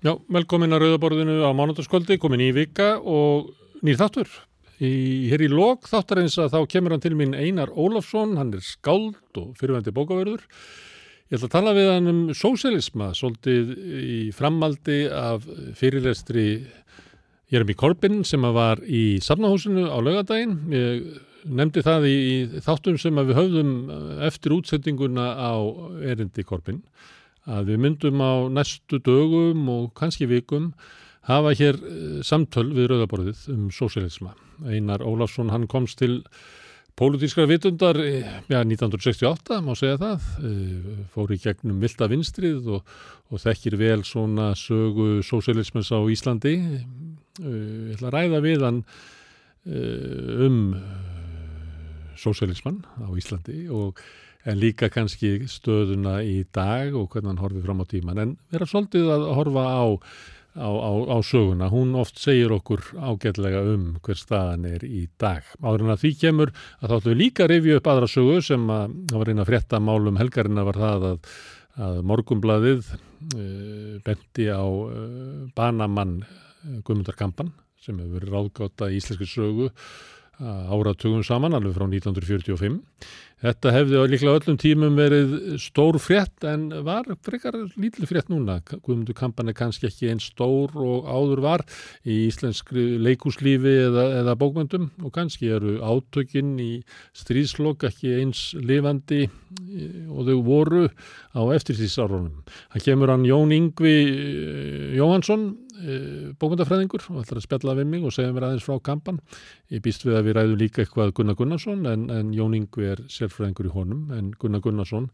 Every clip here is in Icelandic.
Já, velkomin að Rauðaborðinu á mánundarskvöldi, komin í vika og nýr þáttur. Í, hér í lok þáttar eins að þá kemur hann til mín Einar Ólafsson, hann er skáld og fyrirvendi bókaverður. Ég ætla að tala við hann um sósélisma, svolítið í framaldi af fyrirlestri Jeremy Corbyn sem var í safnahúsinu á laugadaginn. Ég nefndi það í, í þáttum sem við höfðum eftir útsettinguna á erindi Corbyn að við myndum á næstu dögum og kannski vikum hafa hér samtöl við Rauðaborðið um sósélisma. Einar Ólafsson hann komst til pólitískra vitundar ja, 1968 má segja það, fór í gegnum vilda vinstrið og, og þekkir vel svona sögu sósélismens á Íslandi. Ég ætla að ræða við hann um sósélisman á Íslandi og en líka kannski stöðuna í dag og hvernig hann horfið fram á tíman en vera svolítið að horfa á, á, á, á söguna, hún oft segir okkur ágætlega um hver staðan er í dag. Áður en að því kemur að þáttu líka rifju upp aðra sögu sem að það var eina frétta málum helgarina var það að, að morgumblaðið e, benti á e, banamann Guðmundar Kampan sem hefur verið ráðgátt að íslenski sögu áratugum saman, alveg frá 1945. Þetta hefði líklega öllum tímum verið stór frétt en var frekar lítil frétt núna. Guðmundur Kampan er kannski ekki einn stór og áður var í íslenskri leikúslífi eða, eða bókmyndum og kannski eru átökinn í stríðslokk ekki eins lifandi og þau voru á eftirtíðsárunum. Það kemur hann Jón Yngvi Jóhansson bókmyndafræðingur og ætlar að spjalla við mig og segja mér aðeins frá kampan. Ég býst við að við ræðum líka eitthvað Gunnar Gunnarsson en, en Jón Yngvi er sérfræðingur í honum en Gunnar Gunnarsson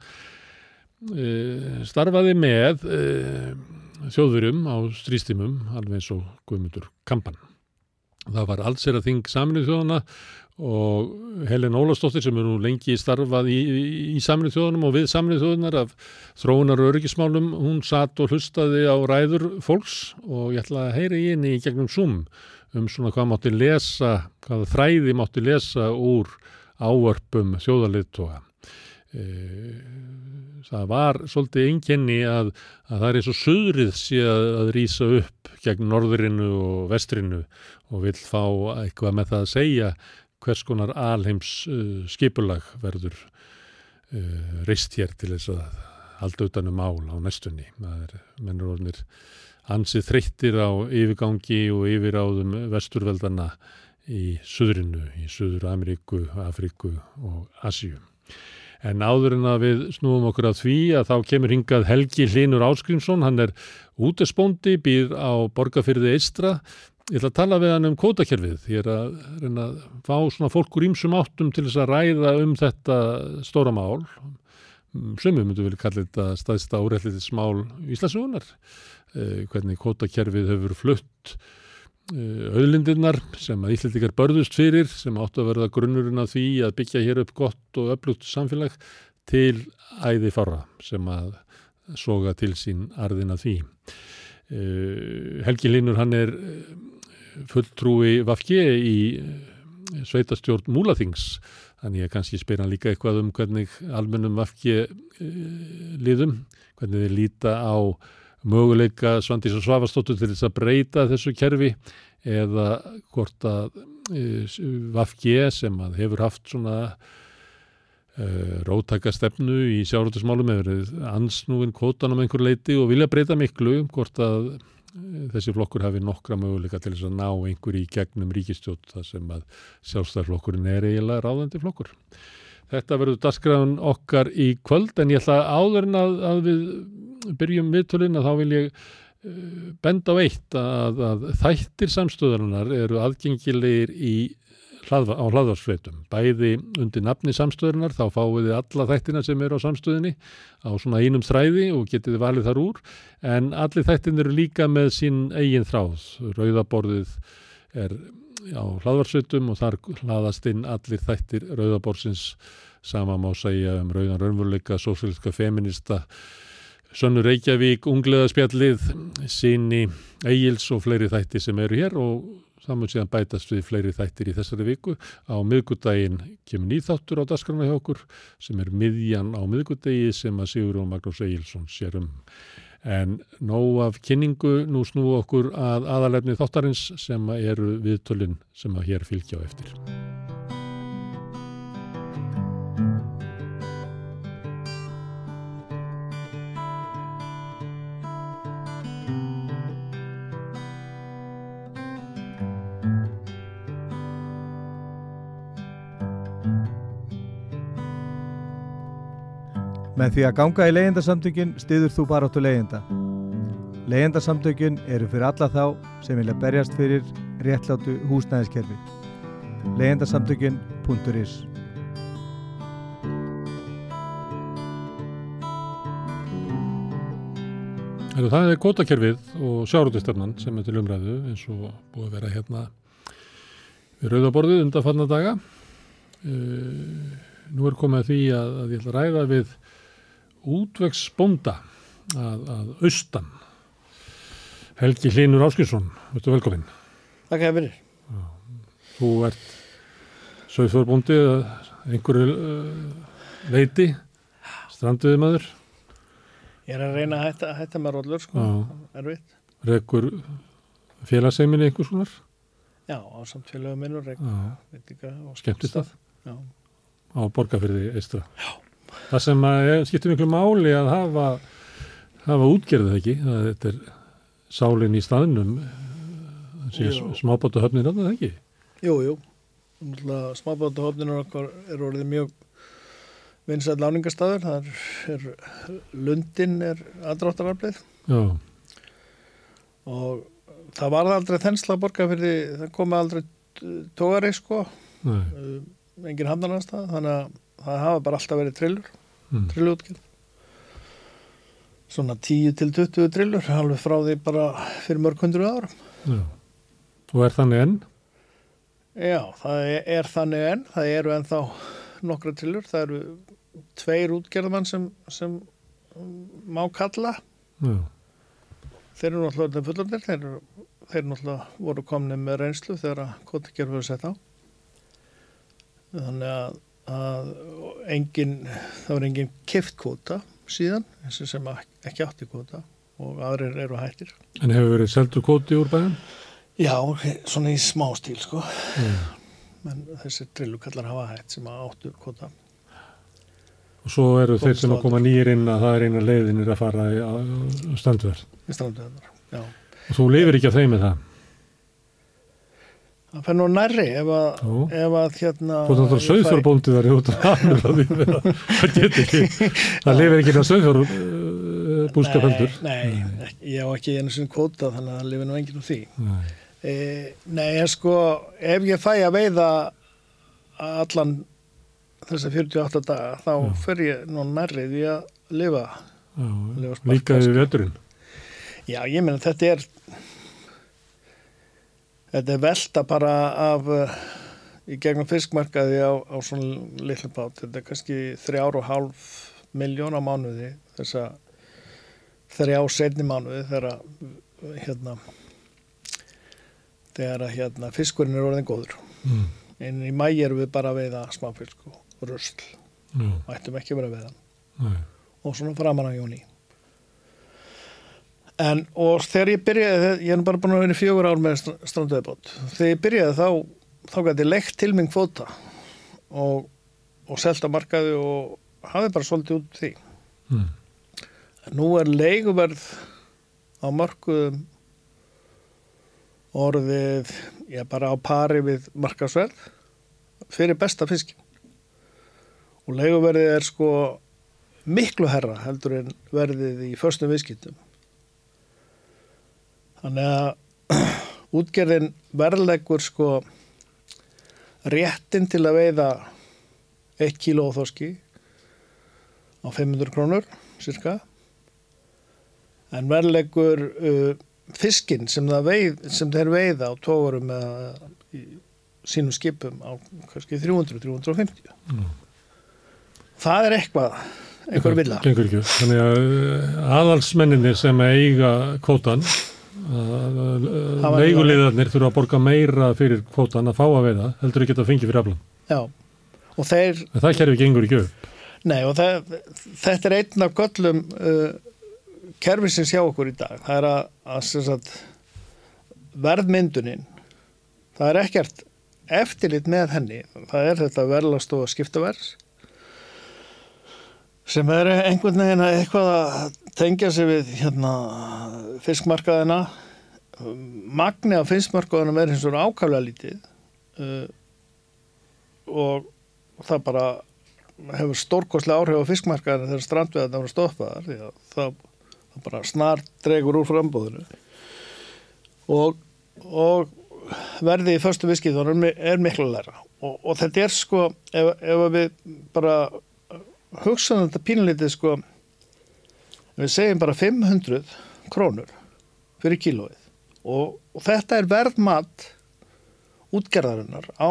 e, starfaði með e, þjóðurum á strístimum alveg eins og Guðmundur kampan. Það var alls er að þing saminuð þjóðana og Helen Ólastóttir sem er nú lengi starfað í, í, í saminuð þjóðunum og við saminuð þjóðunar af þróunar og öryggismálum, hún satt og hlustaði á ræður fólks og ég ætla að heyra í henni í gegnum Zoom um svona hvað mátti lesa, hvað þræði mátti lesa úr ávörpum þjóðaliðtóa. Það var svolítið einkenni að, að það er eins og söðrið sé að, að rýsa upp gegn norðurinu og vestrinu og vil fá eitthvað með það að segja hvers konar alheims uh, skipulag verður uh, reist hér til þess að halda utanum mál á næstunni. Mennur orðinir ansið þreyttir á yfirgangi og yfiráðum vesturveldana í Suðrinu, í Suður Ameríku, Afriku og Asíu. En áður en að við snúum okkur að því að þá kemur hingað Helgi Hlinur Áskrimsson, hann er útespóndi, býr á Borgafyrði Eistra. Ég ætla að tala við hann um kótakerfið. Ég er að reyna að fá svona fólk úr ímsum áttum til þess að ræða um þetta stóra mál. Sumum myndu vilja kalla þetta staðista úrætlitis mál Íslandsugunar. Eh, hvernig kótakerfið hefur flutt auðlindirnar sem að Íslandikar börðust fyrir sem áttu að verða grunnurinn af því að byggja hér upp gott og öflugt samfélag til æði fara sem að soga til sín arðina því. Helgi Linur hann er fulltrúi Vafge í sveitastjórn Múlaþings. Þannig að kannski spyr hann líka eitthvað um hvernig almennum Vafge liðum, hvernig þið líta á möguleika Svandís og Svavastóttur til þess að breyta þessu kerfi eða hvort að e, Vafge sem að hefur haft svona róttakastefnu í sjálfróttismálum hefur ansnúin kvotan um einhver leiti og vilja breyta miklu hvort að þessi flokkur hafi nokkra möguleika til þess að ná einhver í gegnum ríkistjótt þar sem að sjálfstæðarflokkurinn er eiginlega ráðandi flokkur. Þetta verður dasgraðan okkar í kvöld en ég ætla áður en að, að við byrjum viðtölinn að þá vil ég benda á eitt að, að þættir samstöðunar eru aðgengilegir í hlað, á hlaðvarsfleitum. Bæði undir nafni samstöðunar þá fáið þið alla þættina sem eru á samstöðinni á svona einum þræði og getið þið valið þar úr en allir þættin eru líka með sín eigin þráð. Rauðaborðið er á hlaðvarsfleitum og þar hlaðast inn allir þættir Rauðaborðsins sama má segja um Rauðan Rönnvöldleika, Sósílska Feminista Sönnu Reykjavík, Ungleðaspjallið, síni Egils og fleiri þættir sem eru hér og saman síðan bætast við fleiri þættir í þessari viku. Á miðgudaginn kemur nýþáttur á dasgrana hjá okkur sem er miðjan á miðgudagi sem að Sigur og Magnús Egilson sér um. En nóg af kynningu, nú snú okkur að aðalefni þáttarins sem eru viðtölinn sem að hér fylgja á eftir. Með því að ganga í leyendasamtökin stiður þú baráttu leyenda. Leyendasamtökin eru fyrir alla þá sem vilja berjast fyrir réttlátu húsnæðiskerfi. leyendasamtökin.is það er kvotakerfið og sjárótistefnan sem er til umræðu eins og búið að vera hérna við rauðaborðið undanfarnar daga. Uh, nú er komið því að, að ég ætla að ræða við útvegsbonda að, að austan. Helgi Hlínur Áskinsson, veistu velkominn. Takk að fyrir. Þú ert sögþórbóndi einhverju uh, leiti, stranduði maður. Ég er að reyna að hætta, hætta með róllur, sko, erfitt. Rekur félagseminni einhvers konar? Já, á samt félagum minnur, rekur, veit ekki hvað. Skemmtist það? Á borgarfyrði eistra? Já. Það sem skiptir miklu máli að hafa, hafa útgerðið ekki, það þetta er sálinn í staðnum, smábáta höfnir að það ekki? Jú, jú. Smábáta höfnir okkar er orðið mjög vinsætt láningastæður, það er, er Lundin er aðdráttararflið og það var aldrei þensla borga fyrir það komi aldrei tógari sko. Nei. engin hamnarnastað þannig að það hafa bara alltaf verið trillur mm. trillutgjörn svona 10 til 20 trillur halveg frá því bara fyrir mörg hundru árum Já. og er þannig enn? Já, það er, er þannig enn það eru ennþá nokkra trillur það eru tveir útgerðamann sem, sem má kalla Já. þeir eru náttúrulega fullandir þeir, þeir náttúrulega voru komni með reynslu þegar að voru sett á þannig að, að engin, það var engin kift kvota síðan sem ekki átti kvota og aðrir eru hættir En hefur verið seldu kvoti úr bæðan? Já, svona í smá stíl sko mm. menn þessi drillukallar hafa hætt sem áttu kvota Og svo eru þeir sem að koma nýjir inn að það er eina leiðinir að fara í strandverð. Í strandverðar, já. Og þú lifir ekki að þeim með það? Það fær nú nærri ef að, ef að hérna... Þú þannig að er af aðmjöla það getur ekki. Það lifir ekki að söðfjórbúska földur. Nei, nei, ég á ekki einu sinni kvóta þannig að það lifir nú enginn úr því. Nei, e, nei ég sko, ef ég fæ að veiða allan þess að 48 daga þá Já. fer ég nú nærrið í að lifa, lifa líka í veturinn Já, ég meina þetta er þetta er velta bara af uh, í gegnum fiskmarkaði á, á svona litlu bát. Þetta er kannski þrjár og hálf miljón á mánuði þess að þrjá setni mánuði þegar hérna þegar að hérna fiskurinn er orðin góður. Mm. en í mægi erum við bara að veiða smáfisk og rusl. Og ættum ekki að vera við hann. Og svona framan á jóni en og þegar ég byrjaði ég er bara búin að vera í fjögur ár með strandveðbót þegar ég byrjaði þá þá gæti leikt til minn kvota og, og selta markaði og hafði bara svolítið út því. Mm. nú er leiguverð á markuðum orðið ég er bara á pari við markasverð fyrir besta fiskin og leiguverðið er sko miklu herra heldur en verðið í förstum viðskiptum þannig að útgerðin verðlegur sko réttin til að veiða 1 kíló þoski á 500 krónur cirka en verðlegur uh, fiskin sem, veið, sem þeir veiða á tógurum eða í sínum skipum á kannski 300-350 mm. Það er eitthvað einhver vilja þannig að uh, aðalsmenninni sem eiga kvótan leigulegarnir þurfa að borga meira fyrir kvótan að fá að veiða heldur ekki að fengi fyrir aflan já. Og þeir en það kerfi ekki upp. Nei og það, þetta er einn af göllum uh, kerfi sem sjá okkur í dag. Það er að, að verðmyndunin það er ekkert eftirlit með henni. Það er þetta verðlast og skiptaverðs sem er einhvern veginn að eitthvað að tengja sig við hérna, fiskmarkaðina. Magni af fiskmarkaðunum er eins og ákvæmlega lítið uh, og það bara hefur stórkostlega áhrif á fiskmarkaðinu þegar strandveðarna voru stoppaðar því að það, það bara snar dregur úr frambóðinu og, og verði í förstu viskið er miklu læra og, og þetta er sko ef, ef við bara hugsaðum þetta pínlítið sko við segjum bara 500 krónur fyrir kílóið og, og þetta er verðmat útgerðarinnar á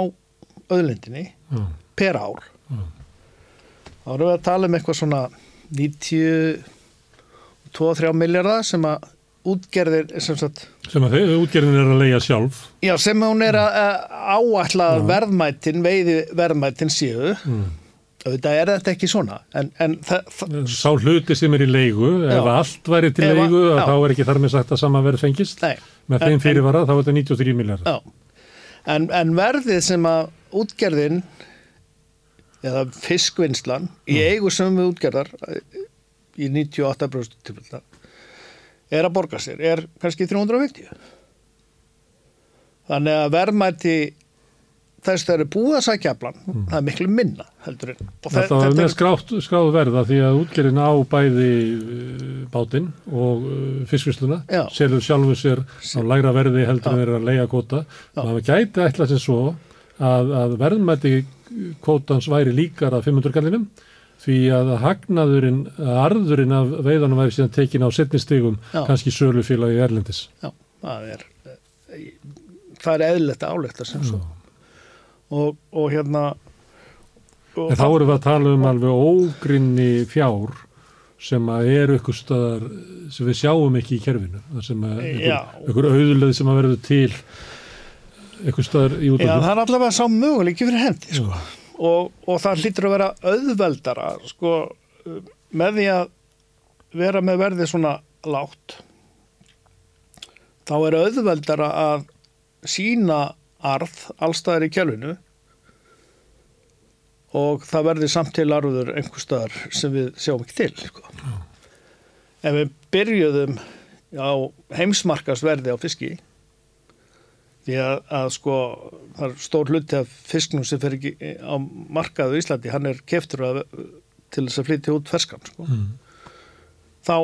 öðlindinni mm. per ár Mm. þá erum við að tala um eitthvað svona 92-3 miljardar sem að útgerðir sem, sagt, sem að þau, útgerðin er að leia sjálf já, sem hún er að að áætla Já. verðmætin veiði verðmætin séu mm. Auðvitað er þetta ekki svona en, en sá hluti sem er í leigu ef Já. allt væri til Ef að- leigu já. þá er ekki þar með sagt að sama verð fengist. Nei, með þeim fyrirvara þá er þetta 93 miljard en, en verðið sem að útgerðin eða fiskvinnslan í eigu sömu útgerðar í 98% tilfella er að borga sér, er kannski 350 þannig að verðmæti þess að það eru búið að sækja aflan það er miklu minna heldur en þe- Þetta var þetta með er- skrátt, skráð verða því að útgerðin á bæði uh, bátinn og uh, fiskvisluna selur sjálfu sér á lægra verði heldur en þeir eru að leia Já. og það gæti ætla sem svo að, að verðmæti kvótans væri líkar að 500 gallinum því að hagnaðurinn, að arðurinn af veiðanum væri síðan tekin á setnistigum Já. kannski sölufélagi Erlendis. Já, það er eh, það er eðlilegt að álekta sem svo og, og hérna og En þá erum við að tala um alveg ógrinni fjár sem að eru ykkur staðar sem við sjáum ekki í kerfinu sem að Já. ykkur, auðulegð sem að verður til ykkur staðar í Já, útöldum. það er allavega sá möguleiki fyrir hendi sko. og, og það hlýtur að vera auðveldara sko, með því að vera með verði svona lágt þá er auðveldara að sína arð allstaðar í kjálfinu og það verði samt til arður einhver staðar sem við sjáum ekki til sko. ef við byrjuðum á heimsmarkasverði á fiski því að, að sko það er stór hluti af fisknum sem fer ekki á markaðu í Íslandi hann er keftur að, til þess að flytja út ferskan sko. Mm. þá,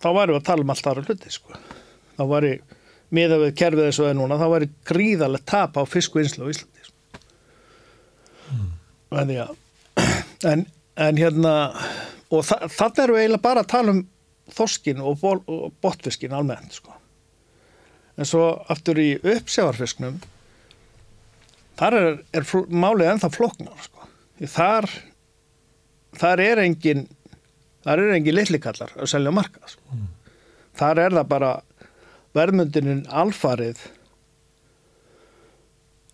þá væri við að tala um allt aðra hluti sko. þá væri miða við kerfið þessu eða núna þá væri gríðarlega tap á fiskvinnslu á Íslandi mm. að, en, en hérna og þa þannig erum við eiginlega bara að tala um þorskin og, og botfiskin almennt sko en svo aftur í uppsjávarfisknum þar er, er málið ennþá flóknar sko. Þar þar er engin þar er engin litlikallar að selja á markað sko. þar er það bara verðmundinin alfarið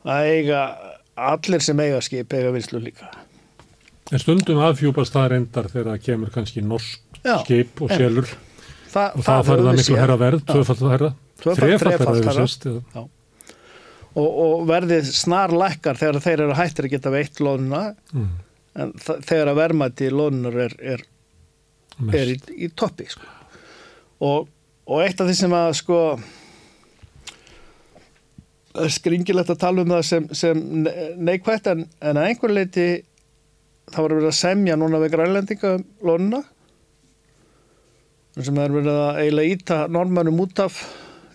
að eiga allir sem eiga skip eiga vinslu líka En stundum afhjúpast það reyndar þegar það kemur kannski norsk Já, skip og selur Þa, og það við miklu herra verð, tvöfald herra, Tvöfalt, þrefald herra sést. og, og verðið snar lækkar þegar þeir eru hættir að geta veitt lónuna Mm. en þegar að verðmæti lónunar er, er, Mest. er í, í toppi sko. og, og eitt af því sem að sko skringilegt að tala um það sem, sem ne- neikvætt en, en að einhver leiti það var verið að semja núna við grænlendinga um sem er verið að eiginlega íta normannum út af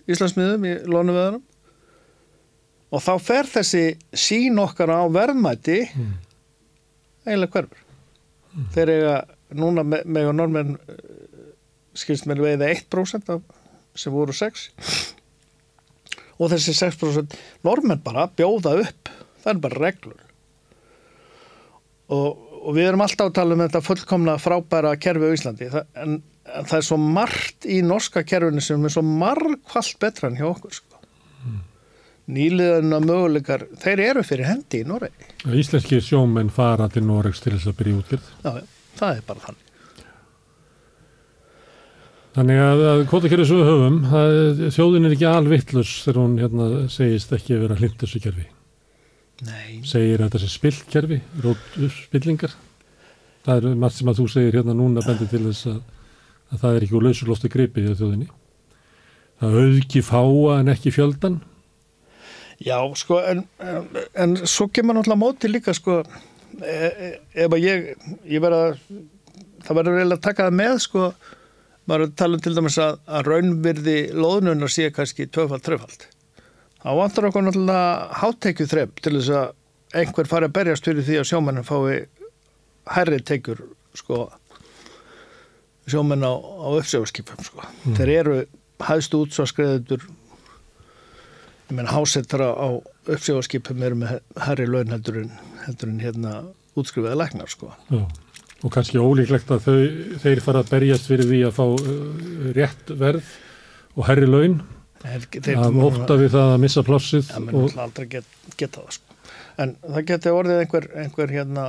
Íslandsmiðum í lónuveðunum og þá fer þessi sín okkar á verðmæti Mm. eiginlega hverfur þeir eiga núna me- mega normenn skilst mér veiða 1% af, sem voru 6 og þessi 6% normenn bara bjóða upp það er bara reglur og, og við erum alltaf að tala um þetta fullkomna frábæra kerfi á Íslandi það, en, en það er svo margt í norska kerfinu sem er svo margfalt betra en hjá okkur sko. nýliðan möguleikar þeir eru fyrir hendi í Noregi Íslenski sjómenn fara til Noregs til þess að byrja. Já, já, það er bara þannig. Þannig að, að kvotakerfi sem við höfum, það, þjóðin er ekki alvittlus þegar hún hérna, segist ekki að vera hlind þessu kerfi. Nei, Segir að þetta sé spillkerfi, spillingar. Það er margt sem að þú segir hérna núna bendi til þess að, að það er ekki úr lausulofti gripið í þjóðinni. Það auðki fáa en ekki fjöldan. já, sko, en, en, en svo kemur náttúrulega móti líka, sko, e, e, ef að ég, ég verða, það verður eiginlega að taka það með, sko, maður er að tala um til dæmis að, að raunvirði loðnunar sé kannski tvöfald, trefald. Það vantar okkur náttúrulega hátekju þrepp til þess að einhver fari að berjast fyrir því að sjómennin fái hærri tekjur, sko, sjómenn á, á uppsöfarskipum, sko. Þeir eru hæðstu útsvarskreðendur ég menn hásettara á uppsjóðarskipum eru með herri laun heldur en, heldur en hérna útskrifaði læknar sko. Já. Og kannski ólíklegt að þau, þeir fara að berjast fyrir því að fá uh, rétt verð og herri laun. Að ótta við það að missa plássið. Það mun og, aldrei get, geta það sko. En það geti orðið einhver, einhver hérna,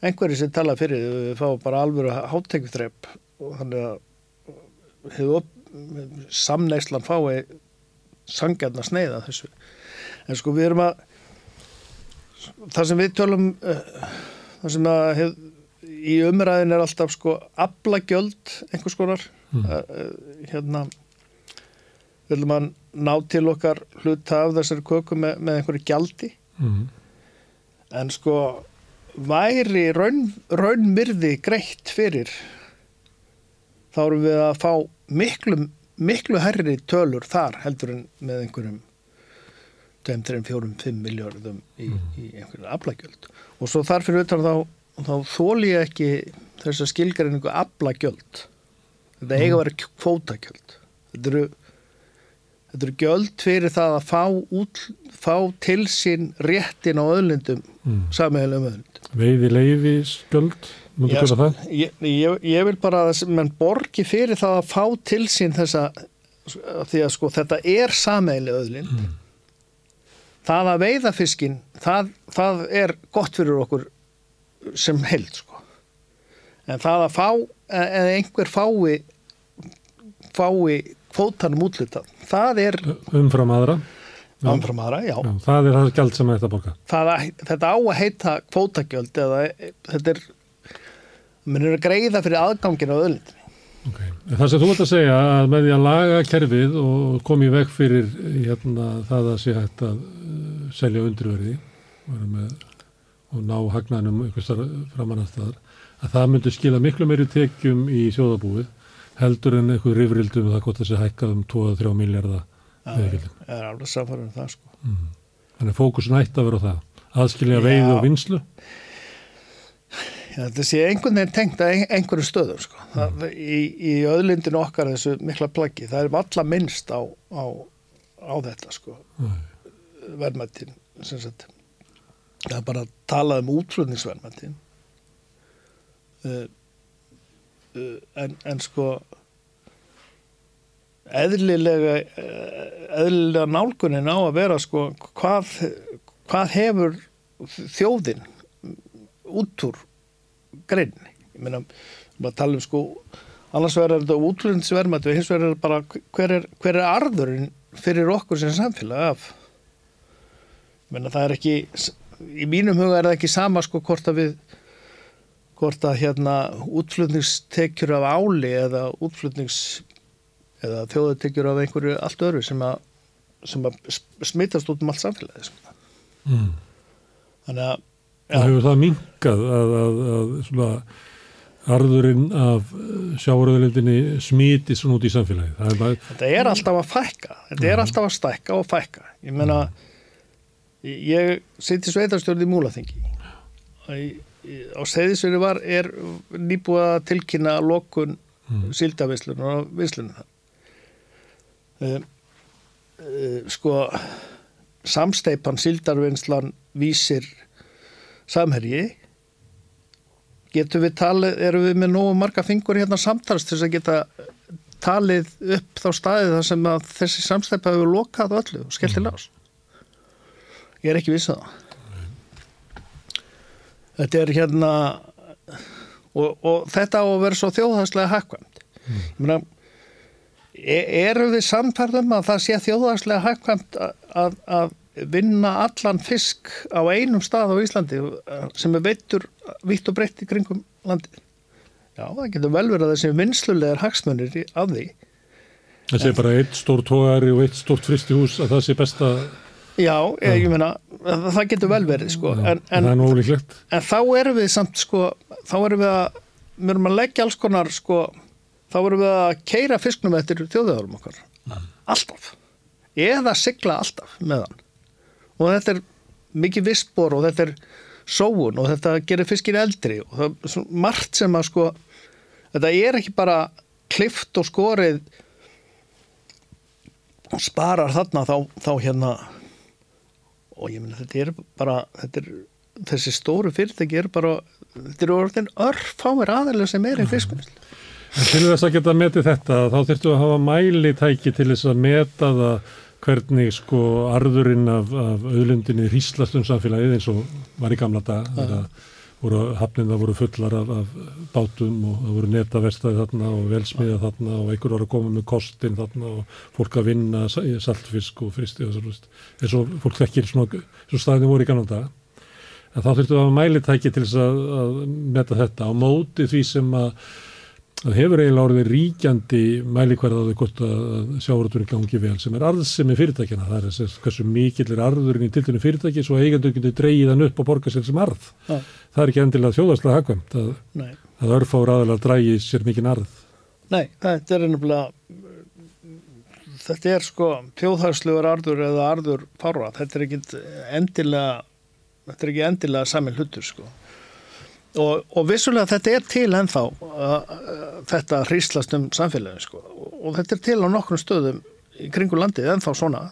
einhverju sem tala fyrir því við fáum bara alvöru hátekjutrepp og þannig að hefur samneislan fái sangjarnar sneiða þessu. En sko við erum að það sem við tölum uh, það sem að hef, í umræðin er alltaf sko aflagjöld einhvers konar. Mm. hérna við viljum að ná til okkar hluta af þessari köku með, með einhverju gjaldi? Mm, en sko væri raun, raunmyrði greitt fyrir þá erum við að fá miklu, miklu herri tölur þar heldur en með einhverjum 2, 3, 4, 5 miljardum í, í einhverju aflagjöld. Og svo þar fyrir utan þá, þá þóli ég ekki þess að skilgar einhverju aflagjöld þetta eiga að vera kvótagjöld þetta eru Þetta eru gjöld fyrir það að fá, út, fá til sín réttin á öðlindum, mm. sammeðilegum öðlindum. Veiði Já, köpa það? Ég, ég, ég vil bara að mann borgi fyrir það að fá til sín þessa, því að sko þetta er sammeðileg öðlind. Mm. Það að veiða fiskin, það, það er gott fyrir okkur sem held sko. En það að fá, eða einhver fái, fái kvótanum útlitað, það er Umfram aðra. Já. ánfram aðra, já. Já, það er það gjald sem þetta borga. Að, þetta á að heita kvótagjöld eða þetta er mann er að greiða fyrir aðgangin á öðlindinni. Okay. Það sem þú ert að segja að með því að laga kerfið og koma í veg fyrir hérna, það að sé hægt að uh, selja vera með, og ná hagnaðnum einhverstar framan að að það myndi skila miklu meiri tekjum í sjóðabúið heldur en eitthvað rifrildum það hvort þessi hækkað um 2-3 miljardar veiðgjöldin. Það er alveg samfærum um það sko. Mm. Þannig að fókusin ætti að vera það. Aðskilja veið og vinslu. Já, þetta sé einhvern veginn tengt að ein- einhverju stöðum sko. Það, í, í öðlindinu okkar þessu mikla plaggi, það er alla minnst á, á, á þetta sko. verðmættin sem sagt. Það er bara að tala um útflutningsverðmættin uh, uh, en, en sko eðlilega eh, eðlilega nálgunin á að vera sko hvað, hvað hefur þjóðin út úr greinni ég meina, maður tala um sko annars verður þetta útlundsverðmættu hins er bara hver er, hver er arðurinn fyrir okkur sem samfélag af? Ég meina það er ekki í mínum huga er það ekki sama sko hvort að við hvort að hérna útflutningstekjur af áli eða útflutnings eða þjóðutekjur af einhverju allt öðru sem að, sem að smittast út um allt samfélagi sko. Mm. þannig að Og hefur það minkað að, að, að svona arðurinn af sjáuröðulindinni smiti svona út í samfélagi. Það er bara, þetta er alltaf að fækka þetta er alltaf að stækka og fækka ég meina ég siti sveitarstjórn í í- á Seyðisveri var er nýbúið að tilkynna lokun mm. síldavislunar og vislunum það um, uh, sko samsteipan síldarvinslan vísir samherji. Getum við talið, erum við með nógu marga fingur hérna samtals til þess að geta talið upp þá staðið þar sem að þessi samsteipa hefur lokað öllu og skellt til ás ég er ekki vissað það þetta er hérna og, og þetta á að vera svo þjóðhagslega hakkvæmt ég meina e- eru við samfærðum að það sé þjóðarslega hægkvæmt að, að, vinna allan fisk á einum stað á Íslandi sem er veittur vitt og breytt í kringum landið. Já, það getur vel verið að þessi vinslulegar hagsmunir í- af því. Það sé bara eitt stór tógari og eitt stórt fristihús að það sé besta, Já, ég, ég meina, það getur vel verið, sko. Já, En, það en, er nú ólíklegt. en þá erum við samt, sko, þá erum við að, við erum að leggja alls konar, sko, þá erum við að keira fisknum eftir þjóðöðurum okkar. Alltaf. Eða sigla alltaf með hann. Og þetta er mikið vissbor og þetta er sóun og þetta gerir fiskin eldri og það er svo margt sem að, sko, þetta er ekki bara klift og skorið og sparar þarna þá, þá hérna og ég meina þetta er bara þetta er, þessi stóru fyrirtæki er bara þetta eru orðin örfáir aðeins sem er í fiskvinnslu. En til þess að geta metið þetta, þá þurftu að hafa mælitæki til þess að meta það hvernig sko arðurinn af, af auðlundinni hríslast um samfélagið eins og var í gamla dag þegar voru hafninn það voru fullar af, af bátum og það voru netavestaði þarna og velsmiða þarna og einhver var að koma með kostin þarna og fólk að vinna saltfisk og fristi og svo eins og fólk þekkir svona, svona staðinu voru í gamla dag. En þá þurftu að hafa mælitæki til þess að, að meta þetta á móti því sem að það hefur eiginlega orðið ríkjandi mælikvarðaði hvort að sjávarúturinn gangi vel sem er arðsemi fyrirtækjana það er þess hversu mikill er arðurinn í tildinu fyrirtæki svo eigendur getur dreigið hann upp og borga sér sem arð. Já. það er ekki endilega þjóðarslega hagvæmt að, að örfáur aðalega drægi sér mikinn arð. Nei þetta er ennumlega þetta er sko þjóðhagslegur arður eða arður fárra. Þetta er ekki endilega þetta er ekki endilega samin hlutur sko og, og vissulega þetta er til ennþá uh, uh, þetta hríslast um samfélagin sko. Og þetta er til á nokkrum stöðum í kringu landið ennþá svona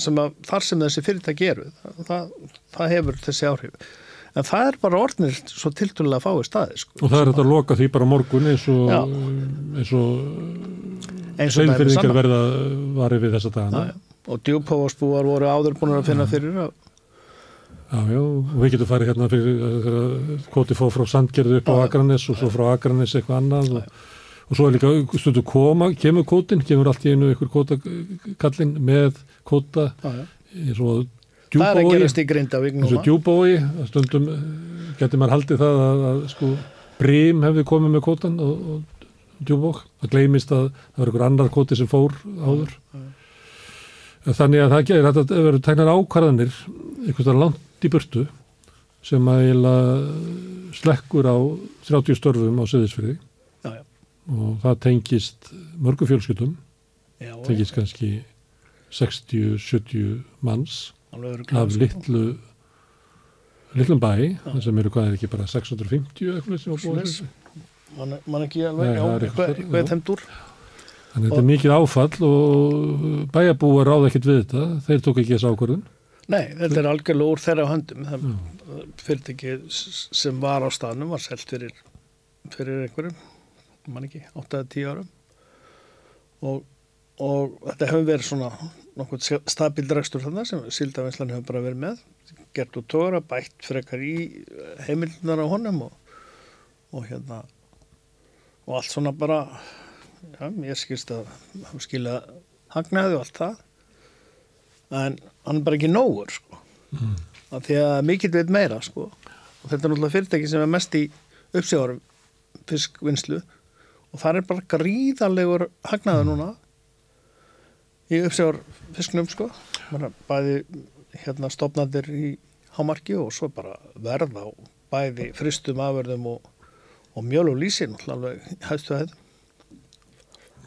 sem að þar sem þessi fyrirtæki eru það, það, hefur þessi áhrif. En það er bara orðnir svo tiltölulega fáið staði sko. Og það er þetta að loka því bara morgun eins og Já. eins og eins og er verða varið við þessa dagana. Og djúpáfarsbúar voru áður búin að finna fyrir að Já, já, við getum farið hérna fyrir þegar kvoti fóð frá Sandgerðu upp á. Akranes og svo frá Akranes eitthvað annað og, og svo er líka stundu koma, kemur kvotin, kemur allt í einu ykkur kvotakallin með kvota eins og það er að djúbói, gerast í Grindavík eins og núna. djúbói, stundum getur maður haldið það að, að sko Brím hefði komið með kvotan og, og djúbók, það gleymist að það var ykkur annar kvoti sem fór áður. Þannig að það gerir þetta að vera tegnar ákvarðanir einhvers langt í burtu sem að slekkur á 30 störfum á Söðisfyrði já, já. og það tengist mörgum fjölskyldum, Já, tengist kannski 60-70 manns af sko. litlu litlum bæ, það sem eru hvað er ekki bara 650 eitthvað sem var búið Svoleiðis. man, man ekki alveg, já, það er já. dúr Þannig að þetta er mikið áfall og bæjarbúar ráða ekkert við þetta, þeir tók ekki þess ákvörðun. Nei, þetta er algjörlega úr þeirra höndum. Það fyrirtæki s- sem var á staðnum var selt fyrir, fyrir einhverjum man ekki, 8-10 árum. Og, og þetta hefur verið svona nokkuð stabíl dragstur þannig sem Sildavinslan hefur bara verið með. Gert úr tóra, bætt frekar í heimildunar á honum og, og hérna og allt svona bara já, ég skilst að hann skilja hagnaði og allt það. En hann er bara ekki nógur sko. mm. af því að mikill veit meira sko. og þetta er náttúrulega fyrirtæki sem er mest í uppsjáðar fiskvinnslu og það er bara gríðarlegur hagnaði núna í uppsjáðar fisknum sko. Bæði hérna stopnadir í hámarki og svo bara verða á bæði fristum afverðum og, og mjöl og lísi náttúrulega alveg hæstu hæð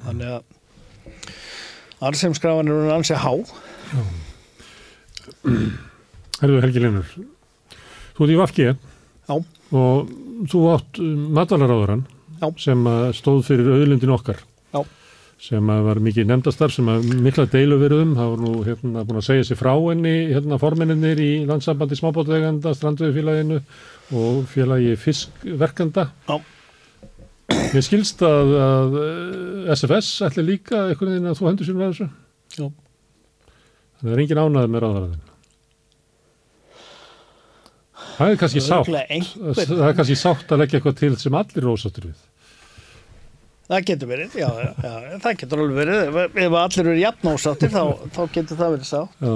þannig að arðseimskrafan er hún ansi há Herðu Helgi Linur, þú ert í Vafki Já. og þú átt matalaráðurann Já. sem stóð fyrir auðlindin okkar Já. sem var mikið nefndastar sem mikla deilu verið um, það var nú hérna búin að segja sér frá henni hérna formenninir í landsambandi smábótaeganda, strandveiðfélaginu og félagi fiskverkanda Já. Mér skilst að, að eh, SFS ætli líka einhvern veginn að þú hendur sér með þessu Já. Þannig að það er engin ánæði með ráðaræðin Það er kannski sátt það er kannski sátt að leggja eitthvað til sem allir ósáttur við Það getur verið, já, já, já, það getur alveg verið. Ef- allir eru jafn ásáttir, þá, þá getur það verið sá. Já,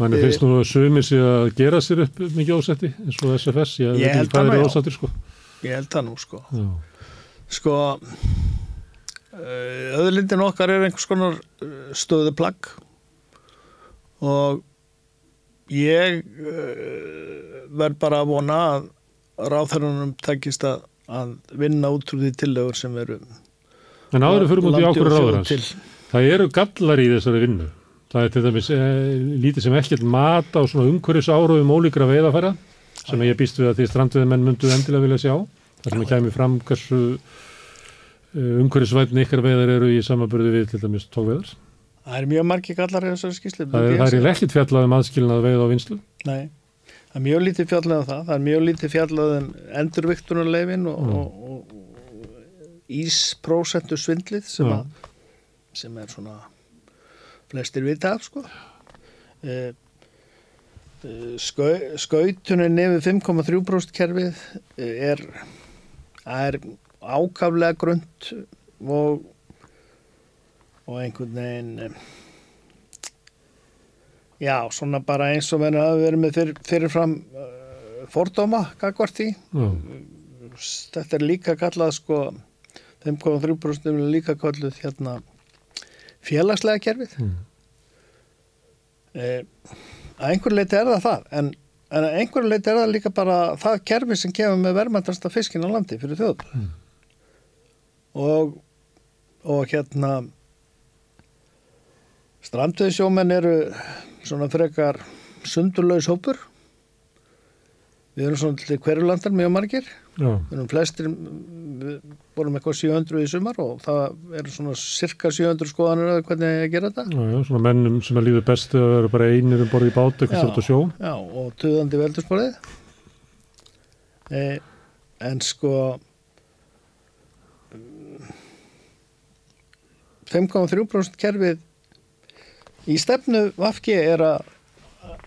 manni finnst nú að sumir sig að gera sér upp mikið ósetti eins og SFS, ég, Ég veit ekki hvað er já. ósattir sko. Ég held það nú, sko. Já, Sko, öðlindin okkar er einhvers konar uh, stöðuplagg og ég uh, verð bara að vona að ráþærunum takist að, að vinna út úr því tillögur sem eru En áður fyrir mútið þjóð ráður hans, það eru gallar í þessari vinnu. Það er til dæmis e, lítið sem ekkert mat á svona umhverjus áraðum ólíkra veiðafæra sem ég býst við að því strandveðmenn myndu endilega vilja sjá. Það sem kemur fram hversu e, umhverjusvætni ykkar veiðar eru í samanburði við til dæmis tókveðar. Það er mjög margi gallar í þessari skýrslu. Það er, er ekkert fjallað um aðskilnað veið á vinslu. Nei, það er mjög lítið fjallað um það. Það er mjög lítið fjallað um endurviktunarleifin og, Mm. og, og, og ísprósentu svindlið sem, Já. að, sem er svona flestir vita af sko. Eh, skau, skautunin nefið 5,3% kerfið eh, er, er ákaflega grönt og og einhvern veginn Já, svona bara eins og að vera með fyrir, fyrirfram uh, fordóma, gagvart því. Já, Þetta er líka kallað sko, 5,3% er líka kalluð hérna félagslega kerfið. Mm. Eh, að einhver leiti er það það, en, en að einhver leiti er það líka bara það kerfi sem kemur með verðmæntasta fiskin á landi fyrir þjóð. Mm. Og, og hérna strandveðsjómenn eru svona frekar sundurlaus hópur. Við erum svona til hverjulandar mjög margir. já, Við erum flestir, við vorum eitthvað 700 í sumar og það eru svona cirka 700 skoðanir að hvernig ég gera þetta. já, já, svona mennum sem að líður best að vera bara einir um borði í bát, eitthvað stort að sjó. Já, og tuðandi veldursporið. E, en sko 5,3% kerfið í stefnu Vafki er að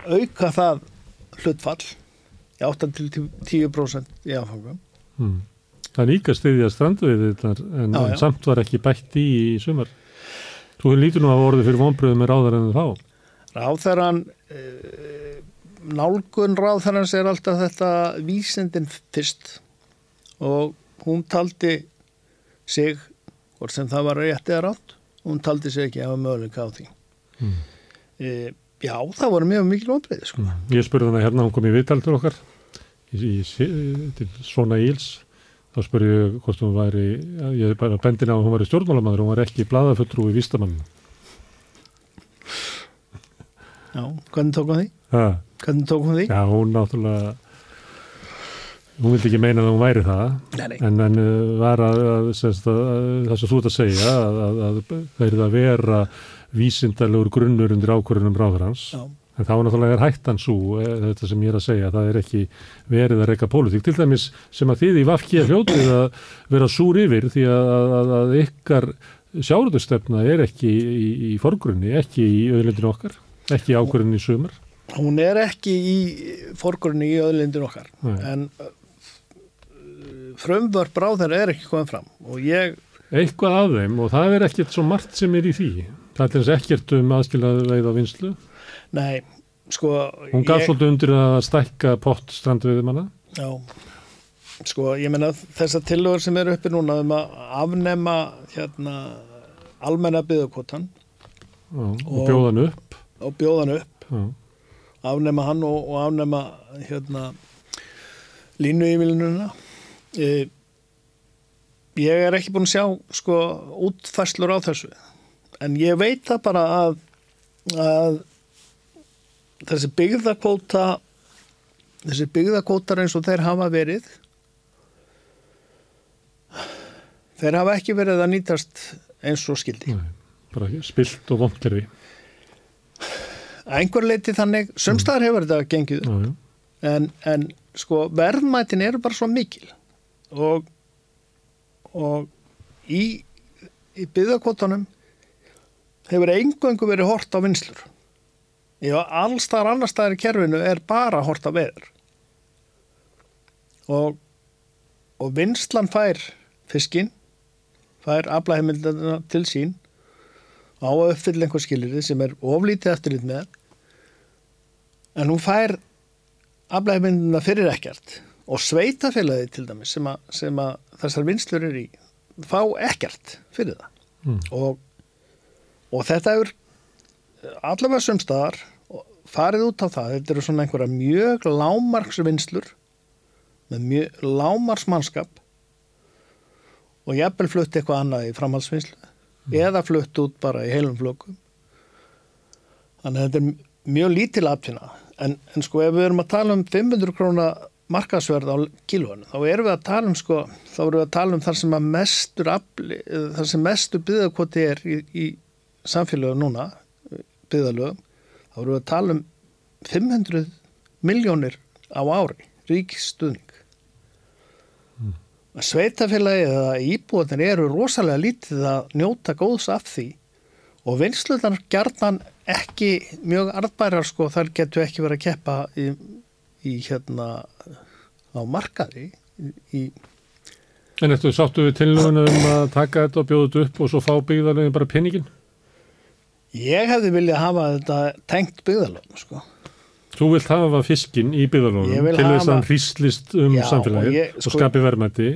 auka það hlutfall í 8 til 10% í áfangum. Mm. Það er líka stiðja strandveiði þetta en, Já, en já. samt var ekki bætt í í sumar. Þú lítur nú að orðið fyrir vonbröðu með ráðar en þá. Ráþæran e, nálgun ráþærans er alltaf þetta vísindin fyrst og hún taldi sig hvort sem það var rétt eða rátt hún taldi sig ekki að hafa möguleika á því Mm. e, já, það voru mjög mikil vonbreiði sko. Ég spurði hana hérna, hún kom í viðtal til okkar í, í, í, til svona íls þá spurði ég hvort hún væri ég er bara bendin á að hún væri stjórnmálamæður hún var ekki blaðafulltrú í Vístamann já, hvernig tók hún því? ha, hvernig tók hún því? Já, hún náttúrulega hún vildi ekki meina að hún væri það Nei, nei. en, en uh, var að, að, að, að það sem þú ert að segja að, að, að það er að vera vísindalegur grunnur undir ákvörðunum ráðurhans Já, En þá náttúrulega er hættan svo, eh, þetta sem ég er að segja, það er ekki verið að reyka pólitík. Til dæmis sem að þið í Vafki er hljótið að vera súr yfir því að, að, að ykkar sjáruðustefna er ekki í, í forgrunni, ekki í auðlindinu okkar, ekki ákvörðunni í sumar. hún er ekki í forgrunni í öðlindin okkar Nei. en uh, frumvörp ráþæra er ekki komið fram og ég Eitthvað af þeim og það er ekkert svo margt sem er í því. Það er ekkert um aðskilaðu veið á vinslu. Nei, sko Hún gaf ég, svolítið undir að stækka pott strandveiðumanna. Já, sko ég meina þessar tillögur sem eru uppi núna um að afnema hérna almenna byggðakvotan og, og bjóðan upp. og bjóðan upp Já. afnema hann og, og afnema hérna línu yfirlinuna e, ég er ekki búin að sjá sko útfæslur á þessu en ég veit það bara að, að þessi byggðakvóta þessi byggðakvótar eins og þeir hafa verið þeir hafa ekki verið að nýtast eins og skildi Nei, bara spilt og vondkerfi. einhver leiti þannig, sömstaðar hefur þetta gengið já. en, en sko verðmætin eru bara svo mikil og og í, í byggðakvotanum hefur engöngu verið hort á vinslur Já, alls þar annars staðar í kerfinu er bara hort á veður. Og og vinslan fær fiskin fær aflaheimildina til sín á að uppfylla einhver skilirði sem er oflítið eftirlit með. En hún fær aflaheimildina fyrir ekkert. Og sveitafélagi til dæmis sem að, sem að þessar vinslur er í fá ekkert fyrir það. Mm. og, og þetta er allavega sumstaðar farið út á það, þetta eru svona einhverja mjög lámarksvinslur með mjög lámarsmannskap og jafnvel flutt eitthvað annað í framhaldsvinslu eða flutt út bara í heilum flokkum þannig að þetta er mjög lítil aftina en, en sko ef við erum að tala um 500 króna markasverð á kilóinu, þá erum við að tala um sko, þá erum við að tala um þar sem að mestur afli, þar sem mestur byggðarkoti er í, í samfélögu núna, byggðarlögum þá erum við að tala um 500 miljónir á ári ríkstuðning mm. sveitafélagi eða íbúðin eru rosalega lítið að njóta góðs af því og vinsluðan gerðan ekki mjög arðbærar sko þar getur ekki verið að keppa í, í hérna á markaði í, En eftir sáttu við tilnöfuna um að taka þetta og bjóða þetta upp og svo fá byggðarlegin bara peningin? Ég hefði viljað hafa þetta tengt byggðalögum sko Þú vilt hafa fiskin í vil til þess að hann hríslist um samfélagið og ég- og sko- skapi verðmætti,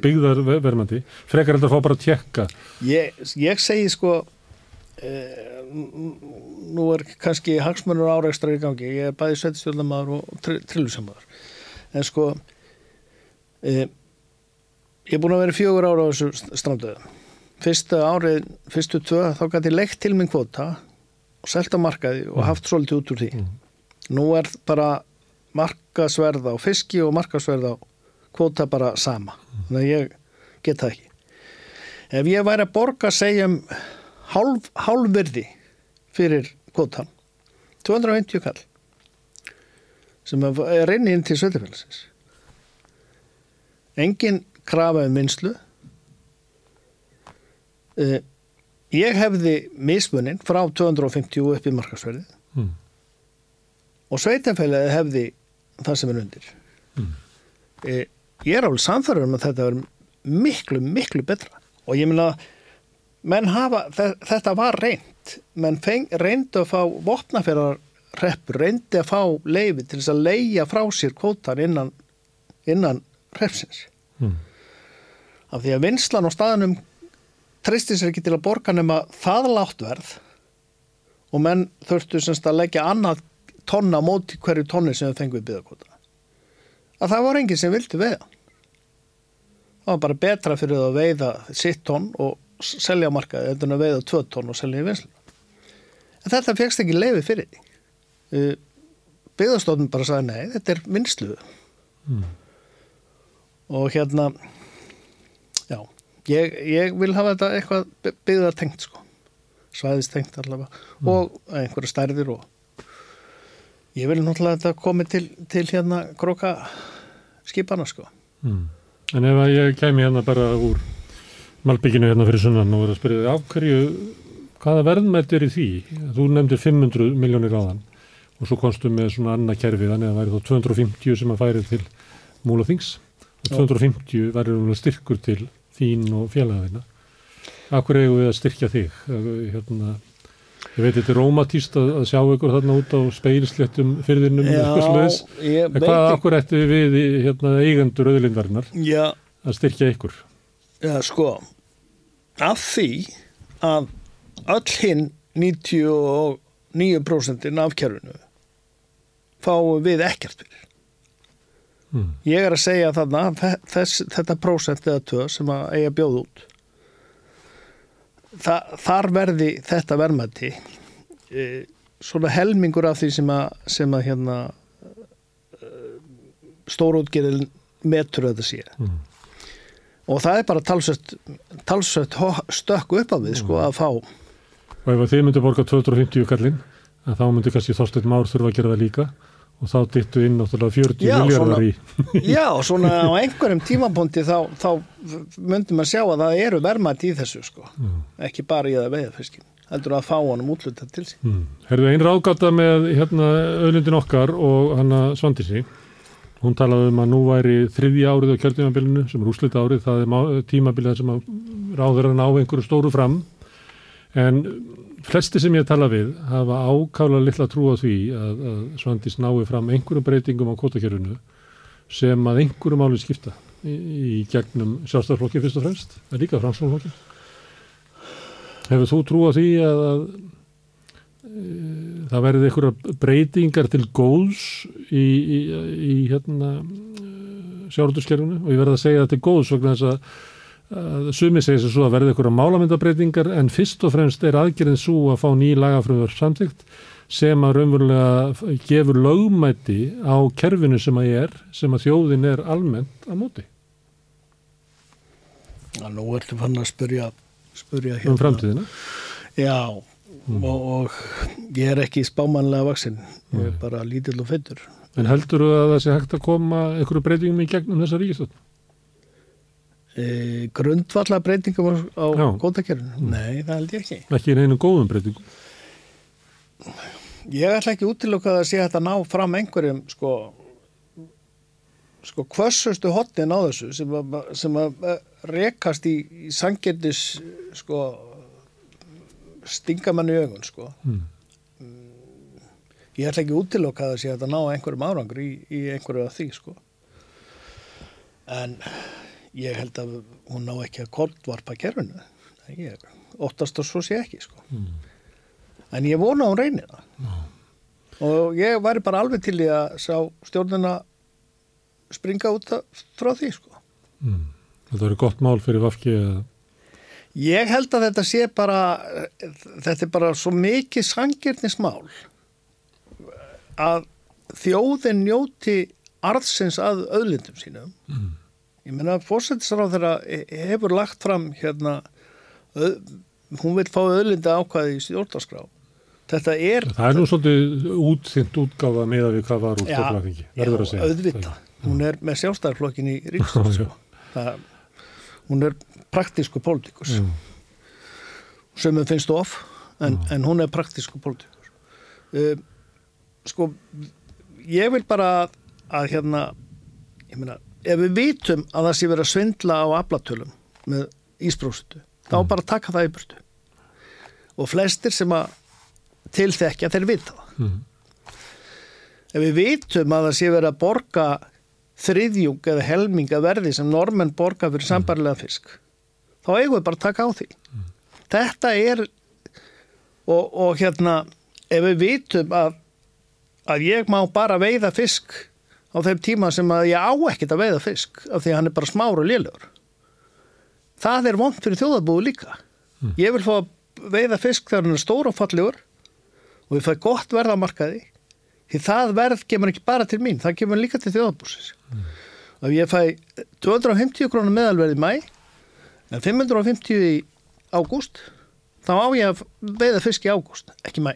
byggðar verðmætti. Frekar þetta að fá bara að tjekka. Ég, ég segi sko eh, nú er kannski hagsmunur áreikstra í gangi ég er bæði sveitstjórnamaður og tri, trillusammaður en sko eh, ég er búin að vera fjögur ára á þessu strandöðu fyrstu árið, fyrstu tvö þá gæti ég leikt til minn kvota og selt á markaði og haft svolítið út úr því. Nú er bara markasverð á fiski og markasverð á kvota bara sama. Þannig að ég get það ekki. Ef ég væri að borga segjum hálf, hálfverði fyrir kvotan 250 kall sem er reyni inn til sveitafélagsins engin krafa um minnslu uh, ég hefði mismunin frá 250 upp í markasverði Mm. og sveitafélagi hefði það sem er undir Mm. uh, ég er alveg samfæður um að þetta verður miklu, miklu betra og ég meina menn hafa, þe- þetta var reynd menn reyndi að fá vopnaferðar reppur, reyndi að fá leifi til þess að leia frá sér kvótan innan, innan reppsins Mm. af því að vinslan á staðanum treysti sér ekki til að borga nema það látt verð og menn þurftu semst að leggja annað tonna móti hverju tonni sem þau fengu í byggðakvota að það var enginn sem vildi veiða. Það var bara betra fyrir það að veiða sitt tonn og selja markaði en að veiða tvö tonn og selja í vinslu en þetta fegst ekki leifi fyrir því. Byggðastofnum bara sagði nei, þetta er vinslu Mm. og hérna ég, ég vil hafa þetta eitthvað byggða tengt sko. Svæðist tengt allavega og einhverja stærðir og ég vil náttúrulega að þetta komi til, til hérna króka skipana sko. Mm. En ef að ég kæmi hérna bara úr Malbygginu hérna fyrir sunnan og verið að spyrja þig af hverju, hvaða verðmætt er í því? Þú nefndir 500 miljónir áðan og svo komstu með svona annað kerfi þannig að það væri þá 250 sem að færi til Múlaþings. Og 250 væri um styrkur til þín og félagðina. Af hverju eigum við að styrkja þig? Hérna, ég veit þetta er rómatíst að, að sjá ykkur þarna út á speilsléttum fyrðinum hvað akkur ættu við í, hérna, eigendur auðlindvarinnar já, að styrkja ykkur? já, sko af því að öll hinn 99% af kerfinu fáum við ekkert fyrir Mm. Ég er að segja þarna þess, þetta prósent eða tvö sem að eiga bjóð út Þa, þar verði þetta verðmætti e, svona helmingur af því sem að, sem að hérna e, stórútgerðin metur þetta sé Mm. og það er bara talsvett, talsvett stökku upp af við sko að fá Og ef þið myndu borga 250 kallinn, þá myndu kannski Þorsteinn Már þurfa að gera það líka og þá dittu inn náttúrulega 40 Já, miljardar í. Já, svona á einhverjum tímapunkti þá, þá myndum maður sjá að það eru verðmætt í þessu sko Mm. ekki bara í það veiða fiskin heldur að fá honum útluta til sín Mm. Herðu ein ráðgáta með hérna auðlindin okkar og hanna Svandísi. Hún talaði um að nú væri þriðja árið á kjörtímabilinu sem er úslita árið, það er tímabilið sem að ráður að ná einhverju stóru fram en flesti sem ég tala við hafa ákála litla trú á því að, að Svandís nái fram einhverjum breytingum á kvotakjörunu sem að einhverjum áli skipta í, í gegnum sjálfstæðarflokki fyrst og fremst, en líka framsóknarflokki. Hefur þú trú á því að, að e, það verði einhverja breytingar til góðs í, í, í hérna sjálfstæðarskerfunu og ég verði að segja það til góðs vegna þess að Sumi segir sér svo að verði ykkur málamyndabreitingar en fyrst og fremst er aðgerðin svo að fá ný lagafröður samtíkt sem að raunverulega gefur lögmætti á kerfinu sem að ég er, sem að þjóðin er almennt að móti. Já, nú ertu fann að spurja, spurja hérna. Um framtíðina? Já, mm. og, og ég er ekki spámanlega vaksinn, ég er bara lítill og fettur. En heldur þú að það sé hægt að koma ykkur breytingum í gegnum þessa ríkistöld? E, grundvalla breytingum á góðakerfinu? Mm. Nei, það held ég ekki. Ekki í einu góðum breytingum? Ég ætla ekki útilokkað að sé að þetta ná fram einhverjum sko sko hvössustu hotnin á þessu sem að, sem að rekast í, í sangjendis sko stingamann í augun sko mm. ég ætla ekki útilokkað að sé að þetta ná einhverjum árangur í, í einhverju af því sko en ég held að hún ná ekki að koldvarpa kerfinu ég óttast og svo sé ekki sko. mm. en ég vona að hún reynir það mm. og ég væri bara alveg til í að sá stjórnuna springa út frá því sko. mm. Þetta verður gott mál fyrir Vafki að Ég held að þetta sé bara þetta er bara svo mikið sangirnismál að þjóðin njóti arðsins að öðlindum sínum mm. Ég menna að fórsættisráð þeirra hefur lagt fram hérna, öð, hún vil fá öðlinda ákvæði í stjórnarskrá. Þetta er... Það er nú svolítið útþynt útgáfa með að við hvað var úr stjórnarfingi. Já, já auðvita. Hún er með sjálfstæðarflokkin í ríkstofn. Sko. Hún er praktísku pólitíkus. Við finnst of, en, en hún er praktísku pólitíkus. Uh, sko, ég vil bara að hérna, ég meina, ef við vitum að það sé verið að svindla á aflatölum með ísprósutu þá mm. bara taka það í burtu og flestir sem að tilþekja þeir vita það mm. ef við vitum að það sé verið að borga þriðjung eða helminga verði sem normenn borga fyrir mm. sambarlega fisk þá eigum við bara að taka á því mm. þetta er og, og hérna ef við vitum að að ég má bara veiða fisk á þeim tíma sem að ég á ekkert að veiða fisk af því að hann er bara smáru og liðlegur það er vond fyrir þjóðabúi líka mm. ég vil fá að veiða fisk þegar hann er stór og fallegur og ég fæ gott verðamarkaði því það verð kemur ekki bara til mín það kemur líka til þjóðabúsis mm. og ég fæ 250 krónum meðalverði mæ en 550 í ágúst þá á ég að veiða fisk í ágúst, ekki mæ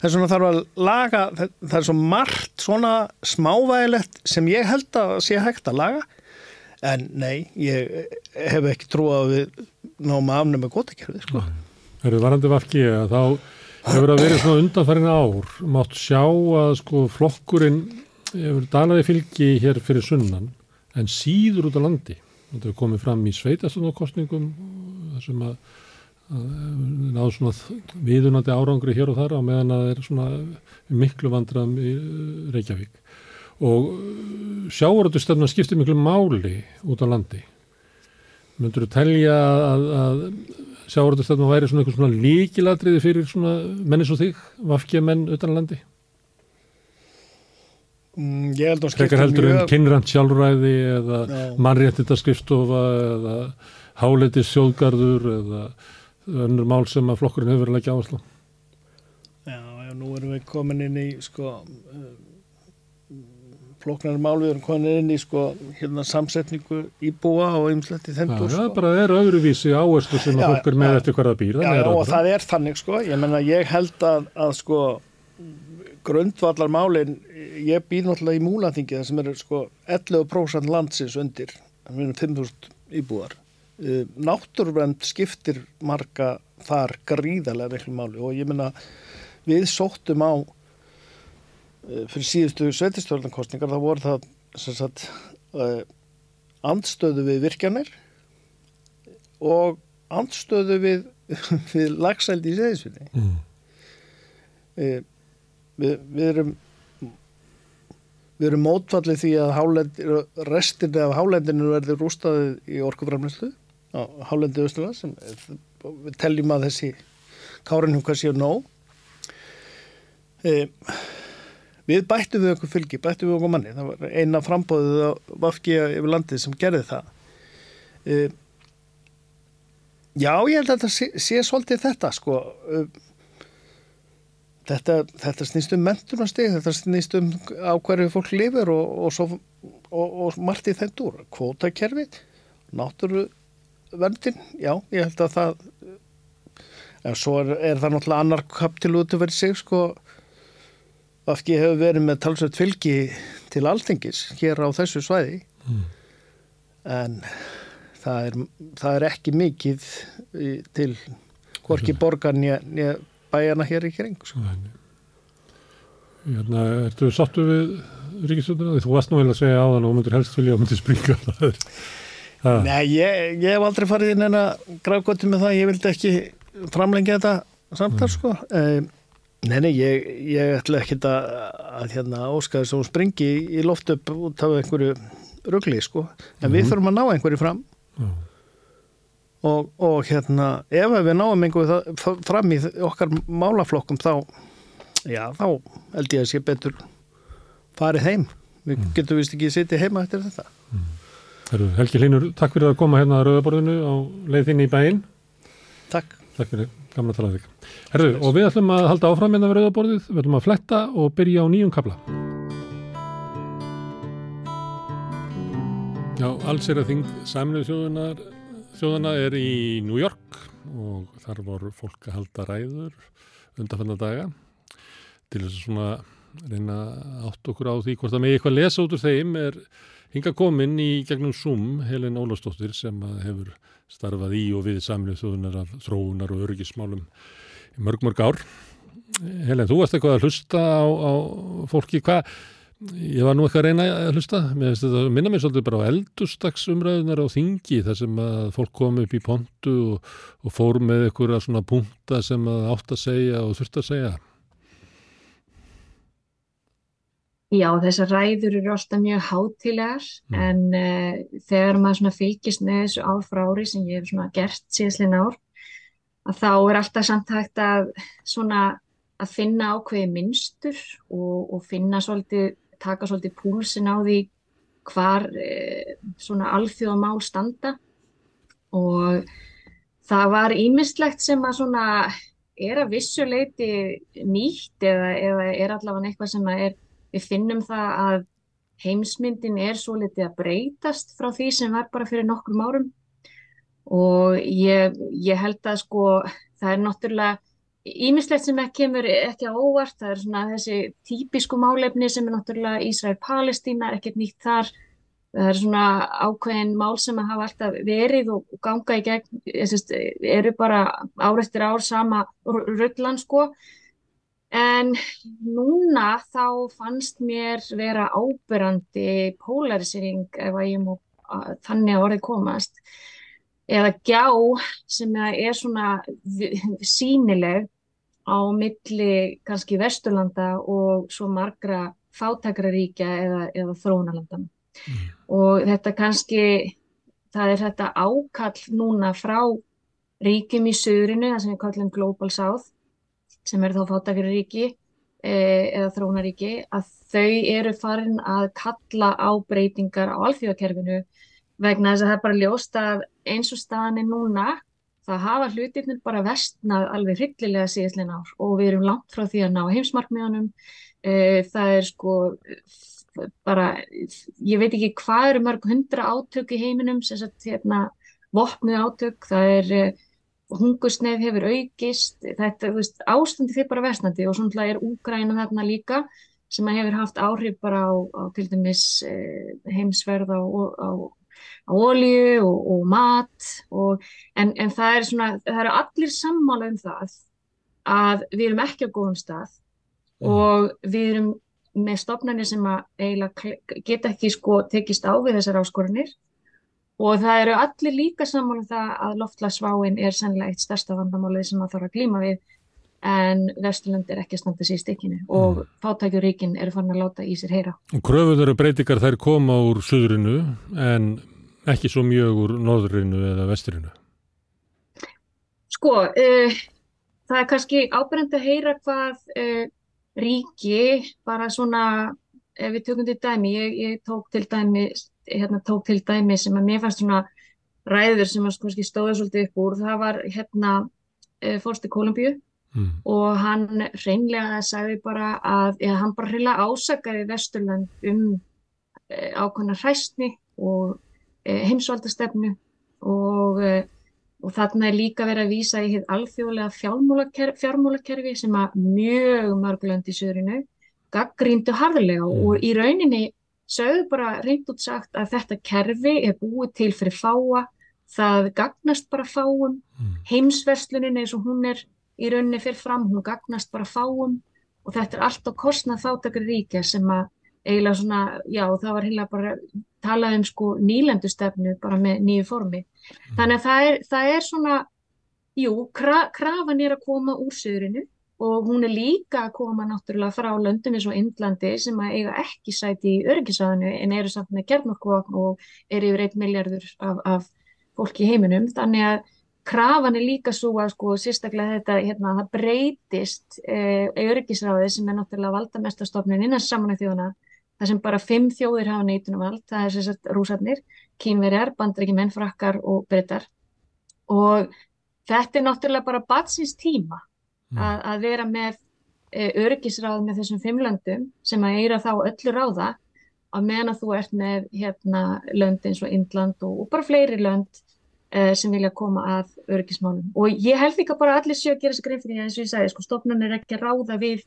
þess vegna þarf að laga það er svo margt svona smávægilegt sem ég held að sé hægt að laga. En nei, ég hef ekki trú að við náum að afnum með gótakerfið sko. Það eru varandi vafki að þá hefur að verið svona undanfærin ár mátt sjá að sko flokkurinn hefur dalaði fylgi hér fyrir sunnan en síður út á landi. Þetta hefur komið fram í sveitastunarkostningum þessum að náðu svona viðunandi árangri hér og þar á meðan að það er svona miklu vandraðum í Reykjavík. Og sjávaröldustöfna skiptir miklu máli út á landi. Myndur þú telja að, að sjávaröldustöfna væri svona eitthvað svona líkiladriði fyrir svona mennis og þig, vafkja menn utan landi? Mm, ég held að skiptir mjög heldur um kynrand sjálfræði eða mannréttita skrifstofa eða háleiti sjóðgarður eða önnur mál sem að flokkurinn hefur verið að leggja áherslu Já, já, nú erum við komin inn í sko uh, flokknar mál við erum komin inn í sko hérna samsetningu íbúa og ymsletti þendur Já, sko. það bara er öðruvísi áherslu sem að fólk er með eftir hverða býr Já, já og það er þannig sko, ég menna ég held að, að sko grundvallar málin, ég býr náttúrulega í múlaþingi það sem eru sko 11% landsins undir, við erum 5.000 íbúar. Eh, náttúruvend skiptir marga þar gríðarlega veiklu máli og ég menna við sóttum á eh, fyrir síðustu sveitistjórnankostningar þá voru það sagt, uh, andstöðu við virkjanir og andstöðu við, við lagsældi í seðisvinni Mm. við, við, erum við erum mótfallið því að restinni af hálendinu verður rústaðið í orkuframlæslu á hálendi Östurland sem við teljum að þessi kárinhunga séu nóg. E, við bættum við okkur fylgi, bættum við okkur manni. Það var eina frambóðið á Vafki yfir landið sem gerði það. E, já ég held að þetta sé, sé svolítið þetta sko. E, Þetta, þetta snýst um mentunastig, þetta snýst um á hverju fólk lifir og, og, og, og margt í þeim dúr. Kvótakerfi, náttúruvendin, já, ég held að það, en svo er, er það náttúrulega annar kaptil út að vera sig, sko, afki hefur verið með talsveit fylgi til alþingis hér á þessu svæði, Mm. en það er, það er ekki mikið til hvorki borgar nýja bæjana hér í kring, sko. Hérna, ertu sattu við ríkistöndina? Þú varst nú vel að segja á þann og myndur helst vilja að myndir springa. Það er, það, Nei, ég, ég hef aldrei farið inn en að gráðgóti með það, ég vildi ekki framlengja þetta samtal sko. Um, nei, nei, ég, ég ætla ekki að, að hérna, óska þess að hún springi í loft upp út af einhverju rugli sko. En við Mhm. þurfum að ná einhverju fram já, og, og hérna, ef við náum einhverju fram í okkar málaflokkum þá, já, þá held ég að sé betur farið heim. Við getum vist ekki sitið heima eftir þetta. Helgi Hlynur, takk fyrir að koma hérna að rauðaborðinu á leið þín í bæinn. Takk. Takk fyrir, gamla talaði þig. Herðu, og við ætlum að halda áfram hérna við rauðaborðið, við ætlum að fletta og byrja á nýjum kabla. Já, alls er að þing saminuð þjóðunar, þjóðana er í New York og þar voru fólk að halda ræður undanfanna daga til þess að svona reyna átt okkur á því hvort það megi eitthvað lesa út úr þeim er hinga komin í gegnum Zoom Helen Ólafsdóttir sem að hefur starfað í og við saminuð þjóðunar af þróunar og öryggismálum í mörg mörg ár. Helen, þú varst eitthvað að hlusta á, á fólki, hvað Ég var nú eitthvað að reyna að hlusta, mér finnst þetta minna mér svolítið bara á eldurstaksumræðunar á þingi þar sem að fólk kom upp í pontu og, og fór með einhverja svona punta sem að átt að segja og þurft að segja. Já, þessar ræður eru alltaf mjög hátilegar Mm. en uh, þegar maður fylgist með þessu ár frá ári sem ég hef gert síðastlega ár að þá er alltaf samt hægt að svona að finna ákveði minnstur og, og finna svolítið, taka svolítið púlsin á því hvar uh, svona alþjóðamál standa og það var ímislegt sem að svona er að vissuleiti nýtt eða, eða er allavega eitthvað sem að er við finnum það að heimsmyndin er svo litið að breytast frá því sem var bara fyrir nokkrum árum. Og ég, ég held að sko það er náttúrulega ímislegt sem ekki kemur ekki á óvart, það er svona þessi típisku málefni sem er náttúrulega Ísrael-Palestína, er ekkert nýtt þar. Það er svona ákveðin mál sem að hafa alltaf verið og, ganga í gegn, sést, eru bara ár eftir ár sama rullan sko En núna þá fannst mér vera ábyrrandi polarisering ef að ég má að, þannig að orðið komast eða gjá sem er svona sínileg á milli kannski Vesturlanda og svo margra fátækraríkja eða, eða þróunalandana. Mm. Og þetta kannski, það er þetta ákall núna frá ríkjum í söðrinu, það sem við kallum Global South, sem eru þá fátækraríki e, eða þróunaríki, að þau eru farin að kalla á breytingar á alþjóðakerfinu vegna þess að það er bara ljóst að eins og staðan er núna það hafa hlutirnir bara vestnað alveg hryllilega síðastlega ár og við erum langt frá því að ná heimsmarkmiðanum það er sko bara, ég veit ekki hvað eru mörg hundra átök í heiminum sem sagt hérna vopnuð átök, það er hungusneið hefur aukist þetta, þú veist, ástandi þeir bara vestnandi og svona er Úgræna þarna líka sem hefur haft áhrif bara á, á til dæmis heimsverð á, á á olju og, og mat og, en, en það er svona það eru allir sammála um það að við erum ekki á góðum stað mm. og við erum með stopnarnir sem að eiginlega geta ekki sko tekist á við þessar áskorunir og það eru allir líka saman um það að loftlagsváin er sannlega eitt stærsta vandamálið sem maður þarf að glíma við en Vesturland er ekki að standa sér í stikkinu og mm. fátækjuríkin eru fann að láta í sér heyra. Og kröfuður og breytingar þær koma úr söðrinu en ekki svo mjög úr norðrinu eða vesturinu? Sko, uh, það er kannski ábyrgand að heyra hvað uh, ríki, bara svona, ef við tökum til dæmi, ég, ég tók til dæmi, hérna tók til dæmi sem að mér fannst svona ræður sem að sko stóða svolítið upp úr, það var hérna uh, fórst í Kolumbíu mm. og hann reynlega sagði bara að, eða hann bara reynlega ásakaði Vesturland um ákvæmna hræstni og heimsvaldastefnu og og þarna er líka verið að vísa í alþjóðlega fjármálakerfi sem að mjög mörgulönd í söðrinu gaggríndu harðlega mm. og í rauninni sögðu bara reynd út sagt að þetta kerfi er búið til fyrir fáa, það gagnast bara fáum, mm. heimsverslunin eins og hún er í rauninni fyrir fram, hún gagnast bara fáum og þetta er allt á kostnað þáttakri ríkja sem að eiginlega svona, já það var heila bara talað um sko nýlendustefnu bara með nýju formi. Mm. Þannig að það er, það er svona, jú, kra, krafan er að koma úr söðurinu og hún er líka að koma náttúrulega frá löndum eins og Indlandi sem að eiga ekki sæti í örgisaðinu en eru samt með gerðnorkvagn og eru yfir 1 miljardur af, af fólki í heiminum. Þannig að krafan er líka svo að sko sérstaklega þetta, hérna, það breytist eh, örgisráði sem er náttúrulega valdamestastofnun innan samanlega þjóðana það sem bara fimm þjóðir hafa neitunum vald, það er sérstaklega rúsarnir, kínverjar, bandreikimenn, frakkar og breytar og þetta er náttúrulega bara batsins tíma. Að, að vera með e, örgisráð með þessum fimm löndum sem að eira þá öllu ráða að meðan að þú ert með hérna lönd eins og Indland og, og bara fleiri lönd e, sem vilja koma að örgismálum og ég held að bara allir sjö að gera þessi grein fyrir því að eins og ég sagði, sko stofnun er ekki að ráða við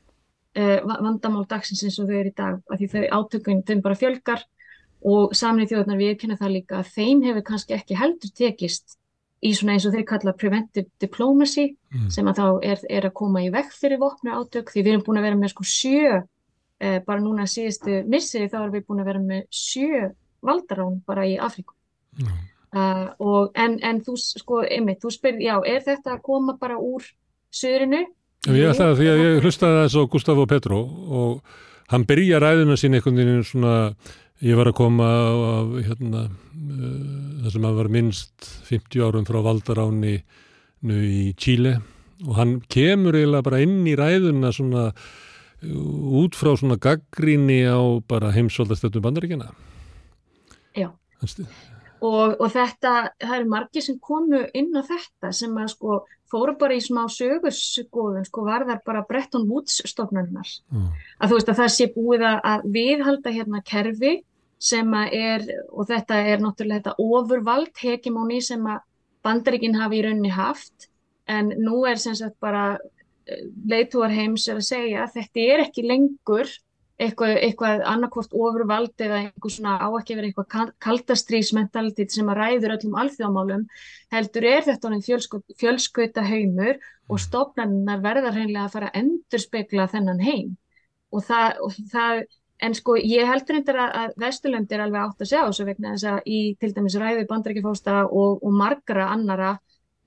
uh, vandamál dagsins eins og þau eru í dag af því þau átökun þeim bara fjölgar og samnið þjóðarnar við kynna það líka að þeim hefur kannski ekki heldur tekist í svona eins og þeir kalla preventive diplomacy mm. sem að þá er, er að koma í vekk fyrir vopna átök því við erum búin að vera með sko sjö uh, bara núna síðustu missið þá erum við búin að vera með sjö valdarán bara í Afríku mm. uh, og en, en þú sko, einmitt, þú spyrir, já, er þetta að koma bara úr söðrinu Ég ætlaði því að ég hlustaði þess á Gustafo Petro og hann byrja ræðuna sín einhvern veginn svona, ég var að koma af hérna, uh, það sem að var minnst 50 árum frá Valdaráni í Chile og hann kemur eiginlega bara inn í ræðuna svona út frá svona gaggríni á bara heimsvöldastöldum bandaríkjana. Já. Og, og þetta, það eru margir sem komu inn á þetta sem að sko fóru bara í smá sögurskoðun, sko var þar bara Bretton Woods stofnarnar. Mm. Að þú veist að það sé búið að viðhalda hérna kerfi sem að er, og þetta er náttúrulega þetta ofurvald hekimóni sem að bandaríkinn hafi í raunni haft, en nú er sem sagt bara eh, leitúar heims er að segja að þetta er ekki lengur eitthvað, eitthvað annarkvort ofurvald eða einhver svona á ekki verið eitthvað kaldastrýsmentalitet sem að ræður öllum alþjóðmálum heldur er þetta fjölskauta haumur og mm. stofnarnar verðar hreinlega að fara að endurspegla þennan heim og það, og það en sko ég heldur reyndar að, Vesturlönd er alveg átt að segja þessu vegna þess að í til dæmis ræði bandrækjafósta og, og margra annara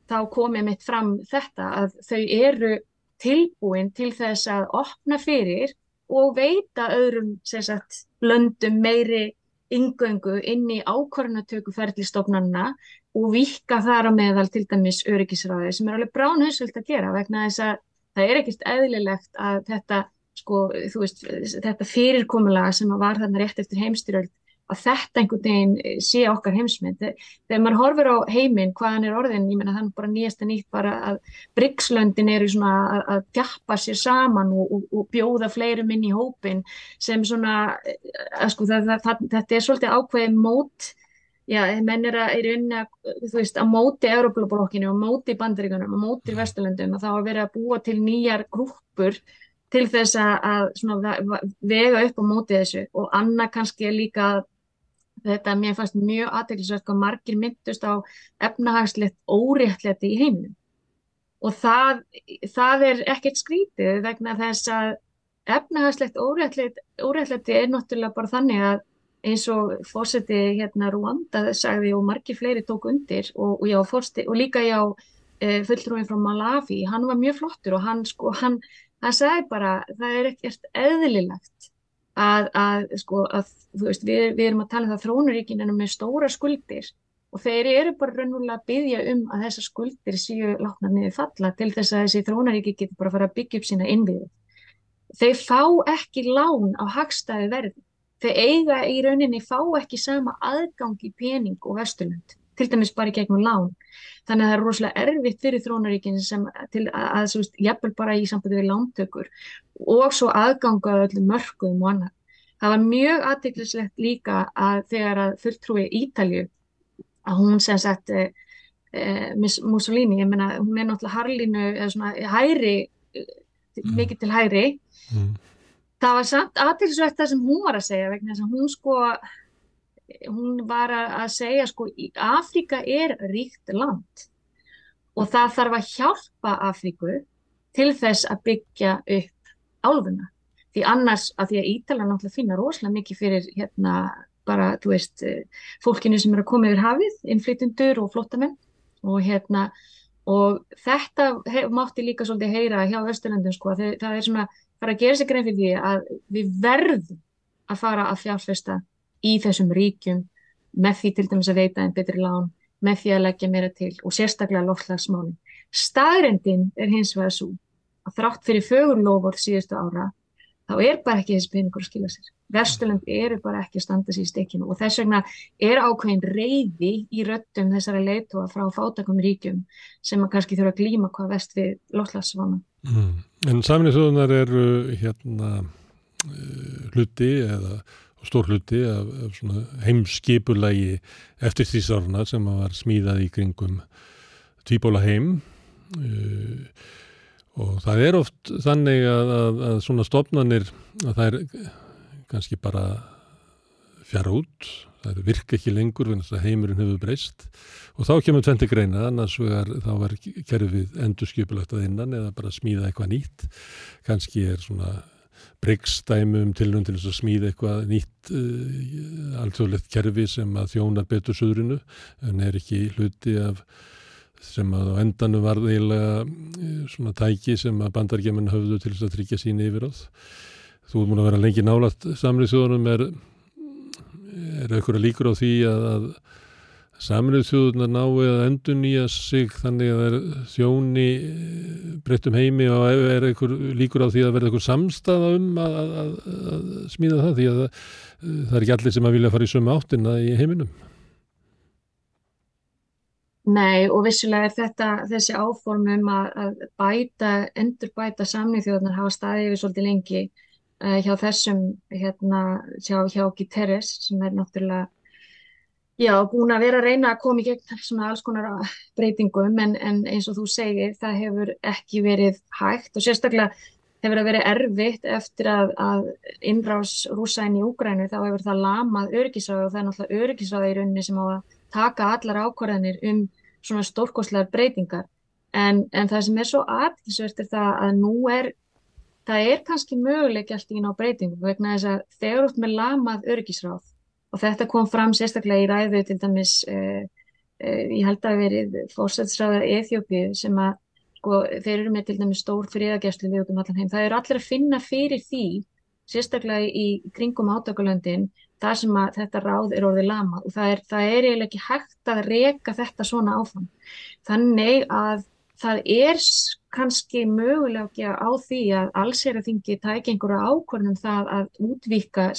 þá komið mitt fram þetta að þau eru tilbúin til þess að opna fyrir og veita öðrum sagt, löndum meiri yngöngu inn í ákvarðanatöku ferðlistofnanna og vika þar á meðal til dæmis öryggisræði sem er alveg bránhausvöld að gera vegna þess að það er ekkert eðlilegt að þetta, sko, veist, þetta fyrirkomulega sem var þarna rétt eftir heimstyröld að þetta einhvern veginn eh, sé okkar heimsmynd. Þegar maður horfir á heiminn hvaðan er orðin, ég menna þannig bara nýjast en nýtt bara að Brygslöndin eru svona að, að tjappa sér saman og, og, og bjóða fleirum inn í hópin sem svona, eh, að sko það, það, þetta er svolítið ákveðið mót, já, menn er að, er unni að, þú veist, að móti Európa-blokkinu og móti bandaríkanum og móti Vesturlöndum og þá að vera að búa til nýjar grúpur til þess að vega upp á móti þessu. Og annað kannski líka þetta mér fannst mjög aðteglisvægt hvað margir myndust á efnahagslegt óréttleiti í heiminum. Og það, það er ekkert skrítið vegna þess að efnahagslegt óréttleiti er náttúrulega bara þannig að eins og fórseti hérna Rwanda sagði og margir fleiri tók undir og, og, já, fórsti, og líka já e, fulltrúin frá Malawi, hann var mjög flottur og hann sko, hann, hann sagði bara það er ekkert eðlilegt að, að sko að þú veist við, við erum að tala um það þrónuríkin en með stóra skuldir og þeir eru bara raunverulega að byggja um að þessar skuldir séu látna niður falla til þess að þessi þrónaríki getur bara að fara að byggja upp sína innviði. Þeir fá ekki lán á hagstæði verði Þau eiga í rauninni fá ekki sama aðgang í pening og vesturlund, til dæmis bara í gegnum lán. Þannig að það er rosalega erfitt fyrir þrónaríkinn sem til að, að svo veist, jafnvel bara í sambandi við lántökur og svo aðganga öllum mörgum og annað. Það var mjög aðteglislegt líka að þegar að fulltrúi Ítalju, að hún sem sagt eh, eh, Miss Mussolini, ég menna hún er náttúrulega harlínu eða svona hæri, mm. mikið til hæri, mm það var samt aðtilsvægt það sem hún var að segja vegna þess að hún sko hún var að segja sko Afríka er ríkt land og það þarf að hjálpa Afríku til þess að byggja upp álfuna. Því annars að því að Ítalan náttúrulega finna rosalega mikið fyrir hérna bara, þú veist, fólkinu sem er að koma yfir hafið, innflytundur og flottamenn og hérna og þetta hef, mátti líka svolítið heyra hjá Östurlandum sko, það, það er svona fara að gera sig grein fyrir því að við verðum að fara að fjárfesta í þessum ríkjum með því til dæmis að veita einn betri lán, með því að leggja meira til og sérstaklega loftlagsmálinn. Staðrendin er hins vegar svo að þrátt fyrir fögurlofur síðustu ára þá er bara ekki þessi peningur að skila sér. Vesturland eru bara ekki að standa sér í stekinu og þess vegna er ákveðin reyði í röttum þessara leitóa frá fátakum ríkjum sem að kannski þurfa að glíma hvað vest við loftlagsvána. Mm. En saminnið þjóðunar eru hérna uh, hluti eða stór hluti af, af heimskipulagi eftir því sárna sem var smíðað í kringum tvíbóla heim. Uh, og það er oft þannig að, að, að svona stofnanir að það er kannski bara fjara út, það virka ekki lengur vegna þess að heimurinn hefur breyst. Og þá kemur tventi greina, annars vegar þá er kerfið endur skipulagt að innan eða bara smíða eitthvað nýtt. Kannski er svona breykstæmum tilnum til þess að smíða eitthvað nýtt uh, alþjóðlegt kerfi sem að þjónar betur söðrinu en er ekki hluti af sem að á endanum var eiginlega eh, svona tæki sem að bandargemenn höfðu til þess að tryggja sín yfir áð. Þú múin að vera lengi nálagt samrið þjóðunum er, er eitthvað líkur á því að, að samrið þjóðunar nái að endur nýja sig þannig að það er þjóni eh, breyttum heimi og er eitthvað líkur á því að verða eitthvað samstaða um að, að, að smíða það því að það er ekki allir sem að vilja fara í sömu áttina í heiminum. Nei og vissulega er þetta þessi áformum að, að bæta, endur bæta samnýþjóðunar hafa staðið við svolítið lengi uh, hjá þessum hérna hjá, hjá Guterres sem er náttúrulega já búin að vera að reyna að koma í gegn svona alls konar breytingum en, en eins og þú segir það hefur ekki verið hægt og sérstaklega hefur það verið erfitt eftir að, að innrás rúsa inn í Úgrænu þá hefur það lamað örgisráði og það er náttúrulega örgisráði í rauninni sem á að taka allar ákvarðanir um svona stórkoslegar breytingar. En, en það sem er svo aðtilsvert er það að nú er það er kannski möguleik allt í ná breytingum vegna þess að þegar út með lamað örgisráð og þetta kom fram sérstaklega í ræðu til dæmis eh, eh, ég held að verið fórsætsræðar Eþjópið sem að sko, þeir eru með til dæmis stór friðagjastlu við okkur allan heim, það eru allir að finna fyrir því sérstaklega í kringum átökulöndin þar sem að þetta ráð er orðið lama og það er, það er eiginlega ekki hægt að reyka þetta svona áfram. Þannig að það er kannski mögulega á því að allseraþingi tæk einhverja ákvörnum það að útvíka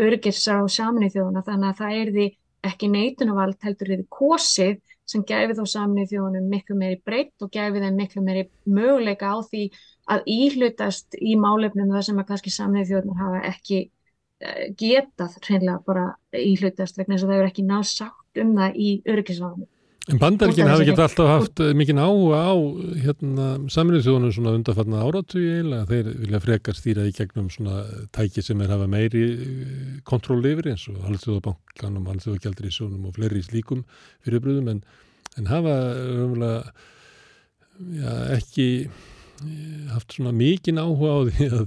örgis á saminnið þjóðuna þannig að það er því ekki neitunavald heldur því kosið sem gæfi þó saminnið þjóðunum miklu meiri breytt og gæfi þeim miklu meiri möguleika á því að íhlutast í málefnum þar sem að kannski saminnið þjóðunar hafa ekki getað hreinlega bara í hlutast vegna þess að það eru ekki náð sátt um það í öryggisváðinu. En bandaríkinn hafi ekki alltaf haft mikinn áhuga á hérna, saminuð þjóðunum svona undarfarna áratugi eiginlega, þeir vilja frekar stýra í gegnum svona tæki sem er hafa meiri eh, kontról yfir eins og halvþjóðabankanum, halvþjóðagjaldri í sjónum og fleiri slíkum fyrirbröðum en, en hafa umlega ja, ekki eh, haft svona mikinn áhuga á því að,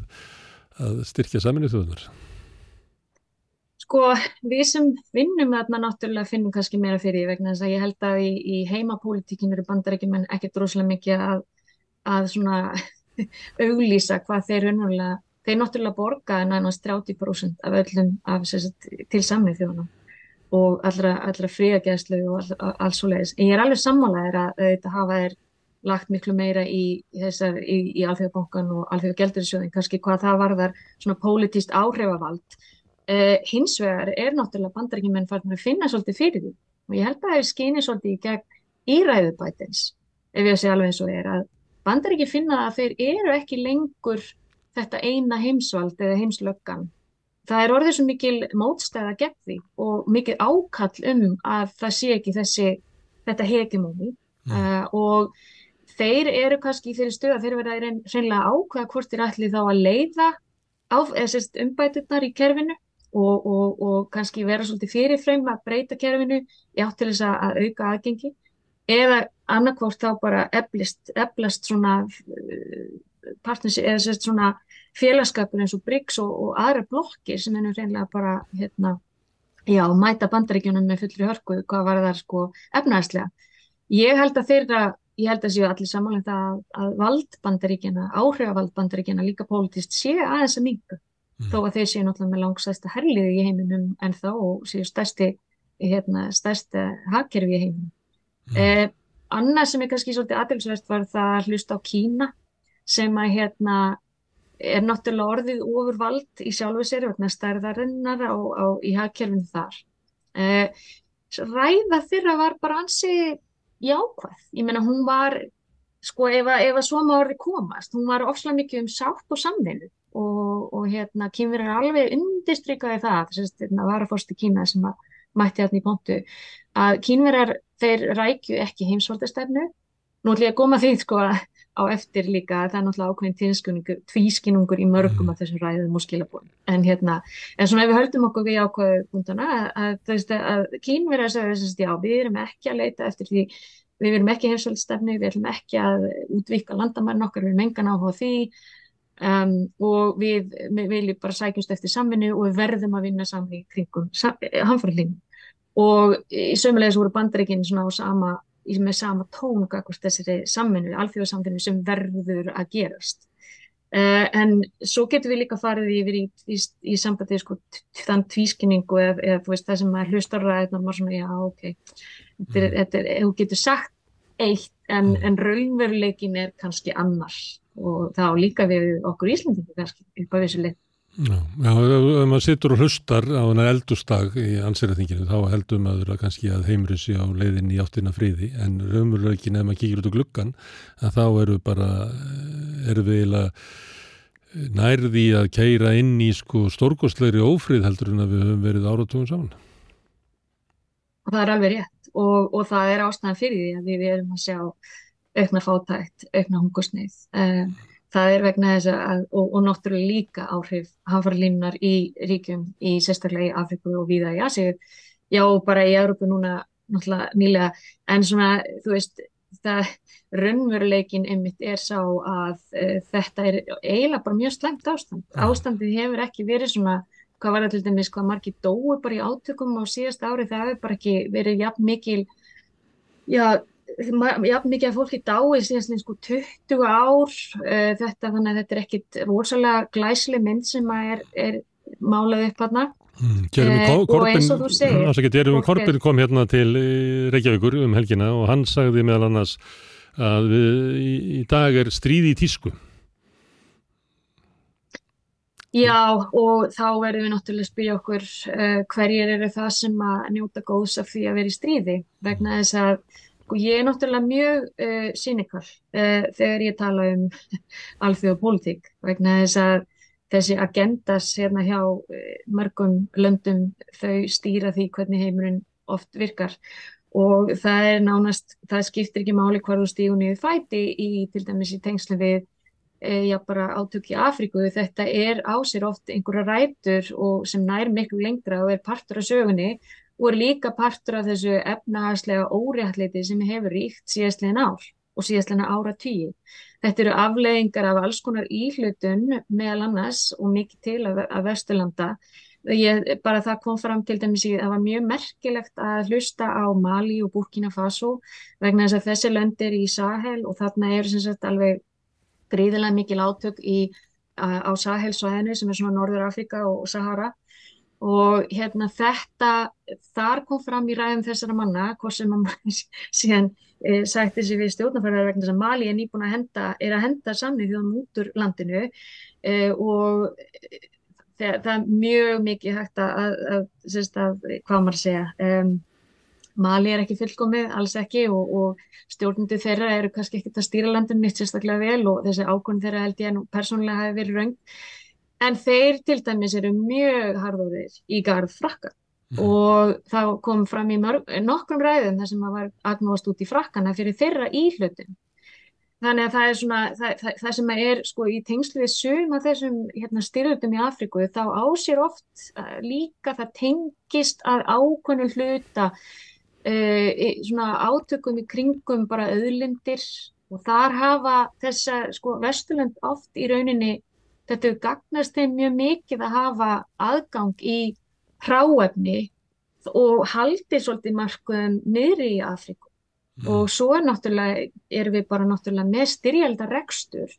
að styrkja saminuð þjóðunar. Sko, við sem vinnum þarna náttúrulega finnum kannski meira fyrir því vegna þess að ég held að í, í heimapolítikin eru bandarækjumenn ekkert rosalega mikið að, að svona auglýsa hvað þeir unnulega, þeir náttúrulega borga nánast 30% af öllum af, sagt, til samnið þjóðana og allra, allra fríageðslu og alls og leiðis. En ég er alveg sammálaðir að þetta hafa þeir lagt miklu meira í, í, í, Alþjóðabankan og Alþjóðageldurisjóðin, kannski hvað það varðar svona pólitíst áhrifavald Uh, hins vegar er náttúrulega bandarækjumenn farin að finna svolítið fyrir því og ég held að það er skynið svolítið í gegn íræðu bætins ef ég segja alveg eins og er að bandarækju finna að þeir eru ekki lengur þetta eina heimsvald eða heimslöggan. Það er orðið svo mikil mótstæða gegn því og mikil ákall um að það sé ekki þessi, þetta hegemóni mm. uh, og þeir eru kannski í þeirri stöða, þeir verða reynilega ákveða hvort þeir ætli þá að leiða á, umbæturnar í kerfinu og, og, og kannski vera svolítið fyrirfrem að breyta kerfinu í átt til þess að auka aðgengi eða annarkvárt þá bara eflist, eflast svona uh, partners eða sérst svona félagskapur eins og BRICS og, og aðra blokkir sem ennum reynilega bara hérna, já, mæta bandaríkjunum með fullri hörku hvað var það sko efnæðslega. Ég held að þeirra, ég held að séu allir samanlegt að, að vald bandaríkjana, áhrifavald bandaríkjana líka pólitist sé aðeins að minga mm. þó að þeir séu náttúrulega með langsæsta herliði í heiminum en þá séu stærsti hérna, stærsti hagkerfi í heiminum mm. eh, annað sem er kannski svolítið aðeinsverst var það að hlusta á Kína sem að hérna er náttúrulega orðið ofur vald í sjálfu sér vegna stærðarinnar á, á, í hagkerfinu þar eh, ræða þeirra var bara ansi jákvæð, ég menna hún var sko ef að, ef að svo maður orði komast, hún var ofslega mikið um sátt og samveinu og, og hérna kynverðar alveg undistrykkaði það þess að hérna, var að fórstu Kína sem að mætti hérna í pontu að kynverðar þeir rækju ekki heimsvaldastefnu nú ætlum ég að góma því sko á eftir líka það er náttúrulega ákveðin tvískinungur í mörgum af þessum ræðum og skilabóðum en hérna, en svona ef við höldum okkur við ákveðu punktana að, að, að kynverðar segja já við erum ekki að leita eftir því við erum ekki heimsvaldastefnu, við ætlum ekki að útvíka landamærin okkar, við erum engan áhuga því Um, og við, við viljum bara sækjumst eftir samvinnu og við verðum að vinna saman í kringum eh, hanfarlínu og í sömulegis voru á sama, með sama tónga hvort þessari samvinnu, alþjóðarsamvinnu sem verður að gerast uh, en svo getur við líka farið yfir í, í, í sambandi sko, þann tvískinningu eða, eða veist, það sem hlustar ræðin og maður svona já ok, þetta er, mm. þetta er, þú getur sagt eitt en, mm. en raunveruleikin er kannski annars og þá líka við okkur Íslandingu kannski upp á þessu leið. Já, já, ef maður sittur og hlustar á eldustag í ansýraþinginu þá heldur maður að kannski að heimri sig á leiðin í áttina friði en raunveruleikin ef maður kíkir út á gluggan að þá eru bara, eru við eiginlega nærði að keira inn í sko stórgóðslegri ófrið heldur en að við höfum verið áratugum saman. Og það er alveg rétt og, og það er ástæðan fyrir því að við erum að sjá aukna fátækt, aukna hungursnið. Um, það er vegna þess að, og, og náttúrulega líka áhrif hanfarlínunar í ríkjum í sérstaklega í Afriku og víða í Asíu, já bara í Európu núna náttúrulega nýlega, en svona þú veist, það raunveruleikin einmitt er sá að uh, þetta er eiginlega bara mjög slemt ástand. Ástandið hefur ekki verið svona, hvað var það til dæmis, hvað margir dói bara í átökum á síðast ári, það hefur bara ekki verið jafn mikil, já, jafn mikið að fólki dái síðan sko 20 ár uh, þetta þannig að þetta er ekkit rosalega glæsli mynd sem er, er málað upp hérna mm, uh, og eins og þú segir Jeremy Corbyn kom hérna til eh, Reykjavíkur um helgina og hann sagði meðal annars að við, í, í dag er stríði í tísku. Já og þá verðum við náttúrulega að spyrja okkur uh, hverjir eru það sem að njóta góðs af því að vera í stríði vegna þess að Sko ég er náttúrulega mjög uh, cynical uh, þegar ég tala um alþjóða pólitík vegna þess að þessi agendas hérna hjá uh, mörgum löndum þau stýra því hvernig heimurinn oft virkar. Og það er nánast, það skiptir ekki máli hvar þú stígur niður fæti í til dæmis í tengslu við já bara átök í Afríku. Þetta er á sér oft einhverja rætur og sem nær miklu lengra og er partur af sögunni og er líka partur af þessu efnahagslega óréttleiti sem hefur ríkt síðastlegin ár og síðastlegin ára tíu. Þetta eru afleðingar af alls konar íhlutun meðal annars og mikið til af, af Vesturlanda ég, bara það kom fram til dæmis í það var mjög merkilegt að hlusta á Mali og Burkina Faso vegna þess að þessi lönd er í Sahel og þarna eru sem sagt alveg gríðilega mikil átök í, á Sahel svæðinu sem er svona Norður Afrika og Sahara og hérna þetta þar kom fram í ræðum þessara manna hvort sem að síðan e, sætti sig við stjórnarfæðar vegna að Mali er nýbúin að henda, er að henda samnið þjóðum út úr landinu e, og það, það er mjög mikið hægt að, að, að, að hvað maður segja um, Mali er ekki fullkomið, alls ekki og, og stjórnundu þeirra eru kannski ekkert að stýra landinu nýtt sérstaklega vel og þessi ákvörn þeirra held ég nú persónulega hafi verið raung en þeir til dæmis eru mjög harðóðir í garð frakka. Mm. og það kom fram í mörg, nokkrum ræðum þar sem að var agnóðast út í frakkana fyrir þeirra íhlutum Þannig að það er svona, það, það, það sem er sko í tengslu við suma þessum hérna, styrlutum í Afriku þá ásýr oft uh, líka það tengist að ákvöndu hluta uh, svona átökum í kringum bara auðlindir. Og þar hafa þessa sko Vesturland oft í rauninni þetta gagnast þeim mjög mikið að hafa aðgang í hráefni og haldi svolítið markuðum niður í Afriku Mm. Og svo er náttúrulega, erum við bara náttúrulega með styrjaldarekstur,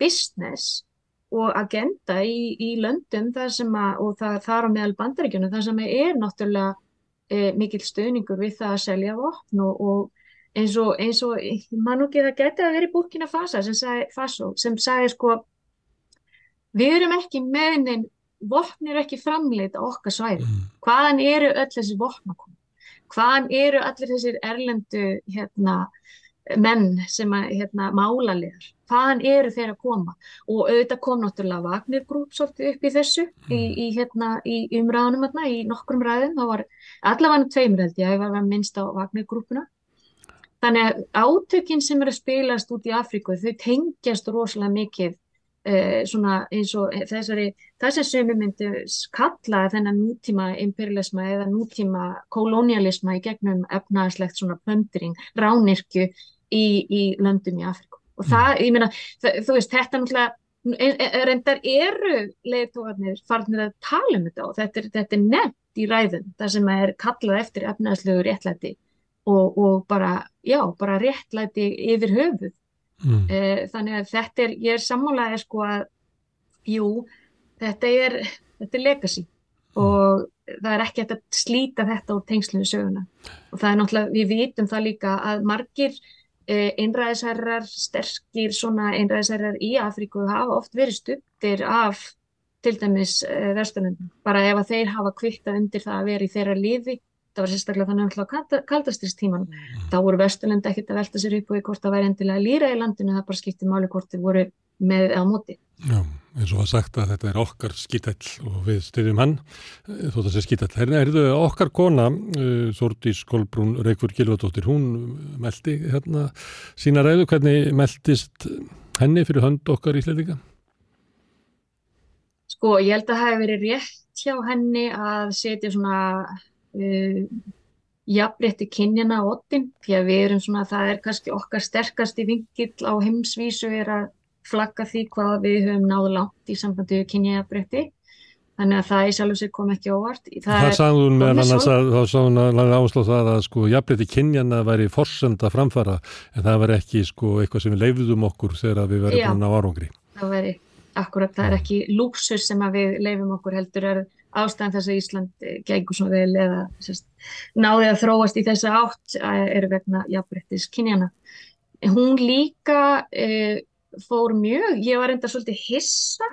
business og agenda í, í löndum þar sem að, og það þar á meðal bandaríkjunum, þar sem er náttúrulega e, mikil stöðningur við það að selja vopn og, og eins og, eins og, mann og ekki það geti að vera í búkina fasa sem sagði, Faso, sem sagði sko, við erum ekki með neinn, vopn er ekki framleitt á okkar svæði, mm. hvaðan eru öll þessi vopn að koma? hvaðan eru allir þessir erlendu hérna, menn sem að hérna, mála liðar, hvaðan eru þeir að koma og auðvitað kom náttúrulega Wagner Group svolítið upp í þessu mm. í, í, hérna, í umræðunum hérna, í nokkrum ræðum, það var allavega tveimur held ég, ég var minnst á Wagner Groupuna þannig að átökinn sem eru að spilast út í Afríku þau tengjast rosalega mikið Uh, svona eins og þessari það sem sömu myndi kalla þennan nútíma imperialisma eða nútíma kolonialisma í gegnum efnaðslegt svona plöndring, ránirkju í, í löndum í Afriku og það, mm. ég meina, þú veist þetta náttúrulega reyndar eru leiðtóðarnir farnir að tala um þetta og þetta er, þetta er nefnt í ræðum það sem er kallað eftir efnaðslegu réttlæti og, og bara, já, bara réttlæti yfir höfuð Mm. Uh, þannig að þetta er, ég er sammálaðið sko að, jú, þetta er, þetta er legacy mm. og það er ekki að slíta þetta úr tengslinu söguna og það er náttúrulega, við vitum það líka að margir uh, einræðisherrar, sterkir svona einræðisherrar í Afríku hafa oft verið stuptir af til dæmis uh, vestunum, bara ef að þeir hafa kvitta undir það að vera í þeirra liði það var sérstaklega þannig að kaldastistíman mm. þá voru Vesturlund ekkert að velta sér upp og hvort það væri endilega líra í landinu það bara skipti máli hvort þið voru með á móti Já, eins og að sagt að þetta er okkar skítall og við styrjum hann eh, þó það sé skítall. Hérna er þau okkar kona uh, Þórdís Kolbrún Reykjur Gilvardóttir, hún meldi hérna sína ræðu, hvernig meldist henni fyrir hönd okkar í Íslandika? Sko, ég held að það hefur verið rétt hjá henni að setja svona uh, jafnrétti kynjana á ottin því að við erum svona, það er kannski okkar sterkasti vingill á heimsvísu er að flagga því hvað við höfum náðu langt í sambandi við kynjajafnrétti. Þannig að það í sjálf og sér kom ekki óvart. Það, það sagði hún meðan annars að þá sagði hún að laga áslá það að sko jafnrétti kynjana væri forsenda framfara en það var ekki sko eitthvað sem við leifðum okkur þegar við verðum búin á árangri. Það veri akkurat, það er ekki lúksus sem við leifum okkur heldur er ástæðan þess að Ísland gengur svo vel eða sérst, náði að þróast í þessa átt er vegna jafnbrettis kynjana. Hún líka e, fór mjög, ég var enda svolítið hissa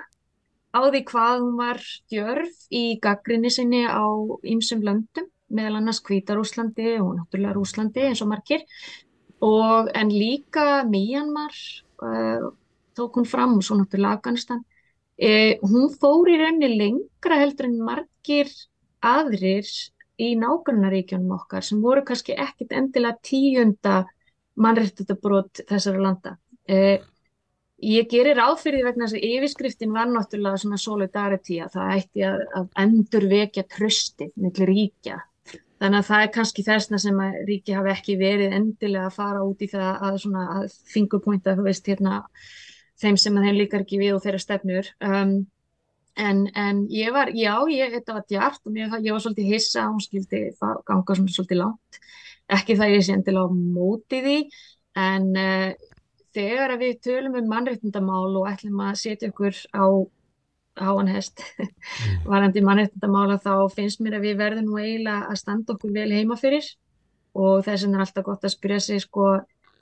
á því hvað hún var djörf í gaggrinni sinni á ýmsum löndum, meðal annars Kvítarúslandi og náttúrulega Rúslandi eins og margir, og, en líka Myanmar uh, tók hún fram og svo náttúrulega Afganistan Eh, hún fór í rauninni lengra heldur en margir aðrir í nágrannaríkjónum okkar sem voru kannski ekkit endilega tíunda mannrættutabrot þessara landa. Eh, ég gerir áfyrir vegna þess að yfirskriftin var náttúrulega svona solidarity að það ætti að, að endur vekja tröstið millir ríkja. Þannig að það er kannski þessna sem að ríki hafi ekki verið endilega að fara út í það að, að fingerpointa, þú veist, hérna þeim sem þeim líkar ekki við og þeirra stefnur. Um, En, en ég var, já, ég, þetta var djart og mér, ég var svolítið hissa að hún skildi ganga svolítið langt. Ekki það ég sé endilega á móti því, en uh, þegar við tölum um mannréttindamál og ætlum að setja ykkur á háan hest varandi mannréttindamála þá finnst mér að við verðum nú eiginlega að standa okkur vel heima fyrir. Og þess vegna er alltaf gott að spyrja sig sko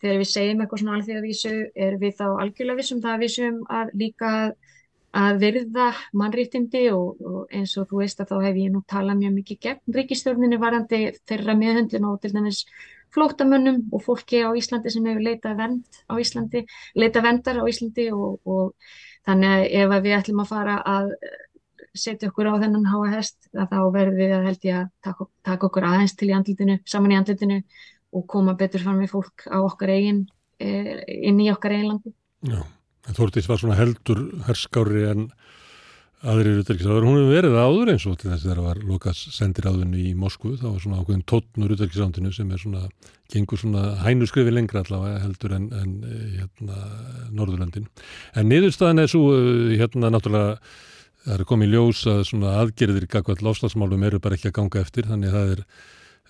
þegar við segjum eitthvað svona alþjóðavísu er við þá algjörlega vissum það að við séum að líka að virða mannréttindi og, og eins og þú veist að þá hef ég nú talað mjög mikið gegn ríkistjórninni varandi þeirra meðhundlun og til dæmis flóttamönnum og fólki á Íslandi sem hefur leitað vernd á Íslandi, leitað verndar á Íslandi og, og þannig að ef að við ætlum að fara að setja okkur á þennan háa hest þá verðum við að held ég að taka, taka okkur aðeins til í andlutinu, saman í andlutinu og koma betur fram við fólk á okkar eigin, eh, inn í okkar eigin landi. Já, en Þórtís var svona heldur herskári en aðrir utelgisáður. Hún hefur verið áður eins og til þess að það var lokast sendir áðunni í Moskvu. Það var svona ákveðin tóttnur utelgisándinu sem er svona, gengur svona hænusskrifi lengra allavega heldur en, en eh, hérna Norðurlöndin. En niðurstaðan er svo eh, hérna náttúrulega það er komið ljós að svona aðgerðir í gagvall láslagsmálum eru bara ekki að ganga eftir þannig að það er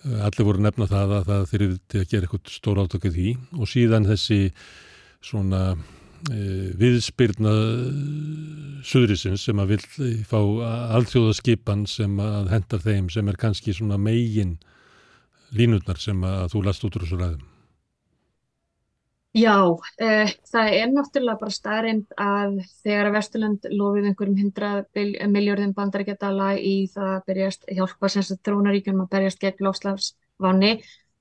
allir voru nefna það að það þurfti að gera eitthvað stór átökuð því og síðan þessi svona e, viðspyrna suðrisins sem að vil fá alþjóðaskipan sem að hendar þeim sem er kannski svona megin línutnar sem að þú last út úr þessu ræðum. Já, uh, það er náttúrulega bara staðrind að þegar að Vesturland lofið einhverjum hundrað miljörðum bandarækjadala í það að berjast hjálpa sem þess að trónaríkjum að berjast gegn lofslagsváni,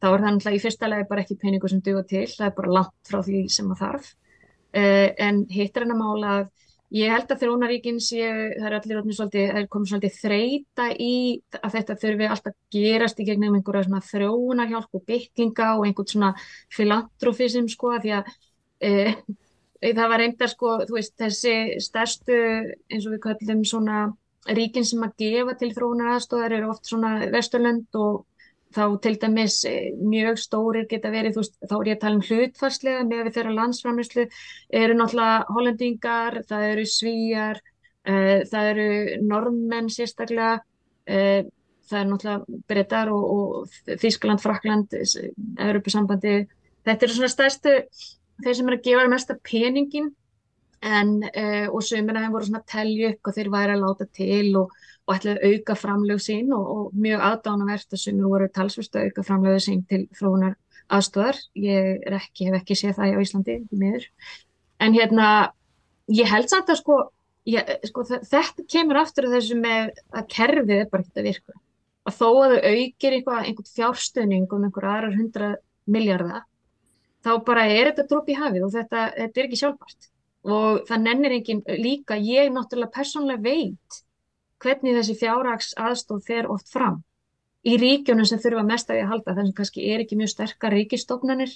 þá er það náttúrulega í fyrsta lagi bara ekki peningu sem duga til, það er bara langt frá því sem að þarf. Uh, en hittar hann að mála að Ég held að þróunaríkin séu, það er allir svolítið, er komið svolítið þreita í að þetta þurfi alltaf gerast í gegnum einhverja svona þróunarhjálp og bygginga og einhvern svona filantrofism sko því að e, það var reyndar sko, þú veist, þessi stærstu eins og við kallum svona ríkin sem að gefa til þróunaraðstóðar eru oft svona vesturlönd og þá til dæmis mjög stórir geta verið, veist, þá er ég að tala um hlutfarslega með við þeirra landsframlýslu eru náttúrulega hollendingar, það eru svíjar, uh, það eru normenn sérstaklega, uh, það er náttúrulega breytar og, og Þískland, Frakland, Europasambandi, þetta eru svona stærstu, þeir sem eru að gefa mest að peningin en, uh, og sömur að þeim voru svona að telja upp og þeir væri að láta til og og ætlaði að auka framlög sín og, og mjög aðdánavert að sumir voru talsvist að auka framlögu sín til þróunar aðstöðar. Ég ekki, hef ekki séð það á Íslandi miður. En hérna, ég held samt að sko, ég, sko þetta kemur aftur af þessu með að kerfið er bara ekkert að virka. Að þó að þau aukir einhver, einhvern fjárstöðning um einhver aðrar hundra miljardar, þá bara er þetta dróp í hafið og þetta, þetta er ekki sjálfbart. Og það nennir engin líka, ég náttúrulega persónlega veit hvernig þessi fjárrags aðstóð fer oft fram í ríkjónum sem þurfa mest að ég halda, þar sem kannski er ekki mjög sterkar ríkistofnanir,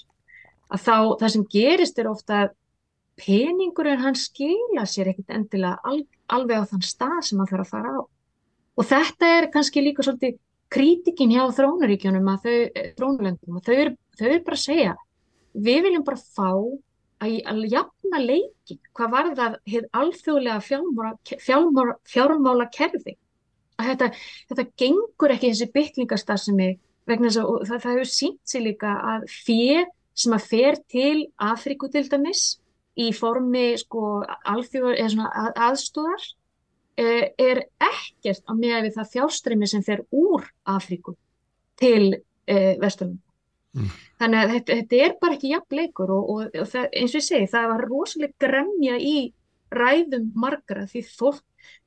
að þá það sem gerist er ofta peningurinn hann skila sér ekkit endilega al, alveg á þann stað sem hann þarf að fara á. Og þetta er kannski líka svolítið krítikin hjá þrónuríkjónum að þau, þrónulöndum, að þau eru, þau eru bara að segja, við viljum bara fá að, að jafna leikin hvað var það hefð alþjóðlega fjármála, fjármála kerfi að þetta, þetta gengur ekki þessi bytlingastarfsemi vegna þess að það, það hefur sínt sér líka að fér sem að fer til Afríku til dæmis í formi sko alþjóðar eða svona að, aðstóðar eh, er ekkert á meða við það fjárströmi sem fer úr Afríku til eh, Vesturlund Mm. Þannig að þetta, þetta er bara ekki jafn leikur og, og, og það, eins og ég segi það var rosalega gremja í ræðum margra því fólk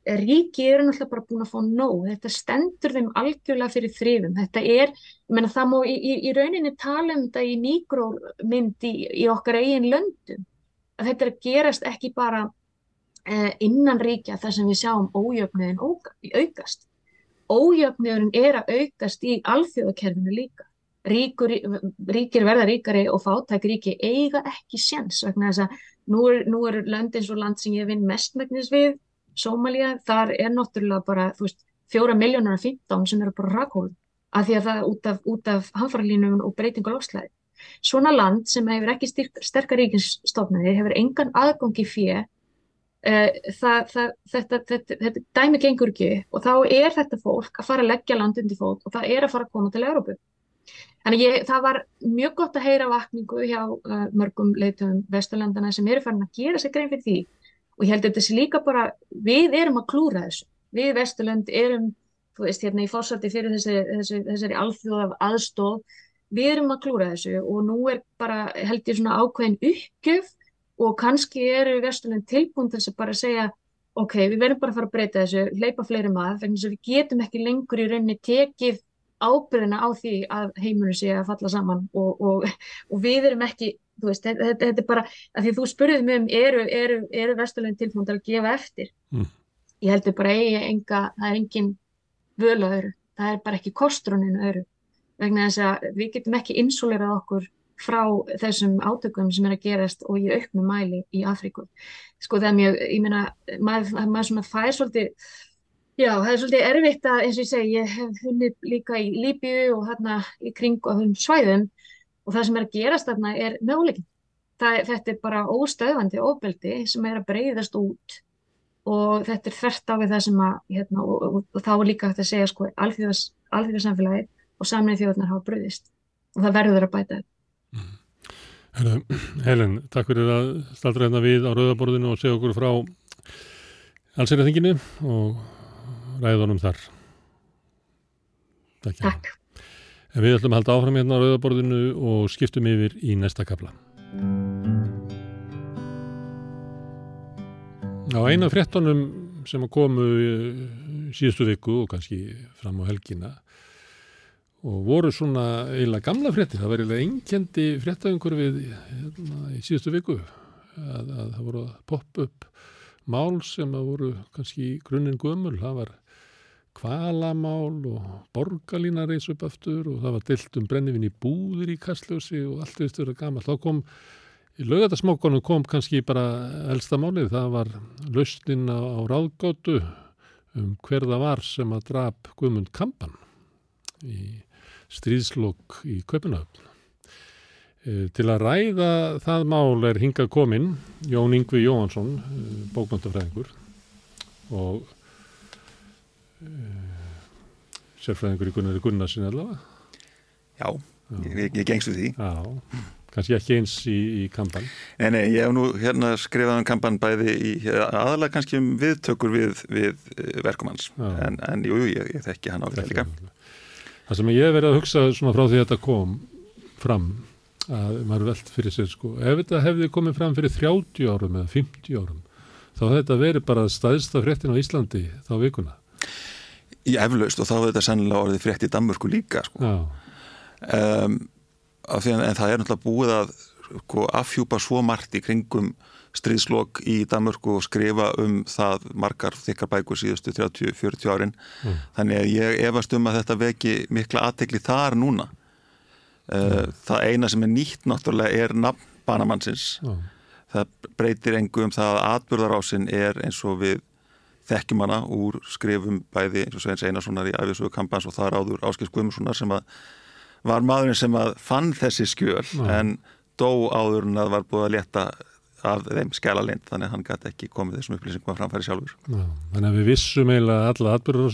ríki eru náttúrulega bara búin að fá nóg, þetta stendur þeim algjörlega fyrir þrifum, þetta er menna, það má í, í, í rauninni tala um þetta í mikromynd í, í okkar eigin löndum, að þetta er að gerast ekki bara eh, innan ríkja þar sem við sjáum ójöfniðin aukast, ójöfniðurinn er að aukast í alþjóðakerfinu líka ríkur, ríkir verða ríkari og fátæk ríki eiga ekki séns vegna þess að nú er, nú er lönd eins og land sem ég vinn mestmægnis við, Sómalía, þar er náttúrulega bara, fjóra miljónar og fintán sem eru bara rakhól af því að það út af, af hanfarlínum og breytingu lofslæði. Svona land sem hefur ekki sterkar ríkinsstofnaði hefur engan aðgangi fjö uh, það, það, þetta, þetta, þetta dæmi gengur ekki og þá er þetta fólk að fara að leggja land undir fót og það er að fara að koma til Európu. Þannig ég, það var mjög gott að heyra vakningu hjá uh, mörgum leitum vesturlandana sem eru farin að gera sig grein fyrir því og ég held að þetta sé líka bara, við erum að klúra þessu. Við vesturland erum, þú veist, hérna í fórsætti fyrir þessari, þessari, þessari alþjóða aðstóð, við erum að klúra þessu og nú er bara, held ég, svona ákveðin uppgjöf og kannski eru vesturland tilbúin til þess að bara segja ok, við verðum bara að fara að breyta þessu, leipa fleiri maður, þannig að við getum ekki lengur í rauninni tekið ábyrðina á því að heimunum sé að falla saman og, og, og við erum ekki, þú veist, þetta, þetta er bara, að því þú spurðið mig um, eru, eru, eru vesturlegin tilbúin til að gefa eftir? Mm. Ég heldur bara eigi enga, það er engin völu öðru, það er bara ekki kostruninu öðru, vegna þess að við getum ekki insulerað okkur frá þessum átökum sem er að gerast og í auknum mæli í Afríku. Sko það er mjög, ég meina, maður, maður svona fær svolítið Já, það er svolítið erfitt að, eins og ég segi, ég hef hunnið líka í Líbíu og hérna í kring á þessum svæðum og það sem er að gerast þarna er möguleikin. Þetta er bara óstöðvandi óbeldi sem er að breyðast út og þetta er þvert á við það sem að, hérna, og, og, og þá er líka hægt að segja, sko, alþjóðarsamfélagið og samlega þjóðarnar hafa breyðist og það verður að bæta þetta. Mm. Helen, takk fyrir að staldra hérna við á Rauðaborðinu og segja okkur frá allsýrðinginu og ræðunum þar. Takk. Takk. En við ætlum að halda áfram hérna á Rauðaborðinu og skiptum yfir í næsta kapla. Á eina fréttonum sem komu síðustu viku og kannski fram á helgina og voru svona eiginlega gamla fréttir, það var eiginlega einkendi fréttaðungur við hérna, í síðustu viku að, að það voru að poppa upp mál sem að voru kannski grunninn gömul, það var kvalamál og borgarlína reys upp aftur og það var dilt um brennivinn í búðir í kastljósi og allt veist verið gammal. Þá kom, í lögatarsmókonum kom kannski bara elsta málið, það var lausnin á, á ráðgótu um hverða var sem að drap Guðmund Kampan í stríðslokk í Köpunahöfn. E, til að ræða það mál er hingað kominn Jón Yngvi Jóhansson, e, bókmöntafræðingur og sérfræðingur í Gunnari Gunnarsin allavega? Já, Já. Ég, ég gengst við því. Já, kannski ekki eins í, í kampan Nei, nei, ég hef nú hérna skrifað um kampan bæði í, aðalega kannski um viðtökur við, við eh, verkumanns en, en jú, jú, ég, ég þekki hann á þetta líka. Það sem ég hef verið að hugsa svona frá því að þetta kom fram að maður veld fyrir sér sko ef þetta hefði komið fram fyrir 30 árum eða 50 árum þá hefði þetta verið bara staðista fréttin á Íslandi þá vikuna í eflaust og þá hefur þetta sennilega orðið frétt í Danmörku líka sko. um, en, en það er náttúrulega búið að sko, afhjúpa svo margt í kringum stríðslokk í Danmörku og skrifa um það margar þykkar bækur síðustu 30-40 árin mm. þannig að ég efast um að þetta veki mikla aðtegli þar núna mm. það eina sem er nýtt náttúrulega er nafn banamannsins mm. það breytir engu um það að atbyrðarásinn er eins og við þekkjum hana úr skrifum bæði eins og Sveins Einarssonar í æfisögu kampans og þar áður Áskils Guðmurssonar sem að var maðurinn sem að fann þessi skjöl Ná. en dó áður en að var búið að leta af þeim skælalind þannig að hann gæti ekki komið þessum upplýsingum að framfæri sjálfur. Ná, þannig að við vissum eiginlega alla atbyrður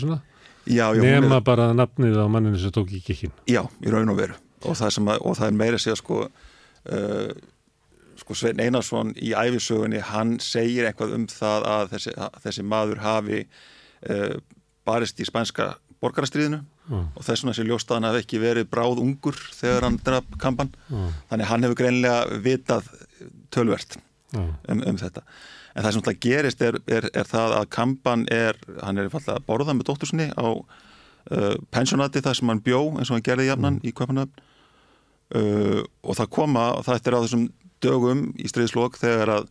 nema er... bara nafnið á manninu sem tók ekki ekki. Já, í raun og veru og það, að, og það er meira að segja sko uh, sko Svein Einarsson í æfisögunni hann segir eitthvað um það að þessi, að þessi maður hafi uh, barist í spænska borgarastriðinu mm. og þess vegna sé ljóstaðan að ekki verið bráð ungur þegar hann draf kampan mm. þannig hann hefur greinlega vitað tölvert mm. um, um þetta en það sem alltaf gerist er, er, er það að kampan er, hann er fallið að borða með dóttursinni á uh, pensionati þar sem hann bjó eins og hann gerði jafnan mm. í Köpunöfn uh, og það koma, það eftir á þessum dögum í stríðslokk þegar að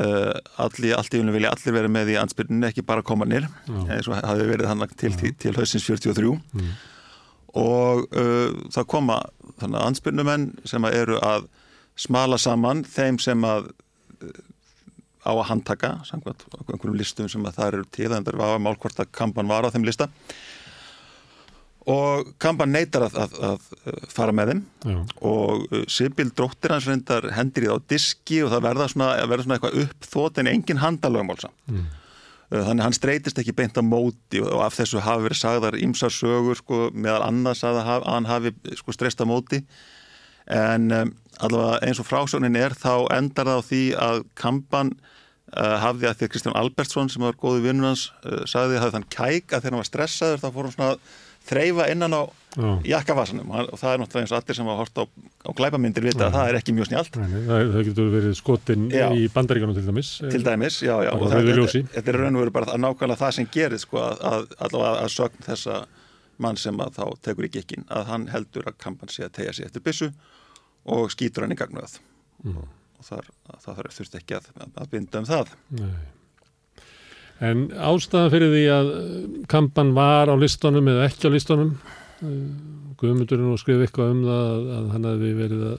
uh, allir, allt í unum vilja allir vera með í ansbyrninu, ekki bara komanir eins og hafi verið hann til, til, til hausins 43 mm. og uh, það koma þannig að ansbyrnumenn sem að eru að smala saman þeim sem að uh, á að handtaka samkvæmt einhverjum listum sem að það eru til en það var málkvort að kampan var á þeim lista og Kampan neytar að, að, að fara með þeim Já. og uh, Sibyl dróttir hans reyndar hendir í það á diski og það verða svona, verða svona eitthvað uppþót en engin handalögumálsa Mm. Uh, þannig hann streytist ekki beint á móti og af þessu hafi verið sagðar ýmsar sögur sko, meðal annars að, hann hafi sko, streyst á móti en um, allavega eins og frásögnin er þá endar það á því að Kampan uh, hafði að því að Kristján Albertsson sem var góðu vinnur hans uh, sagði að þann kæk að þegar hann var stressaður þá fór hann svona að þreyfa innan á Já. jakkavasanum og það er náttúrulega eins og allir sem hafa hort á, á glæpamyndir vita að það er ekki mjög snjált það, það getur verið skotin Já. í bandaríkanum til dæmis. til dæmis, já, já og rauðu það, þetta, þetta er raun og veru bara að nákvæmlega það sem gerir sko að, að að sögn þessa mann sem að þá tekur í gikkin að hann heldur að kampan sé að tegja sig eftir byssu og skýtur hann í gagnuð Mm. og þar, það þarf þurft ekki að, að binda um það Nei. En ástæðan fyrir því að uh, kampan var á listunum eða ekki á listunum, Guðmundur er nú að skrifa eitthvað um það að, hann hefði verið að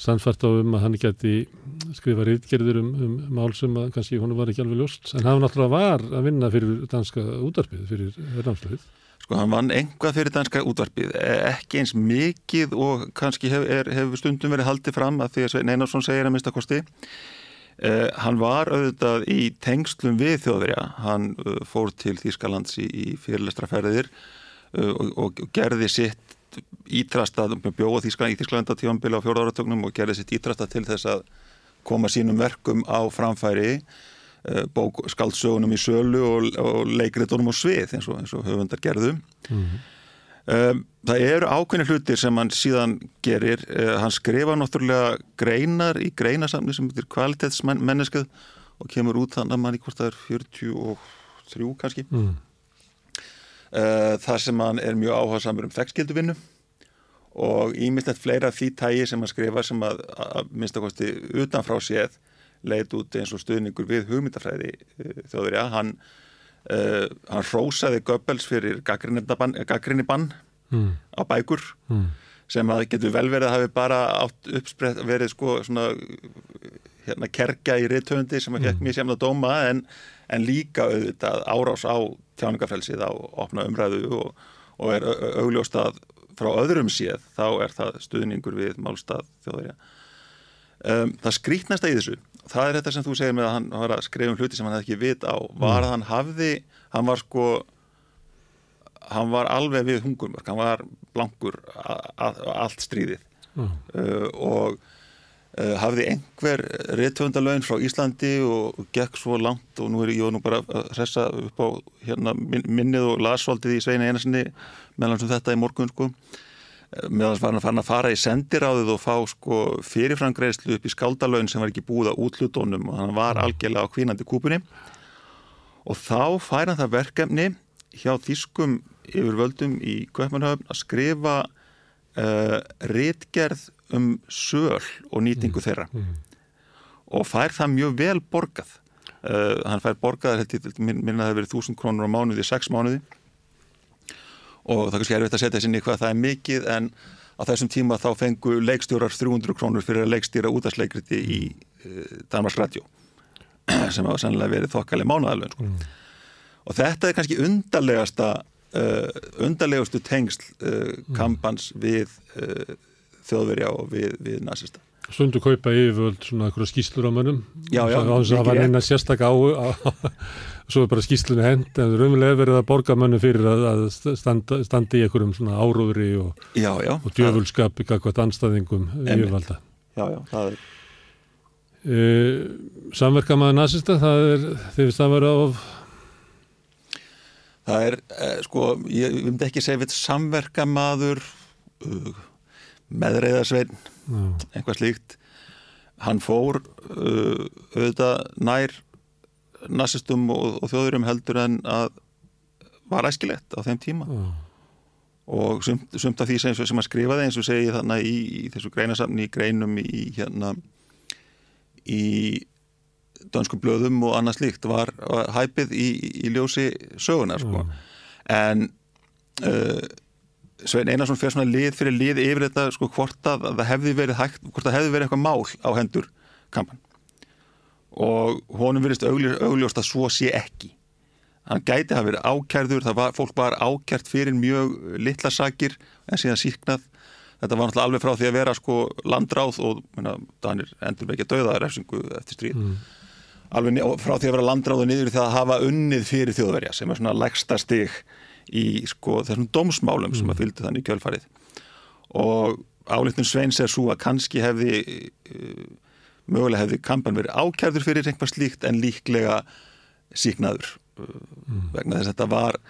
sannfært á um að hann geti skrifa rítgerðir um, um mál sem að kannski honum var ekki alveg ljóst. En hann náttúrulega var að vinna fyrir danska útarpið, fyrir verðnámsleið. sko hann vann einhvað fyrir danska útvarpið e- ekki eins mikið og kannski hefur hef, stundum verið haldið fram að því að Svein Einarsson segir að minnstakosti Uh, hann var auðvitað í tengslum við þjóðverja, hann uh, fór til Þýskalands í, í fyrirlestraferðir uh, og, og gerði sitt ítrastað, bjóða Þýskaland í Þýskalanda tífambili á fjóra áratögnum og gerði sitt ítrastað til þess að koma sínum verkum á framfæri bók skaldsögunum í sölu og, og leikriðunum á svið eins og, og höfundar gerðum Mm. Um, það eru ákveðni hlutir sem hann síðan gerir. Uh, hann skrifa náttúrulega greinar í greinasamni sem heitir kvalitetsmenneskið og kemur út þannig að mann í hvort það er 43 kannski. Mm. Uh, þar sem hann er mjög áhersamur um þekkskilduvinnu og ímyndilegt fleira því tægi sem hann skrifa sem að, að minnstakosti utanfrá séð leit út eins og stuðningur við hugmyndafræði uh, þjóðurja. Hann Uh, hann rósaði Goebbels fyrir gaggrinni bann Mm. á bækur Mm. sem að getur vel verið að hafi bara átt uppsprett verið sko svona hérna kerkja í rithöfundi sem að fekk mér semna dóma en, en líka auðvitað árás á tjáningafrelsið á opna umræðu og, og er au- augljóst að frá öðrum séð þá er það stuðningur við málstað þjóðverja um, það skrítnasta í þessu það er þetta sem þú segir með að hann var að skrifa um hluti sem hann hefði ekki vit á. Var að hann hafði, hann var sko hann var alveg við hungurmörk, hann var blankur allt stríðið. Já. uh, og uh, hafði einhver rithöfundalögin frá Íslandi og, og gekk svo langt og nú er ég nú bara að hressa upp á hérna, min- minnið og lasvaldið í sveina einasinni meðan sem þetta í morgun sko meðan var hann fann að fara í sendiráðið og fá sko fyrirfrangreðslu upp í skáldalögin sem var ekki búið á útlutónum og hann var algjörlega á kvínandi kúpunni. Og þá fær hann það verkefni hjá þýskum yfirvöldum í Kaupmannhöfn að skrifa uh, ritgerð um söl og nýtingu þeirra. Mm. og fær það mjög vel borgað. Uh, hann fær borgað minna það hefur verið þúsund krónur á mánuði, sex mánuði og það er kannski erfitt að setja sinni hvað það er mikið en á þessum tíma þá fengu leikstjórar 300 krónur fyrir að leikstýra útastleikriti í uh, Danmarks Radio sem hafa sannlega verið þokkaleg mánuðalun sko. og þetta er kannski undarlegasta uh, undarlegustu tengsl uh, kampans við þjóðverja og við, við nazista Stundu kaupa yfirvöld svona eitthvað skýslur á mönnum. Já, já, á þess að það var neina sérstak á, svo er bara skýslunni hend en raunverulega verið að borga mönnum fyrir að, að standa, standa í einhverjum svona áróðri og, og djöfulskap í kakvat anstæðingum yfirvalda. Já, já, það er uh, Samverkamaður nazista það er, finnst það vera of Það er, eh, sko, ég myndi ekki segja við samverkamaður, uh, meðreiðarsveinn, já, eitthvað slíkt. Hann fór uh, auðvitað nær narsistum og, og þjóðurum heldur en að var æskilegt á þeim tíma. já, Og sumt, sumt af því sem, sem að skrifaði eins og segi þannig í, í þessu greinasamni í greinum í hérna í dönskum blöðum og annað slíkt var, var hæpið í, í ljósi sögunar sko. en uh, Svein Einarsson fyrir svona lið fyrir lið yfir þetta sko hvort að það hefði verið hægt, hvort það hefði verið eitthvað mál á hendur kampan. Og honum verist augljós, augljóst að svo sé ekki. Hann gæti hafa verið ákærður, var, fólk var ákært fyrir mjög litla sakir en síðan síknað þetta var náttúrulega alveg frá því að vera sko landráð og Danir endur ekki að dauða refsingu eftir stríð. Mm. alveg frá því að vera landráð og niður því að hafa unnið fyrir þjóðverja sem er svona legsta stig í sko þessum dómsmálum mm. sem að fylgdi þannig kjölfarið og álitnum Sveins er svo að kannski hefði uh, mögulega hefði kampan verið ákjærður fyrir einhvað slíkt en líklega síknaður uh, mm. vegna þess að þetta var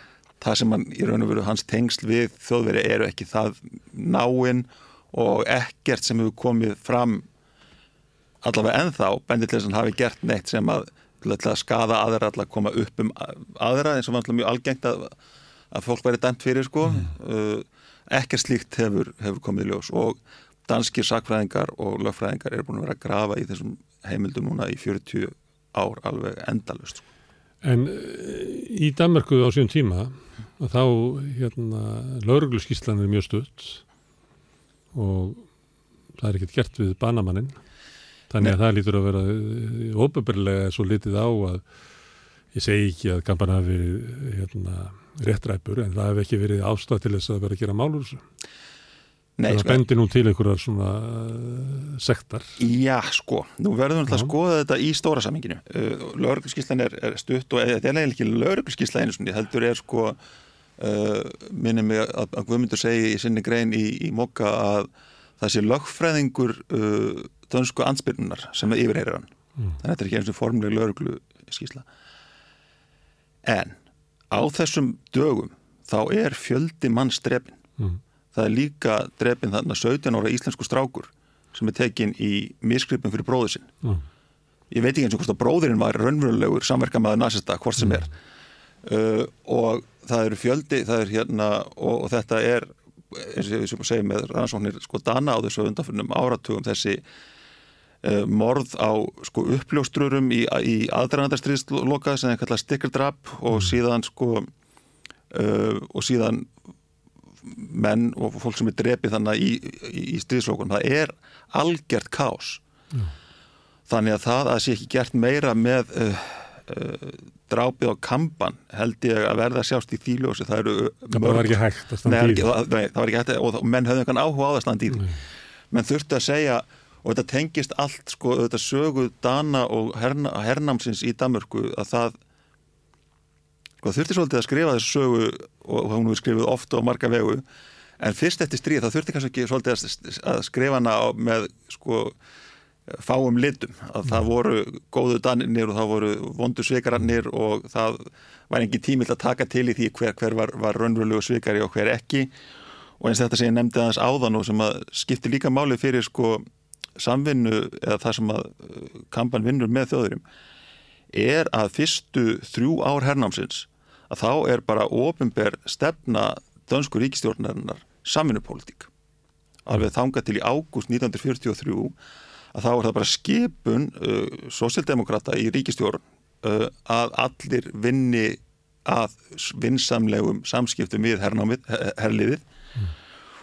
það sem hann í raun og veru hans tengsl við þjóðveri eru ekki það náinn og ekkert sem hefur komið fram allavega ennþá hann hafi gert neitt sem að, að skada aðra allavega koma upp um aðra eins og var mjög algengt að, að fólk væri dæmt fyrir sko mm. uh, ekkert slíkt hefur, hefur komið í ljós og danskir sakfræðingar og lögfræðingar eru búin að vera að grafa í þessum heimildum núna í 40 ár alveg endalust sko. En eh, í Danmarku á síðan tíma þá hérna laurugluskíslan er mjög stutt og það er ekkert gert við banamannin þannig að Nei. það lítur að vera óbefnilega eh, svo litið á að ég segi ekki að kampan hafi hérna, réttræpur en það hefði ekki verið ástæð til þess að vera að gera málur þessu Nei, það sko, bendir nú til einhverjar svona uh, sektar. Já, sko, nú verðum við að skoða þetta í stóra saminginu. Uh, Lörgurskíslan er, er stutt og þetta er ekki lörgurskísla einu svona, heldur er sko, uh, minnum mig að, að Guðmundur segi í sinni grein í, í Mokka að það sé lögfræðingur uh, dönsku ansbyrnunar sem er yfirheyrir hann. Mm. Þannig að þetta er ekki eins og formleg lörgurskísla. En á þessum dögum þá er fjöldi mann strefn. Mm það er líka drefin þarna 17 ára íslensku strákur sem er tekin í miskripum fyrir bróðu sinn mm. ég veit ekki eins og hvort að bróðurinn var raunverulegur samverkamaður nazista, hvort sem er mm. uh, og það eru fjöldi það er hérna og, og þetta er eins og ég segi með rannsóknir sko dana á þessu undanfjörnum áratugum þessi morð á sko uppljóstrurum í, í aðdragandarstriðsloka sem er kallað stikkerdrapp og mm. síðan sko uh, og síðan menn og fólk sem er drepið þannig í, í, í stríðsókunum, það er algjört kás Já. þannig að það að sé ekki gert meira með uh, uh, drápið á kampan held ég að verða sjást í þýljósi það eru það var ekki hægt að standa í því það var ekki hægt og menn höfðu einhvern áhuga á að standa í því. Menn þurftu að segja og þetta tengist allt sko, þetta sögu Dana og herna, hernamsins í Damörku að það sko, þurfti svolítið að skrifa þessu sögu og hún hefur skrifið ofta og marga vegu. En fyrst eftir stríð þá þurfti kannski ekki svolítið að skrifa hana með sko fáum litum. Að það mm. voru góðu danir og það voru vondu svikarannir og það var ekki tímill að taka til í því hver, hver var, var raunverulegu svikari og hver ekki. Og eins þetta sem ég nefndi aðeins áðan og sem að skipti líka máli fyrir sko samvinnu eða það sem að uh, kampan vinnur með þjóðurum er að fyrstu þrjú ár hernámsins að þá er bara ofinber stefna dönsku ríkistjórnarinnar samvinnupólitík. Alveg þanga til í ágúst 1943 að þá er það bara skipun uh, sósildemokrata í ríkistjórn uh, að allir vinni að vinsamlegum samskiptum við hernámið, herliðið mm.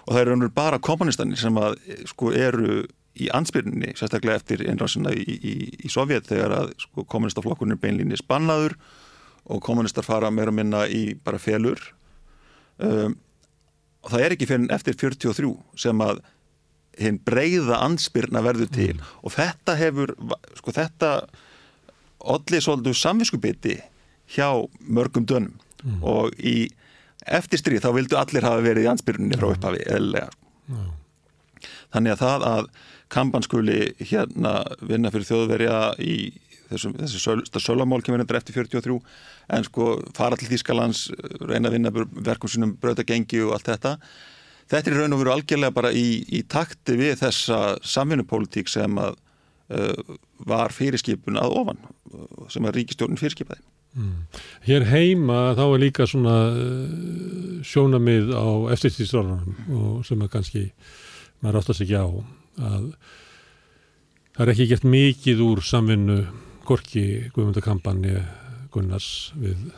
og það eru bara kommunistanir sem að sko eru í ansbyrninni, sérstaklega eftir einrásina í, í, í Sovjet þegar að sko, kommunistaflokkurinn beinlínni spannaður og kommunistar fara meira að minna í bara felur um, og það er ekki fyrir eftir 43 sem að hinn breyða ansbyrna verður til mm. og þetta hefur sko þetta allir svolítið samvinskubiti hjá mörgum dönum mm. og í eftirstrið þá vildu allir hafa verið í ansbyrnunni frá upphafi eðlega mm. þannig að það að kampanskuli hérna vinna fyrir þjóðverja í þessum, þessi söl, sölamál kemur endur eftir 43 en sko fara til Þýskalands reyna að vinna verkum sínum bröðagengi og allt þetta. Þetta er raun og veru algjörlega bara í, í takti við þessa samvinnupólitík sem að uh, var fyrirskipun að ofan sem að ríkistjórnum fyrirskipaði. Mm. Hér heima þá er líka svona uh, sjónamið á eftirstýrstjórnum sem að kannski maður áttast ekki á að það er ekki gert mikið úr samvinnu Gorki Guðmundakampanji Gunnars við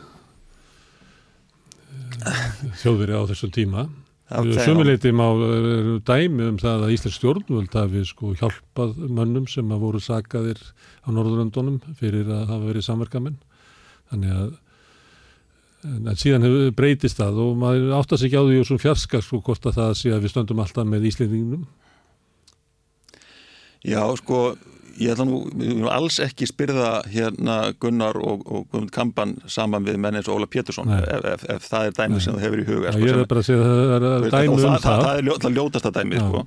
uh, þjóðveri á þessum tíma. Sumuleiti má dæmi um það að Íslands stjórnvöld hafi sko hjálpað mönnum sem að voru sagaðir á Norðuröndunum fyrir að hafa verið samverkamenn. Þannig að en síðan hefur breytist það og maður áttast ekki á því og svo fjarska sko hvort að það sé að við stöndum alltaf með Íslendingum Já, sko Ég ætla nú, alls ekki spyrða hérna Gunnar og, og Guðmund Kampan saman við menn eins og Óla Pétursson ef, ef, ef það er dæmið sem það hefur í huga. Sko, ég er bara að segja að það er dæmið um það. Það, það er ljó, ljótasta dæmið, sko,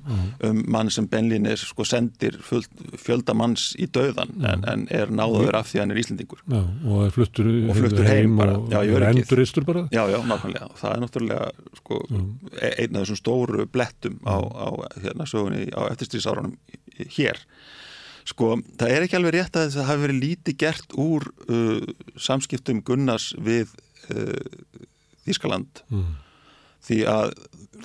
um mann sem benlínir sko sendir full, fjölda manns í döðan en, en er náður af því að hann er Íslendingur. Já, og er fluttur, og fluttur heim, heim bara. Og já, er enduristur bara. Já, já, nákvæmlega. Það er náttúrulega sko e, einn af þessum stóru blettum á, á hérna sögunni á eftirstýrsárunum hér Sko, það er ekki alveg rétt að það hafi verið lítið gert úr uh, samskiptum Gunnars við uh, Þískaland mm. því að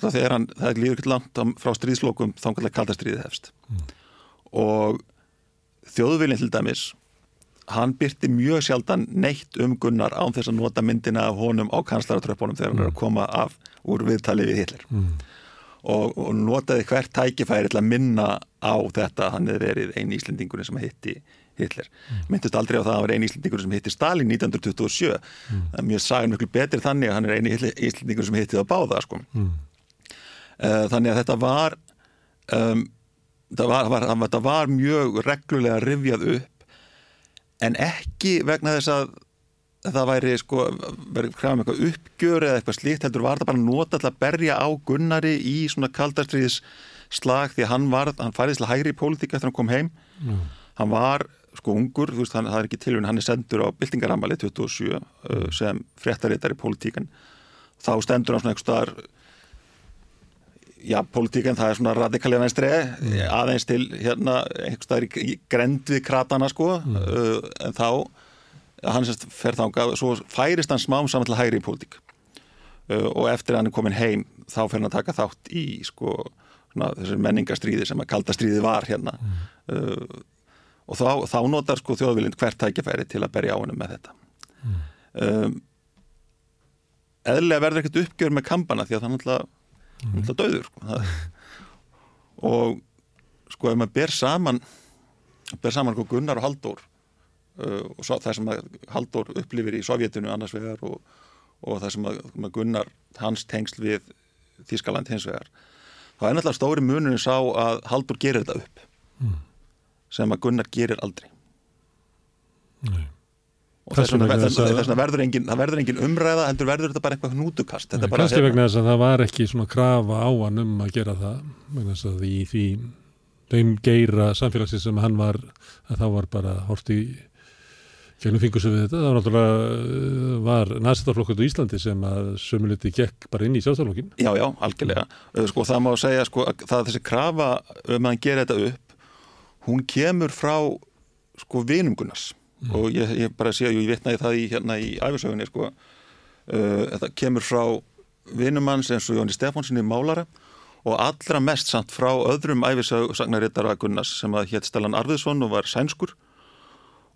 það er, hann, það er líður ekki langt frá stríðslokum þá kannski kaldastriðið hefst mm. og þjóðvilin til dæmis hann byrti mjög sjaldan neitt um Gunnar án þess að nota myndina af honum á kanslaratröpunum þegar hann mm. er að koma af úr viðtali við Hitler mm og, og notaði hvert tækifæri til að minna á þetta hann hefði verið einn íslendingur sem hitti Hitler. Mm. Myndist aldrei á það að hann var einn íslendingur sem hitti Stalin 1927 mm. mjög sagði mjög betur þannig að hann er einn íslendingur sem hitti það báða sko. mm. uh, þannig að þetta var um, það var, var, var, var mjög reglulega rivjað upp en ekki vegna þess að það væri sko, verið krafum eitthvað uppgjör eða eitthvað slíkt, heldur var það bara nota til að berja á Gunnari í svona kaldastriðis slag því að hann var, hann færðist til hægri í pólitíka eftir að hann kom heim mm. hann var sko ungur, þú veist, hann, það er ekki tilvægn hann er sendur á byltingaramali 27 mm. uh, sem fréttarittar í pólitíkan þá stendur hann svona eitthvað staðar já, pólitíkan það er svona radikalið venstri mm. aðeins til hérna eitthvað staðar í, í grendið kratana sko mm. uh, en þá hann sérst fer þángað svo færist hann smám saman til hægri í pólitík uh, og eftir að hann er komin heim þá fer hann að taka þátt í sko svona, þessar menningastríði sem að kaldastríði var hérna mm. uh, og þá, þá notar sko þjóðvilind hvert tækifæri til að berja á hann með þetta mm. um, eðlega verður ekkert uppgjör með kampana því að það er náttúrulega mm. döður sko. og sko ef maður ber saman ber saman sko Gunnar og Haldur og svo, það sem að Haldur upplifir í Sovjetinu annars vegar og, og það sem að, Gunnar hans tengsl við Þískaland hins vegar þá er náttúrulega stóri muninu sá að Haldur gerir þetta upp mm. sem að Gunnar gerir aldrei Nei. og þess vegna verður engin, verður engin umræða heldur verður þetta bara eitthvað hnútukast kannski hérna. vegna þess að það var ekki svona krafa á hann um að gera það vegna þess að því þeim geira samfélagsins sem hann var að þá var bara horti Kjörnum fingur sem við þetta, það var náttúrulega uh, var næstarflokkur í Íslandi sem að sömuliti gekk bara inn í sjálfstaflokkin. Já, já, algjörlega. Uh, sko það má segja sko að það þessi krafa um að hann gera þetta upp, hún kemur frá sko vinungunars mm. og ég, ég bara sé að ég vitnaði það í hérna í æfisögunni sko, uh, þetta kemur frá vinumanns eins og Jóni Stefánssoni málara og allra mest samt frá öðrum æfisögnarittara Gunnars sem að hétt Stellan Arviðsson og var sænskur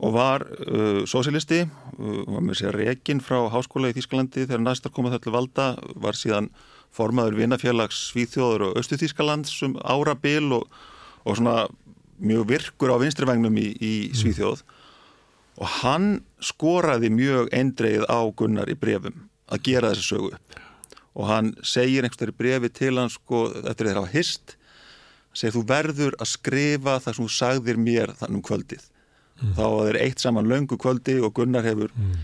og var uh, sósilisti, uh, var með sér reygin frá háskóla í Þýskalandi þegar næstar komað þallu valda, var síðan formaður vinnafélags Svíþjóður og Östu Þýskalands um árabil og, og svona mjög virkur á vinstrivagnum í, í mm. Svíþjóð mm. og hann skoraði mjög eindreið á Gunnar í brefum að gera þessi sögu upp og hann segir einhverstari brefi til hans sko, eftir þeirra á hist segir þú verður að skrifa það sem þú sagðir mér þannig um kvöldið mm. þá er eitt saman löngu kvöldi og Gunnar hefur mm.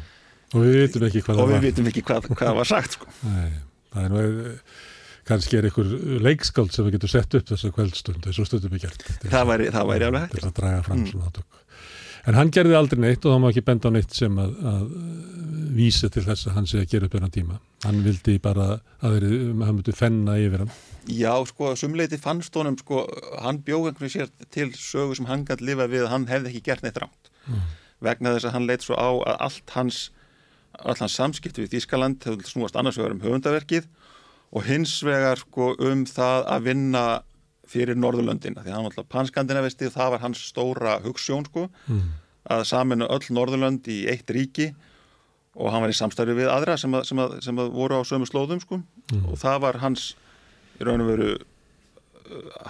og við vitum ekki hvað við vitum ekki hvað, hvað var sagt sko. Nei, það er nú kannski er einhver leikskáld sem við getum sett upp þessa kvöldstund, þessu stundum við gert það væri, það væri alveg hægt til að draga fram mm. svona átök en hann gerði aldrei neitt og þá má ekki benda á neitt sem að, að vísi til þess að hann sé að gera upp einhvern tíma. Hann vildi bara að veri, hann myndi fenna yfir hann. Já, sko, sumleiti fannst honum, sko, hann bjóð einhvern sér til sögu sem hann gæti lifa við að hann hefði ekki gert neitt rámt mm. vegna þess að hann leitt svo á að allt hans allt hans samskipti við Þískaland hefði snúast annars vegar um höfundaverkið og hins vegar, sko, um það að vinna fyrir Norðurlöndina því hann var alltaf panskandinavisti og það var hans stóra hugssjón, sko mm. að saminu öll Norðurlönd í eitt ríki og hann var í samstæðu við aðra sem að, sem að, sem að voru á sömu slóðum, sko mm. og það var hans í raun og veru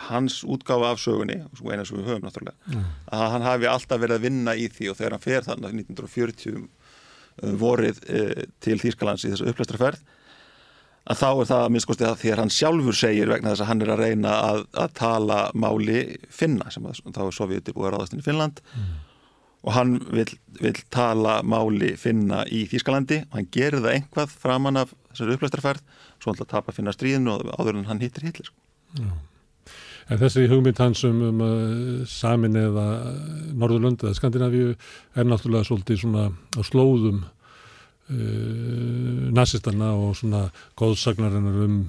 hans útgáfa af sögunni sko eina sem við höfum náttúrulega mm. að hann hafi alltaf verið að vinna í því og þegar hann fer þannig 1940 uh, vorið uh, til Þýskalands í þessu upplæstraferð að þá er það að minnskosti að því að hann sjálfur segir vegna þess að hann er að reyna að, að tala máli finna sem að, þá er Sovjeti búið að ráðast inn í Finnland mm. og hann vil, vil tala máli finna í Þýskalandi og hann gerir það einhvað framann af þessari upplæstraferð svo hann til að tapa finna stríðinu og áður en hann hittir hitlir sko. Já En þessi hugmynd hans um, um uh, samin eða Norðurlund eða Skandinavíu er náttúrulega svolítið svona á slóðum uh, nazistanna og svona góðsagnarinnar um,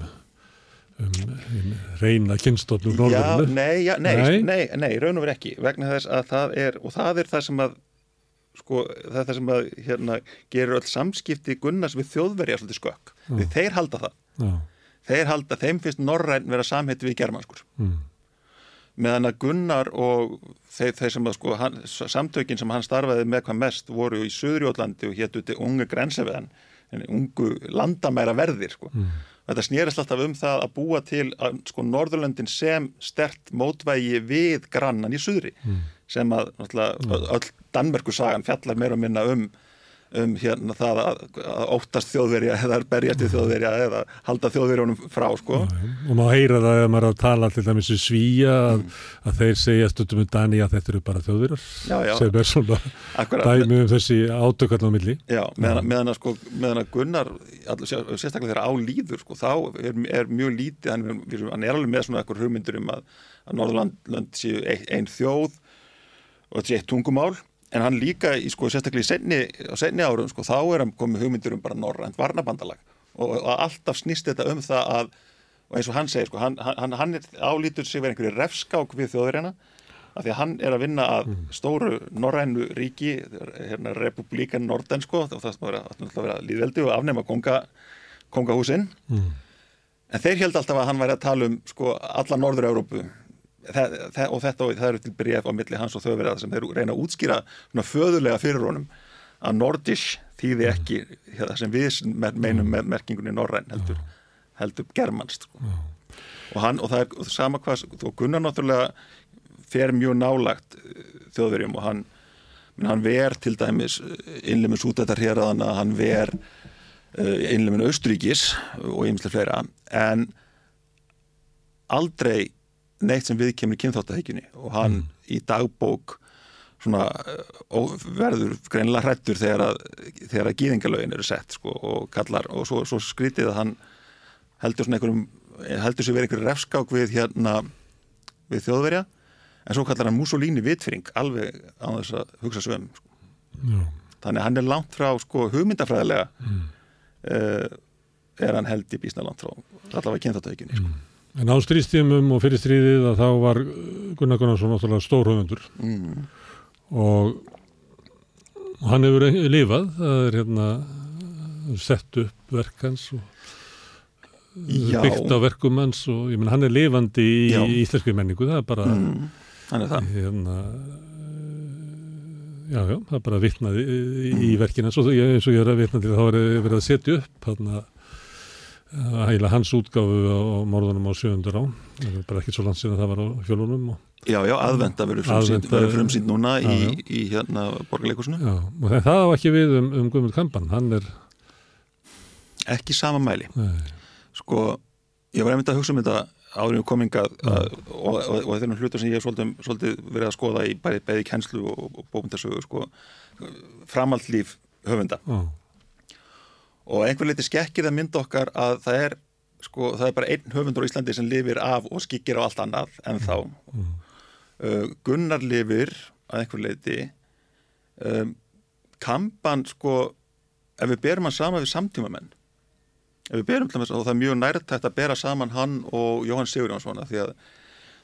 um, um reyna kynstofnum Norðurlundu. Já, nei, já, nei, nei, nei, nei, raun og verið ekki vegna þess að það er, og það er það sem að sko, það er það sem að hérna, gerur öll samskipti Gunnars við þjóðverja svolítið skökk, því þeir halda það. Já. Þeir halda, þeim finnst Norræn vera samhetti við germanskur. Mm meðan að Gunnar og þeir, þeir sem að sko hann, samtökin sem hann starfaði með hvað mest voru í Suðurjótlandi og héttu til ungu grensefiðan ungu landamæra verðir sko. mm. þetta snýrist alltaf um það að búa til að sko Norðurlöndin sem stert mótvægi við grannan í Suðri mm. sem að mm. öll Danmerkusagan fjallar meira og minna um um hérna það að, að óttast þjóðverja eða berjast í þjóðverja eða halda þjóðverjónum frá sko. Og má heyra það ef maður er að tala til dæmis í svíja að, mm. að þeir segja stundum um Dani að þetta eru bara þjóðverjar sem er svona dæmi um þessi átökarn á milli. Já, meðan, meðan, að, sko, meðan að Gunnar, sérstaklega þegar álýður sko, þá er, er mjög lítið, hann, hann er alveg með svona ekkur hugmyndur um að, að Norðurland séu einn þjóð og þetta sé eitt tungumál en hann líka í sko sérstaklega í senni, senni árum sko þá er hann komið hugmyndur um bara norrænt varnabandalag og, og alltaf snýst þetta um það að og eins og hann segir sko hann, hann, hann álítur sig verið einhverju refskák við þjóðurinna af því að hann er að vinna að mm. stóru norrænu ríki hérna republikan Norden sko og það var að vera líðveldi og afnema konga, kongahúsin mm. en þeir held alltaf að hann væri að tala um sko alla Norður-Európu það, það, og þetta og það eru til bref á milli hans og þau sem þeir reyna að útskýra svona föðulega fyrir honum að nordish þýði ekki það sem við meinum með merkingunni norræn heldur, heldur germanst sko. og, hann, og það er sama hvað og Gunnar náttúrulega fer mjög nálagt eh, þjóðverjum og hann, hann ver til dæmis eh, innlemið sútættar hér að hann ver eh, innlemið Austríkis og ymslega fleira en aldrei neitt sem við kemur í kynþáttahekjunni og hann mm. í dagbók svona, verður greinilega hrættur þegar að, þegar að gýðingalögin eru sett sko, og kallar og svo, svo skrítið að hann heldur svona einhverjum heldur sér verið einhverju refskák við hérna við þjóðverja en svo kallar hann Mussolini vitfring alveg á þess að hugsa svömm sko. þannig að hann er langt frá sko, hugmyndafræðilega mm. uh, er hann held í bísna langt frá allavega kynþáttahekjunni sko. mm. En á stríðstímum og fyrir stríðið að þá var Gunnar Gunnarsson náttúrulega stórhauðundur mm. og, hann hefur lifað, það er hérna sett upp verkans og Já. byggt á verkum hans og ég menn hann er lifandi í Já. íslenski menningu, það er bara mm. hann er það hérna, já, já, það er bara vittnaði í, í verkina eins og ég er að vittna til að það var verið að setja upp hann að Ægilega hans útgáfu á morðunum á sjöundur á, það er bara ekki svo langt síðan það var á fjölunum. Og... Já, já, aðvenda verður frumsýnd, frumsýnd núna já, í, í hérna borgarleikusinu. Já, og það á ekki við um, um Guðmund Kampan, hann er... Ekki sama mæli. Nei. Sko, ég var einmitt að hugsa um þetta árið um komingað og, og, og þetta er hlutur sem ég hef svolítið, svolítið verið að skoða í bæði, bæði kjenslu og, og bókmyndasögu, sko, framaldlíf höfunda. Já og einhver leiti skekkir það mynd okkar að það er, sko, það er bara einn höfundur á Íslandi sem lifir af og skikir á allt annað en þá mm. uh, Gunnar lifir að einhver leiti um, kampan sko ef við berum hann sama við samtímamenn ef við berum til þess að það er mjög nærtægt að bera saman hann og Jóhann Sigurjónsson því að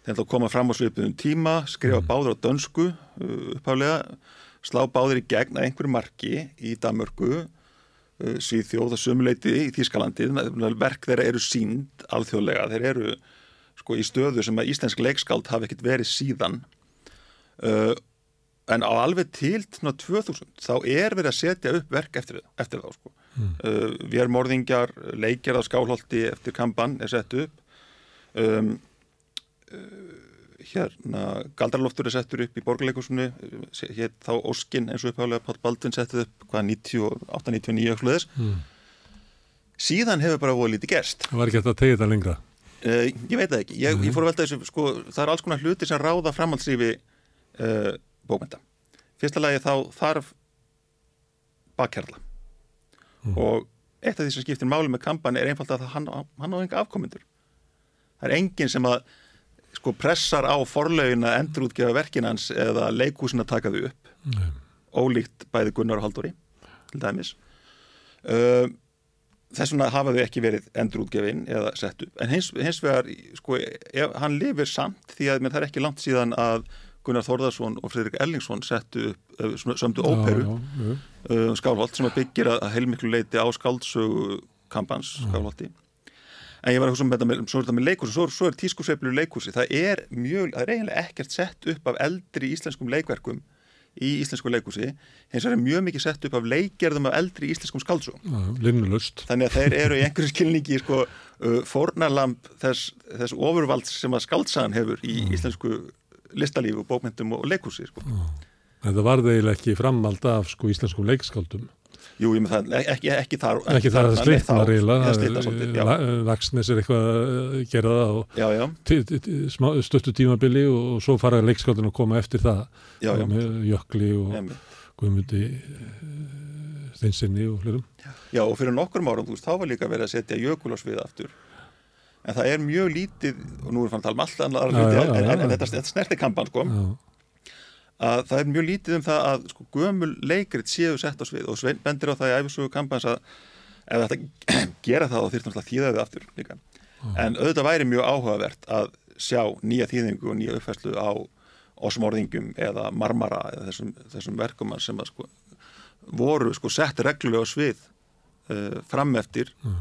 þeir koma fram á svipuðum tíma skrifa mm. báður á dönsku uh, upphálega slá báður í gegn að einhverju marki í Danmörku Uh, Svíþjóð og sömuleiti í Þískalandi verk þeirra eru sínd alþjóðlega, þeir eru sko í stöðu sem að íslensk leikskáld hafi ekkert verið síðan. Uh, en á alveg til 2000 þá er verið að setja upp verk eftir, eftir þá sko. Mm. uh, við erum morðingjar, leikjar á skálholti eftir kampan er sett upp. Um, uh, hérna Galdarloftur er settur upp í borgarleikusinu hér þá Óskin eins og uppháðlega Pál Baldvin settur upp hvaða 98-99 og sluðis mm. síðan hefur bara voru lítið gerst. Það var ekki að tegja þetta lengra. Uh, Ég veit það ekki, ég, ég fór að velta þessu sko, það er alls konar hluti sem ráða framhaldsrífi uh, bókmynda Fyrsta lagi þá þarf bakkerla mm. og eitt af því sem skiptir máli með kampan er einfalt að hann, hann á enga afkomindur það er enginn sem að sko pressar á forlaugin að endurútgefa verkinans eða leikúsin að taka þau upp. Nei. ólíkt bæði Gunnar og Haldóri til dæmis. Uh, þess vegna hafa þau ekki verið endurútgefin eða sett upp. En hins, hins vegar sko ef, hann lifir samt því að það er ekki langt síðan að Gunnar Þórðarsson og Fredrik Ellingsson settu upp uh, sömdu óperu uh, Skálholt sem að byggja að heilmiklu leiti á skáldsögu kampans Skálholti en ég var að hugsa um þetta með, svo er þetta með leikursi svo, svo er tískusveiflu leikursi, það er mjög það er eiginlega ekkert sett upp af eldri íslenskum leikverkum í íslensku leikursi, hins vegar er mjög mikið sett upp af leikgerðum af eldri íslenskum skáldsum Linnulust Þannig að þeir eru í einhverju skilningi sko, uh, fornalamp þess, þess ofurvalds sem að skáltsagan hefur í mm. íslensku listalífu, bókmyndum og leikursi sko. Þetta var þeir ekki framald af sko, íslenskum leikskáldum Jú, ég með það, ekki, ekki þar Ekki þar að slitna reyla Vaksnes er eitthvað að gera það stöttu tímabili og svo fara leikskaldin að koma eftir það. Já, já. með Jökli og Guðmundi Þinsinni og flerum Já og fyrir nokkur árum þú veist þá var líka verið að setja Jökul á svið aftur. En það er mjög lítið og nú er fann að tala um alltaf en þetta snerti kampan sko. Já að það er mjög lítið um það að sko, gömul leikrit séu sett á svið og Svein bendir á það í æfisugu kampans að ef þetta gera það þá þýrtum við að þýða þau aftur líka. Uh. En auðvitað væri mjög áhugavert að sjá nýja þýðingu og nýja uppfæslu á osmorðingum eða marmara eða þessum, þessum verkum sem að, sko, voru sko, sett reglulega á svið uh, fram eftir uh.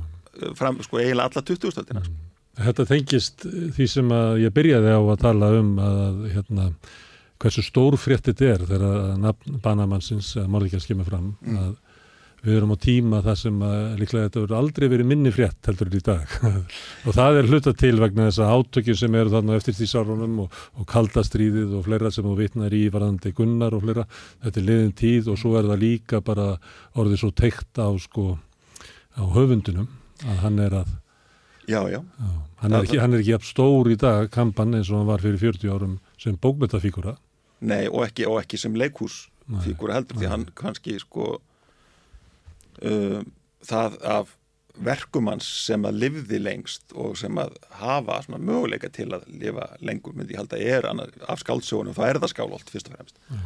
fram sko, eiginlega alla 20-stöldina. Mm. Þetta tengist því sem að ég byrjaði á að tala um að hérna hversu stór frétt þetta er þegar nafn banamannsins morðikast kemur fram mm. að við erum á tíma þar sem að líklega þetta verður aldrei verið minni frétt heldur í dag og það er hluta til vegna þess að átökjum sem eru þarna eftir því sárunum og, og kaldastríðið og fleira sem þú vitnar í varðandi gunnar og fleira þetta er liðin tíð og svo er það líka bara orðið svo teikt á sko á höfundunum að hann er að já, já. Hann, er ekki, hann er ekki jafn stór í dag kampan eins og hann var fyrir 40 árum sem bókmetafíkura Nei, og ekki, og ekki sem leikhúsfígúra heldur, því hann kannski sko uh, það af verkumanns sem að livði lengst og sem að hafa svona möguleika til að lifa lengur myndi ég halda er af skáldsjónum, það er það skálolt fyrst og fremst. Já.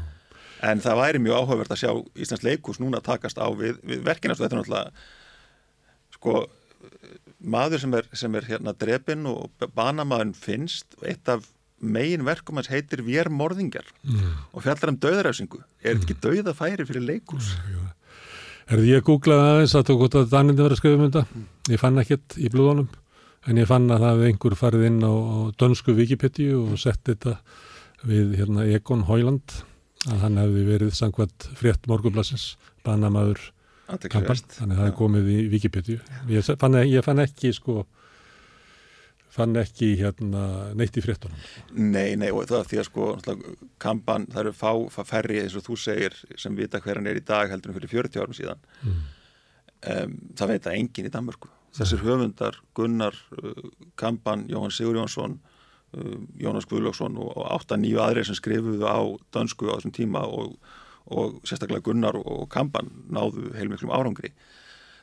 en það væri mjög áhugavert að sjá Íslands leikhús núna takast á við, við verkinast og þetta er náttúrulega sko maður sem er, sem er hérna drefin og banamaðurinn finnst og eitt af megin verkum hans heitir Vér morðingar mm. og fjallar um döðaræsingu er þetta mm. ekki döðafæri fyrir leikús? Erði ég að googla aðeins að tók út að Danindi var að skrifa um þetta. Ég fann ekkert í blúðunum en ég fann að það hefði einhver farið inn á, á dönsku Wikipedia og sett þetta við hérna Egon Hóiland að hann hefði verið sangvært frétt morgublasins banamaður kampan, þannig að það hefði komið í Wikipedia. Ég fann, ég fann ekki sko fann ekki hérna neitt í fréttunum. Nei, nei og það er því að sko kampan, það eru fá, fá ferri eins og þú segir sem vita hver hann er í dag heldur en fyrir 40 árum síðan mm. um, það veit að engin í Danmörku þessir höfundar, Gunnar uh, Kampan, Jóhann Sigur Jónsson uh, Jónas Guðlóksson og, og 8-9 aðrir sem skrifuðu á dansku á þessum tíma og, og sérstaklega Gunnar og Kampan náðu heilmiklum árangri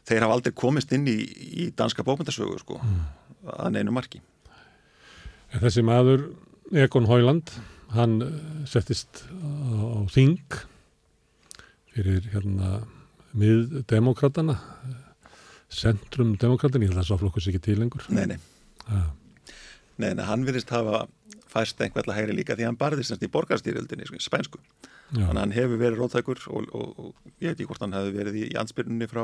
þeir hafa aldrei komist inn í, í danska bókmyndasögu sko mm að neinu marki. En þessi maður, Egon Hóiland, hann eh, settist á þing fyrir hérna miðdemokratana, centrum demokratin, ég held að það svo flokkus ekki til lengur. Nei, nei. Ah. Nei, nei, hann virðist hafa fæst einhverja hægri líka því hann barðist í borgarstýrildinni, spænsku. Já. Þannig að hann hefur verið róttækur og, og, og ég veit ekki hvort hann hefur verið í, ansbyrnunni frá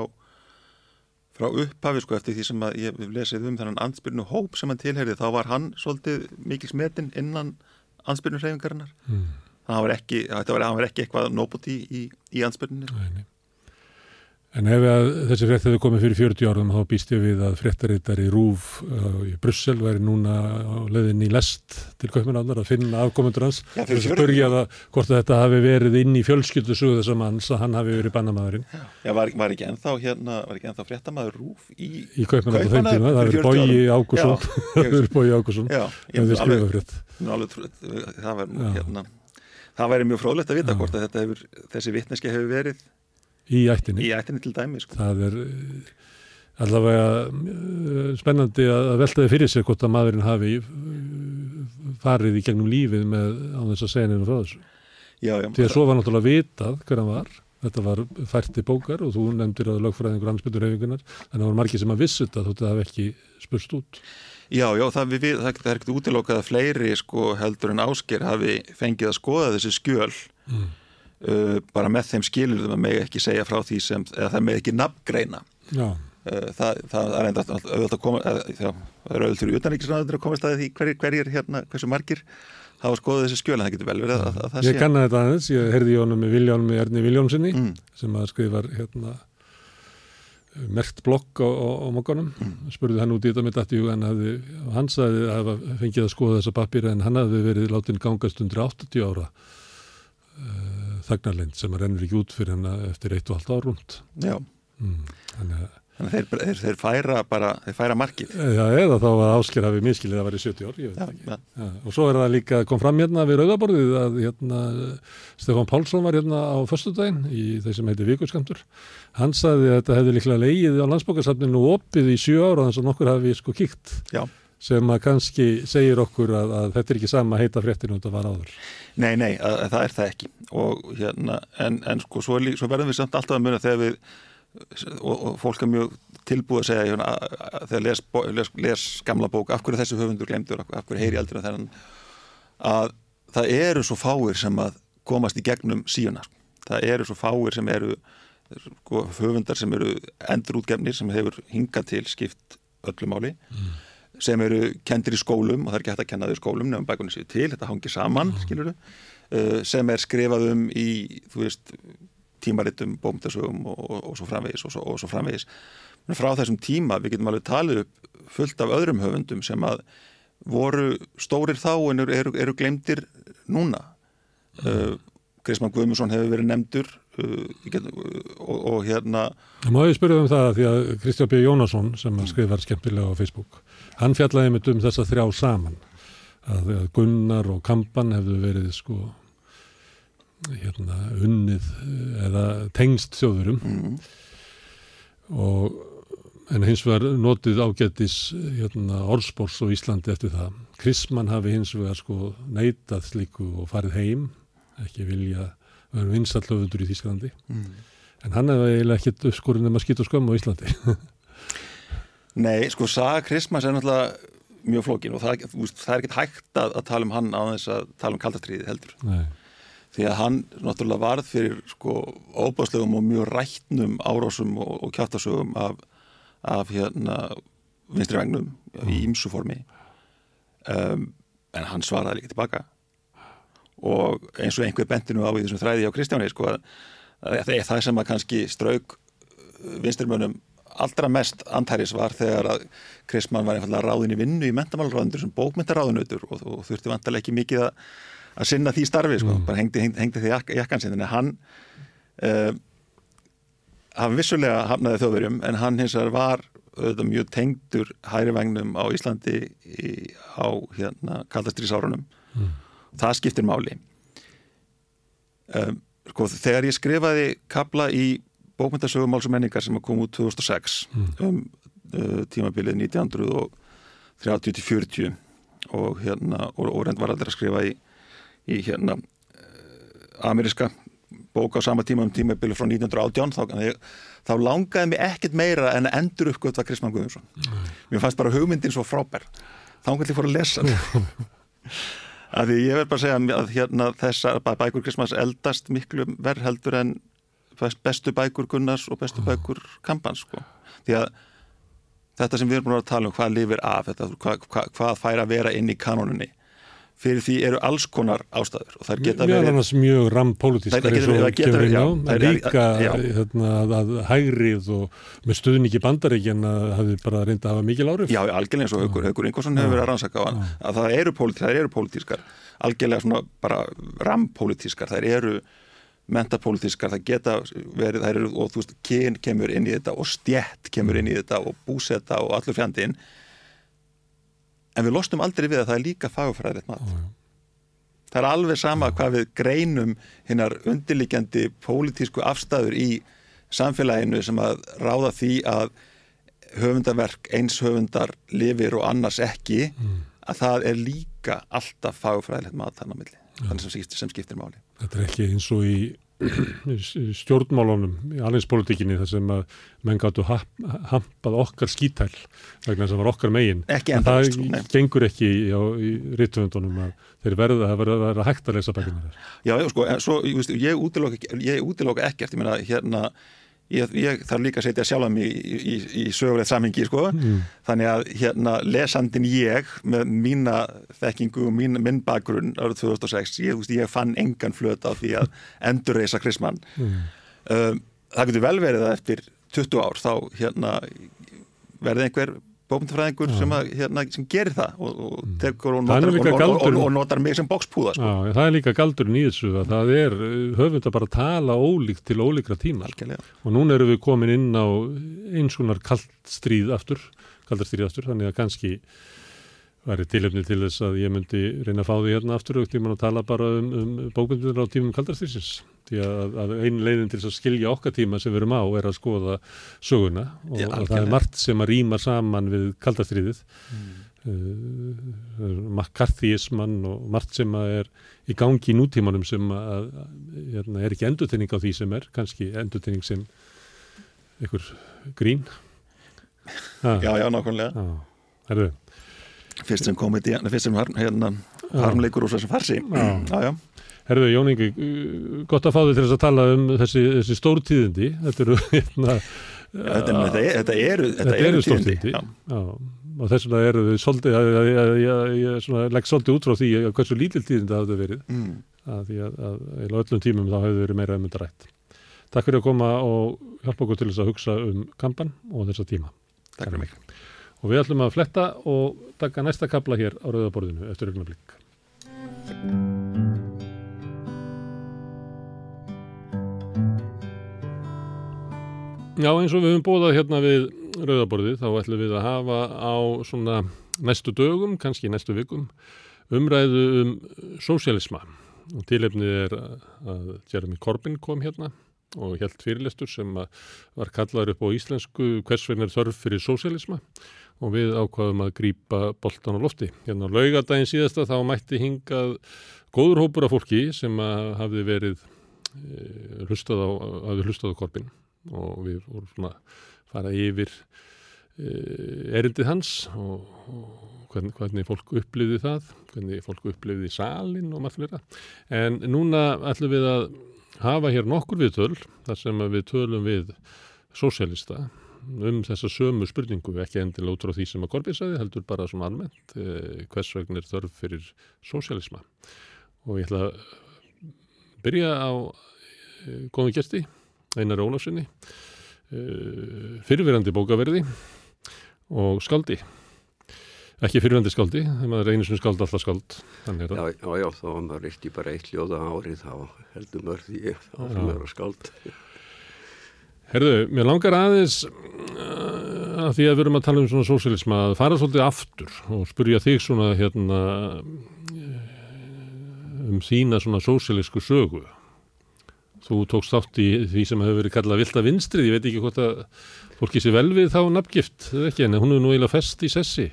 frá upphafi sko eftir því sem að ég lesið um þannig ansbyrnu hóp sem hann tilherði þá var hann svolítið mikil smetin innan ansbyrnu hreyfingarinnar mm. það var ekki, var, var ekki eitthvað nóbúti í, í, ansbyrnunni sko. En ef að, þessi frétt hefði komið fyrir 40 árum þá býst ég við að fréttarittar í Rúf uh, í Brussel væri núna á leðin í lest til Kaupmannáðar að finna afkomendur hans. Já, og fyrir að spurja það hvort að þetta hafi verið inn í fjölskyldu suðu þessar manns að hann hafi verið bannamaðurinn. Já, var, var ekki ennþá hérna, var ekki ennþá fréttamaður rúf í í Kaupmannáðar þeim Kaupmannahöfn tíma, það hefur 40 Bói. Ágússon Já, það hefur Bói Ágússon Já, ef þið skrifa alveg, frétt. Það Já. hérna mjög fróðlegt að vita hvort að hefur, þessi vitneski hefur verið í ættinni. Í ættinni til dæmi sko. það er eh, allavega eh, spennandi að að velta þið fyrir sér hvort að maðurinn hafi eh, farið í gegnum lífið með á þess að segja nefnum frá þessu. Já, já, því að svo var náttúrulega vitað hver hann var. Þetta var fært í bókar og þú nefndir að lögfræðingur ansbyttur hefingunar en það var margir sem að vissu þetta þótt að það hef ekki spurst út. Já, já það, við, það, það er ekkert útilokað að fleiri sko, heldur en ásker hafi fengið að skoða þessi skjöl. Mm. Uh, bara með þeim skilurðum að meg ekki segja frá því sem, eða það meg ekki nafngreina. Uh, það, það er enda auðvitað að koma já, það er auðvitað fyrir utanríkisræður að komast að því hverjir, hverjir hérna, hversu margir hafa skoðað þessi skjöl en það getur vel verið að, að það ég kannan þetta aðeins, ég heyrði í honum með Viljónum Erni Viljónsinni mm, sem að skrifar hérna merkt blokk á, á, á mokkanum spurði hann út í þetta með dætti hann, hafði, að hafa fengið að skoða þessa pappir en hann hafði verið látin gangast undir 80 ára þagnarlind sem að rennur ekki út fyrir hann eftir eitt og halvt árund já, mm. þannig að þannig þeir, þeir, þeir færa bara, þeir færa markið Já, eða þá að Ásker hafi miskilið að vera í 70 ár, ég veit já, ekki. já, Já, og svo er það líka, kom fram hérna við Rauðaborðið að hérna, Stefán Pálsson var hérna á föstudaginn í þeir sem heitir Vikuskamtur. Hann sagði að þetta hefði líklega leigið á landsbókarsafninu opið í sjö ára þannig að nokkur hafi sko kíkt já. Sem að kannski segir okkur að, að þetta er ekki sama heita fréttinu þetta var áður. Nei, nei, að, að það er það ekki og hérna, en, en sko svo, er lí- svo verðum við samt alltaf að muna þegar við og, og fólk er mjög tilbúið að segja hérna, að, þegar les, les, les gamla bók, af hverju er þessi höfundur glemdur, af, hverju heyri aldrei þennan að það eru svo fáir sem að komast í gegnum síuna sko. það eru svo fáir sem eru sko, höfundar sem eru endurútgefnir sem hefur hingað til skipt öllu máli sem eru kendir í skólum og það er ekki hægt að kenna þau í skólum nefnum bækunni séu til, þetta hangir saman skilur uh, sem er skrifað um í, þú veist, tímaritum bómtasögum og, og, og svo framvegis og svo, og svo framvegis. Men frá þessum tíma, við getum alveg talið upp fullt af öðrum höfundum sem að voru stórir þá en eru, eru, eru glemdir núna. Uh, Grisman Guðmusson hefur verið nefndur uh, get, uh, og, og hérna Má ég spyrja um það því að Kristján B. Jónasson sem að skrifar skemmtilega á Facebook, hann fjallaði mitt um þessa þrjá saman að, að Gunnar og Kampan hefðu verið sko hérna unnið eða tengst þjóðurum mm, og en hins vegar notið ágættis hérna, orðspórs á Íslandi eftir það. Krisman hafi hins vegar sko neitað slíku og farið heim, ekki vilja vera vinsallöfundur í Þísklandi. mm. En hann hefði eiginlega ekkert uppskorinn um að skýta skömm á Íslandi. Nei, sko, Saga Kristmanns er náttúrulega mjög flókin og það, það er ekkert hægt að, að tala um hann á þess að tala um kaldastriði heldur. Nei. því að hann náttúrulega varð fyrir sko óbáslegum og mjög rættnum árásum og, og kjáttasögum af, af hérna vinstri vegnum í ýmsu formi. Um, en hann svaraði líka tilbaka. Og eins og einhver bentinu á í þessum þræði á Kristjáni sko að, að það er sem að kannski strauk vinstrimönnum allra mest antæris var þegar að Kristmann var einfallega ráðin í vinnu í mentamálráðundur sem bókmyndaráðunautur og, og þurfti vantarlega ekki mikið að, að sinna því starfi, sko, bara hengdi, hengdi, hengdi því jak, jakkan sinni, en hann uh, hann vissulega hafnaði þjóðverjum, en hann hins vegar var auðvitað mjög tengdur hæri vagnum á Íslandi í, á hérna kaldastrísárunum Mm. það skiptir máli. Um, sko, þegar ég skrifaði kabla í bókmyndasögum máls og menningar sem kom út 2006 um uh, tímabilið 1930-40 og hérna og, reynd var allir að skrifa í, í hérna uh, ameríska bók á sama tíma um tímabilið frá 1918 þá, þá langaði mig ekkert meira en að endur uppgöt var Kristmann Guðmundsson. Mér fannst bara hugmyndin svo frábær. Þá ég fór að lesa að því ég verð bara að segja að hérna þessar bækur Kristmanns eldast miklu verð heldur en bestu bækur Gunnars og bestu bækur Kampans sko. því að þetta sem við erum búin að tala um hvað lifir af þetta, hvað, hvað, hvað fær að vera inn í kanónunni fyrir því eru alls konar ástæður og þær geta Mjög verið mjög rampolítiskar Þær eins og það kemur inn á, þær er- líka hérna, að, að hægrið og með stuðningi bandaríkjan að hafi bara reynda að hafa mikil áhrif. Já, algjörlega eins og Haukur, Haukur Ingvarsson hefur verið að rannsaka á hann, að það eru, pólit, það eru pólitískar, algjörlega svona bara rampolítískar, það eru mentapolítískar, það geta verið, það eru, og þú veist, kyn kemur inn í þetta og stjætt kemur inn í þetta og búsetta og allur fjandinn. En við lostum aldrei við að það er líka fagfræðilegt mat. Það er alveg sama hvað við greinum hinnar undirliggjandi pólitísku afstæður í samfélaginu sem að ráða því að höfundaverk eins höfundar lifir og annars ekki að það er líka alltaf fagfræðilegt mat þannig á milli. Þannig sem, skiptir- sem skiptir máli Þetta er ekki eins og í stjórnmálunum, í alvegspolítikinni þar sem að menn gáttu hampað okkar skítæl vegna það var okkar megin. Ekki En sko, það nei. gengur ekki í, á, í rítvöndunum að þeir verða að vera, vera hægt að lesa bækina þér. Já, já, sko, en svo, ég, ég útiloka ekkert, ég meina, hérna ég, ég þarf líka að setja sjálfa mig í, í, í sögulegt samhengi, sko. Þannig að hérna lesandin ég með mína þekkingu og mín, minn bakgrunn árið 2006 ég, veist, ég fann engan flöt á því að endurreisa Krismann um, það getur vel verið að eftir 20 ár þá hérna verði einhver bókmyndafræðingur sem, hérna, sem gerir það og, og tekur og Það notar, líka og, og, notar mig sem bókspúða sko. Já, það er líka galdurinn í þessu að það er höfund að bara tala ólíkt til ólíkra tíma. algjörlega Og núna erum við komin inn á eins konar kallt stríð aftur, kaldar stríð aftur, þannig að kannski væri tilefni til þess að ég myndi reyna að fá því hérna aftur og tíman að tala bara um, um bókmyndir á tímum kaldarstrísins. Því að, að ein leiðin til að skilja okkar tíma sem við erum á er að skoða söguna og, Já, og það er margt sem að rýma saman við kaldarstríðið. Mm. McCarthyismann og margt sem að er í gangi í nútímanum sem að, að hérna, er ekki endurtegning á því sem er, kannski endurtegning sem ykkur grín. Ha, já, já, nákvæmlega herðu. fyrst sem komedi, fyrst sem har, hérna, harmleikur svo sem farsi já, já, Herðu, Jón Ingi, uh, gott að fá þig til þess að tala um þessi, þessi stórtíðindi. Þetta eru, hérna, þetta, þetta, er, þetta eru þetta, eru tíðindi. stórtíðindi. Og þess vegna eru þau svolítið, ég, ég, ég, ég svona, legg svolítið út frá því að hversu lítil tíðindi það hafði verið. Mm. Að því að, að, að öllum tímum þá hefur verið meira um þetta rætt. Takk fyrir að koma og hjálpa okkur til þess að hugsa um kampan og þessa tíma. Takk fyrir mig Og við ætlum að fletta og taka næsta kapla hér á rauðaborðinu eftir augnablikk. Já, eins og við höfum bóðað hérna við rauðaborðið, þá ætlum við að hafa á svona næstu dögum, kannski næstu vikum, umræðu um sósialisma. Og tilefnið er að Jeremy Corbyn kom hérna og held fyrirlestur sem var kallaður upp á íslensku hvers vegna er þörf fyrir sósialisma og við ákvaðum að grípa boltan á lofti. Hérna á laugadaginn síðasta þá mætti hingað góður hópur af fólki sem hafði verið e, hlustað á, hafði hlustað á Corbyn og við vorum svona að fara yfir e, erindið hans og, og hvernig, hvernig fólk upplifði það, hvernig fólk upplifði salin og margt fleira. En núna ætlum við að hafa hér nokkur viðtöl þar sem við tölum við sósialista um þessa sömu spurningu, ekki endilega út frá því sem að Corbyn sagði, heldur bara svona almennt eh, hvers vegna er þörf fyrir sósialisma. Og ég ætla að byrja á eh, góðum gesti, Einar Ólafssoni, eh, fyrirverandi bókaverði og skaldi. Ekki fyrirverandi skaldi, þegar maður einu sem skald alltaf skald. Já, já, já, þá var maður eitt í bara eitt ljóða ári, þá heldur maður því þá fyrir maður að skáld. Herðu, mér langar aðeins uh, að því að við erum að tala um svona sósialisma að fara svolítið aftur og spurja þig svona hérna eh, um þína svona sósialísku sögu. Þú tókst þátt í því sem hefur verið kallað vilda vinstrið, ég veit ekki hvort að fólki sé vel við þá nafngift, ekki, en hún er nú eiginlega fest í sessi.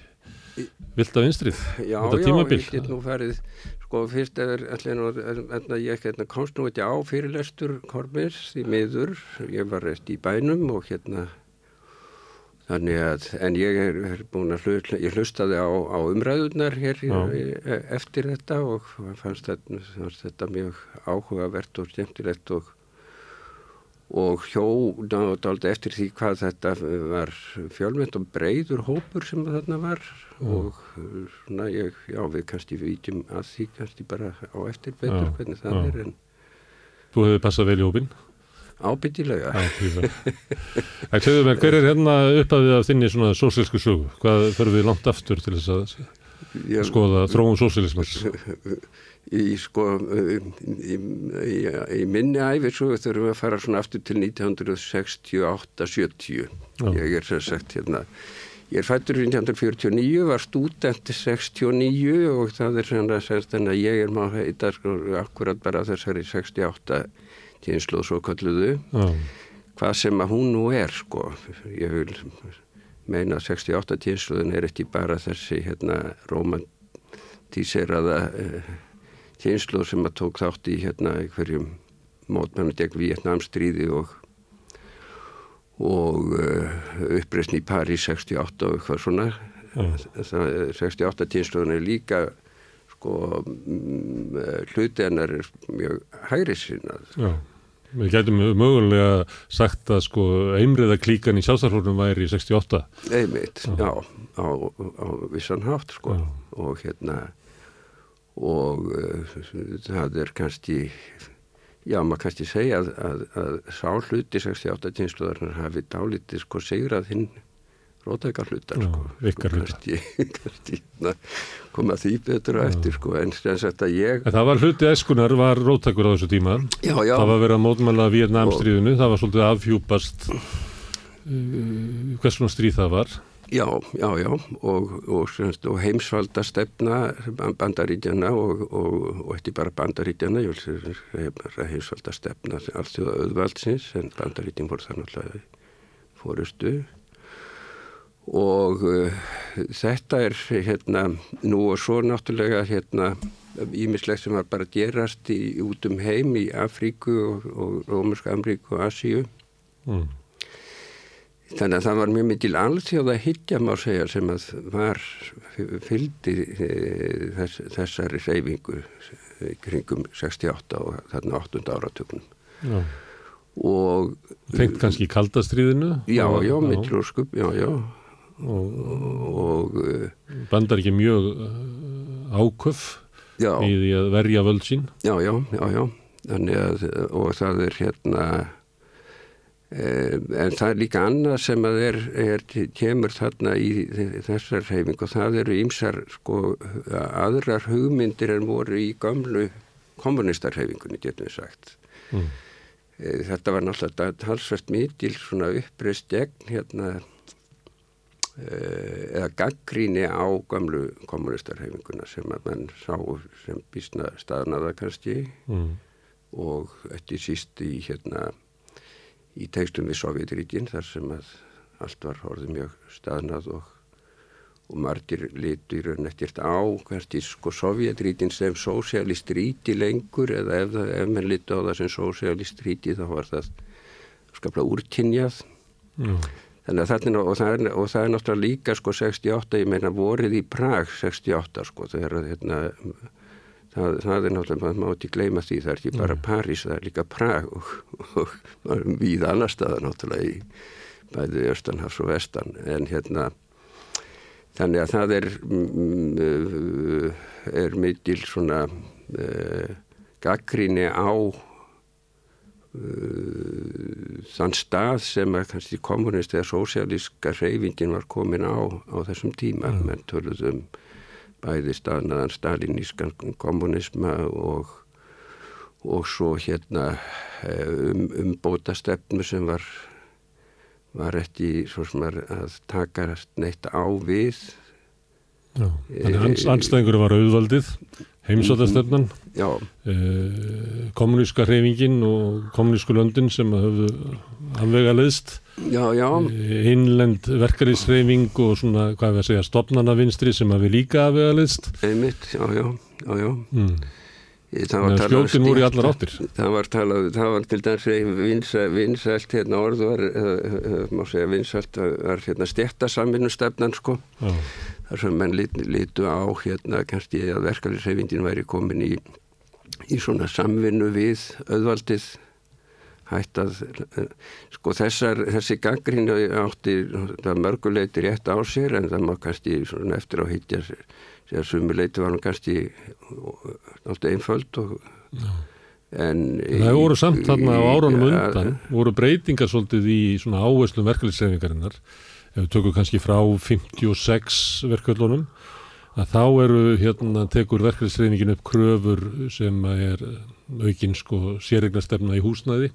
Vilda vinstrið, Já, þetta já, tímabil. ég get nú farið, sko, fyrst er, ætla nú, en ég hérna, komst nú ekki á fyrirlestur Korbins því miður, ég var rest í bænum og hérna, þannig að, en ég er, búin að hlusta, ég hlustaði á, á umræðunar hér Já. e, eftir þetta og fannst þetta, fannst þetta mjög áhugavert og skemmtilegt og og hjó náttúrulega eftir því hvað þetta var fjölmynd og breyður hópur sem þarna var mm. og svona ég, já við kannski vítjum að því kannski bara á eftir betur já, hvernig það já. er en Þú hefði passað vel í hópin? Ábyggilega. Það segðu mér, hver er hérna uppafið af þinni svona sósílsku sögu? Hvað förum við langt aftur til þess að skoða þróum sósílismars? í sko í, í, í minni æfi svo þurfum við að fara svona aftur til 1968-70 ég er sér sagt hérna ég er fættur 1949 var student 69 og það er svona semst en að ég er má heita sko akkurat bara þessari 68 tíðinslóð svo kalluðu Já. hvað sem að hún nú er sko. Ég vil meina að 68 tíðinslóðin er ekki bara þessi hérna romantíseraða eh, kynslu sem að tók þátt í hérna einhverjum mótmennu gegn Vietnamstríði og og uh, uppreysn í París 68 og eitthvað svona. Mm. 68 kynsluðin er líka sko hluti hennar er mjög hægri sinnað við gætum mögulega sagt að sko einriða klíkan í sjálfsarflónum væri í 68 Einmitt, já, já á, á vissan hátt sko. Já. og hérna og uh, það er kannski já maður kannski segja að, að, að sá hluti 68 tínsluðarnar hafi dálítið sko segrað hinn rótækar hlutar sko. ykkar hlutar. Kannski koma því betur á eftir sko. En að ég en það var hluti eskunar var rótækur á þessu tíma. Já, já. það var verið að mótmæla Vietnamstríðinu það var svolítið afhjúpast uh, hvers svona stríð það var. Já, já, já. Og, og, og heimsvalda stefna bandaríkjana og, og ekki bara bandaríkjana, heimsvalda stefna allþjóða auðvaldsins en bandaríkjum voru það náttúrulega fórustu og uh, þetta er hérna nú og svo náttúrulega hérna ímislegt sem var bara gerast í, út um heim í Afríku og Rómurska Amríku og Asíu mm. Þannig að það var mjög mikil alþjóða higgja má segja sem að var fyldi e, þess, þessari reyfingu kringum 68 og þarna 8. áratökunum. Já. Og... Fengt kannski kaldastriðinu? Já, já, mittlórskup, já, já. Og, og e, bandar ekki mjög e, áköf já. í því að verja völd sín? Já, já, já, já. Að, og það er hérna Eh, en það er líka annað sem að er, er kemur þarna í þessar heiming og það eru ýmsar sko aðrar hugmyndir en voru í gamlu kommunistarhefingunni getum við sagt mm. Eh, þetta var náttúrulega talsvært mitil svona uppreist gegn hérna eh, eða gaggríni á gamlu kommunistarhefinguna sem að mann sá sem bísna staðnaða kannski mm. og eftir síst í hérna í tegstum við Sovjetríkin þar sem að allt var orðið mjög staðnað og, og margir litur ekkert á hvernig sko Sovjetríkin sem sósialist ríti lengur eða ef, ef mann litur á það sem sósialist ríti þá var það skaplega úrkynjað mm. Þannig að er, og það er, og það er náttúrulega líka sko 68, ég meina vorið í Prag 68 sko þegar hérna það, það er náttúrulega, maður má ekki gleyma því það er ekki bara París, það er líka Prag og, og, og við annar staðar náttúrulega í bæði Östanhafs og Vestan. En hérna þannig að það er mm, er mikil svona uh, gaggríni á þann stað sem að kannski kommunist eða sósialíska reyfingin var komin á á þessum tíma, mm. menn töluðum bæði staðnaðan stalinískan kommunisma og, og svo hérna eh, um, umbóta stefnu sem var, var ekki svo sem að taka neitt á við. Já, þannig að anstæðingur var auðvaldið, heimsóttastöfnan, eh, kommuníska hreyfingin og kommunísku löndin sem hafðu afvega leðst já. innlend verkarísreifing og svona, hvað við að segja, stopnarnavinstri sem við líka afvega leðst einmitt, já, já, já, já. Mm. voru í allar áttir það var talað, það var til dæmis vinsælt hérna orð var, má segja vinsælt var hérna stjættasaminu stefnan sko já. Þar sem menn lítu á hérna kannski að verkarísreifingin væri komin í í svona samvinnu við auðvaldið hætt að sko þessar, þessi gangrínu átti mörguleiti rétt á sér en það má kannski eftir á hittja sér sumuleiti var hann kannski alltaf einföld og Já. En það voru samt þarna á áranum undan, voru breytingar svolítið í svona áherslum verkefliðsreifingarinnar, ef við tökum kannski frá 56 verkeflunum, að þá eru hérna tekur verkefliðsreifingin upp kröfur sem er aukinn sko sérregnastefna í húsnæði,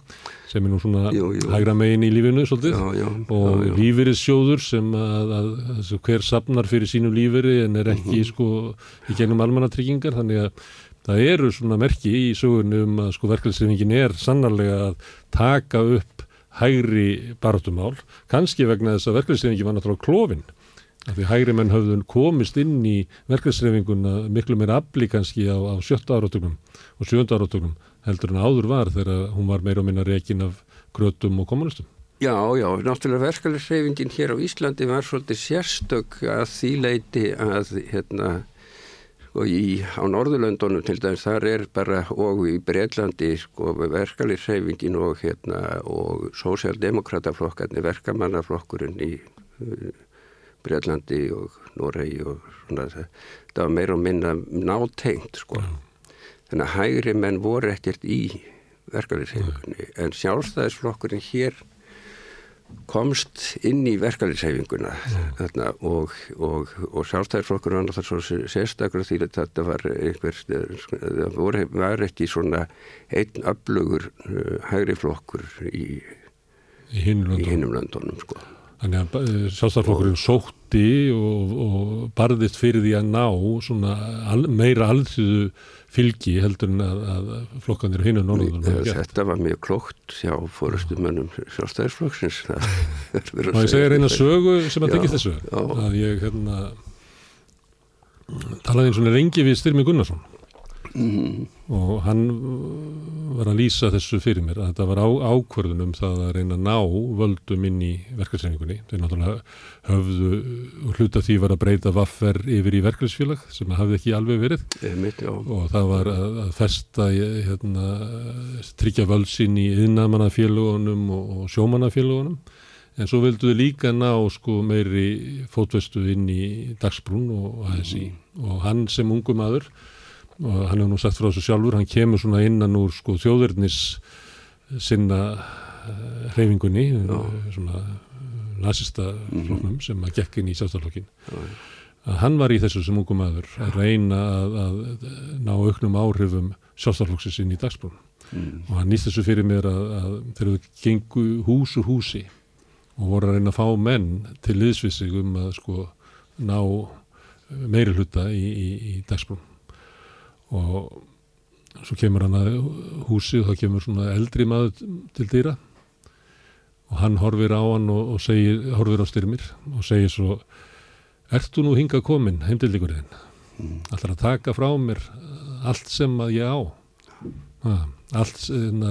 sem er nú svona jú, jú. hægra megin í lífinu svolítið, já, já, og lífeyrissjóður sem að, að, að hver sapnar fyrir sínu lífeyri en er ekki mhm. -huh. sko í gennum almannatryggingar, þannig að það eru svona merki í sögurnum að sko verkefliðsreifingin er sannarlega að taka upp hægri barátumál, kannski vegna þess að verkefliðsreifingin var náttúrulega klófinn af því hægri menn höfðun komist inn í verkefliðsreifinguna miklu meira afli kannski á, á sjötta áratögnum og sjönda áratögnum heldur en áður var þegar hún var meira og minna rekin af grötum og kommunistum. Já, já, náttúrulega verkefliðsreifingin hér á Íslandi var svolítið sérstök að því leiti að hérna og sko, í, á Norðurlöndunum til dæmis þar er bara og í Breitlandi sko verkaliðsreyfingin og hérna og sósjaldemokrataflokkarnir verkamannaflokkurinn í uh, Breitlandi og Noregi og svona það var meira og minna nátengt sko mm. þannig að hægri menn voru ekkert í verkaliðsreyfingunni mm. en sjálfstæðisflokkurinn hér komst inn í verkefliðsheifinguna mm. og, og, og sjálfstæðarflokkur var náttúrulega svo sérstaklega því að þetta var einhver það voru, var ekki svona einn öflugur uh, hægri flokkur í, í hinnum löndunum sko. Þannig að uh, sjálfstæðarflokkurinn sótti og, og barðist fyrir því að ná svona al, meira alþjóðu fylgi heldur en að, að flokkanir hinn og norðunum. Þetta var mjög klókt hjá fórustumönnum sjálfstæðisflokksins. Má ég segja reyna sögu sem að tekja þessu? Já. Að ég hérna, talaði eins og reyngi við Styrmi Gunnarsson mm. og hann var að lýsa þessu fyrir mér að þetta var á, ákvörðun um það að reyna að ná völdum inn í verkefnsreiningunni þeir náttúrulega höfðu hluta því var að breyta vaffer yfir í verkefnsfélag sem hafði ekki alveg verið mitt, og það var að, að festa hérna, tryggja völdsinn í yðnamannafélagunum og, og sjómannafélagunum en svo vilduðu líka ná sko meiri fótvestu inn í dagsbrún og ASI mm. og hann sem ungum aður og hann hefur nú sagt frá þessu sjálfur, hann kemur svona innan úr sko þjóðverðnis sinna uh, hreyfingunni, uh, svona nazista mhm. floknum mm -hmm. sem að gekk inn í sjálfstaflokkin. Að hann var í þessu sem ungum aður að reyna að, að ná auknum áhrifum sjálfstaflokksins inn í dagsbrún. Mm. Og hann nýst þessu fyrir mér að, að þegar þau gengu hús úr húsi og voru að reyna að fá menn til liðsvissig um að sko ná meiri hluta í, í, í dagsbrún og svo kemur hann að húsi og þá kemur svona eldri maður til dýra og hann horfir á hann og, og segir, horfir á styrmir og segir svo Ertu nú hinga komin heimdildíkurinn? Mm. Alltaf að taka frá mér allt sem að ég á allt na,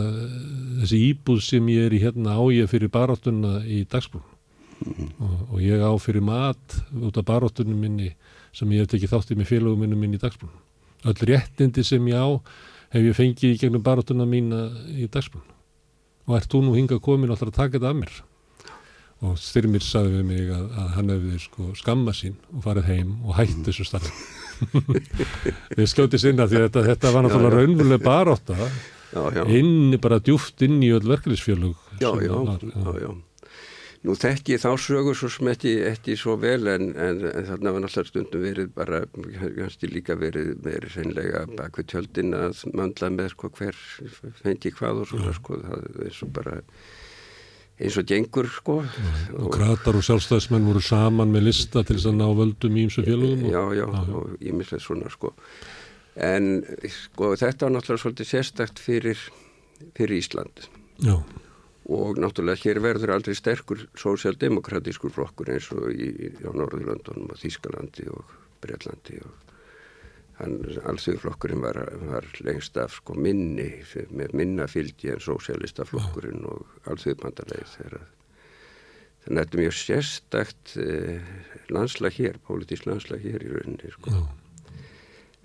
þessi íbúð sem ég er í hérna á ég fyrir baráttuna í dagsbrún mm. og, og ég á fyrir mat út af baráttunum minni sem ég hef tekið þátt í með félagum minnum minni í dagsbrún öll réttindi sem ég á hef ég fengið í gegnum baróttuna mína í dagsbrun og ert þú nú hinga komin alltaf að taka þetta af mér? Og Styrmir sagði við mig að, að hann hefði sko skamma sín og farið heim og hætti mm. þessu starf við skjótið sinna því að þetta, þetta var náttúrulega raunveruleg barótta inn bara djúft inn í öll verkefnisfjölug já já, já, já Nú þekki þá sögur svo sem ekki, svo vel en, en, en þarna var náttúrulega stundum verið bara, kannski líka verið verið seinlega bak við tjöldin að mandla með sko hver fengi hvað og svona sko, það er svo bara eins og gengur sko. Og, og kratar og sjálfstæðismenn voru saman með lista til þess að ná völdum í ímsu fjölugum? Já, já, já, og ég mislega svona sko. En sko þetta var náttúrulega svolítið sérstakt fyrir, fyrir Ísland. Já og náttúrulega hér verður aldrei sterkur sósjaldemokratískur flokkur eins og í, á Norðurlandunum og Þískalandi og Breitlandi og hann, alþjóðflokkurinn var, var lengst af sko minni með minna fylgi en sósjalista flokkurinn og alþjóðbandarleið þegar þannig að þetta er mjög sérstakt eh, landslag hér, pólitísk landslag hér í rauninni sko.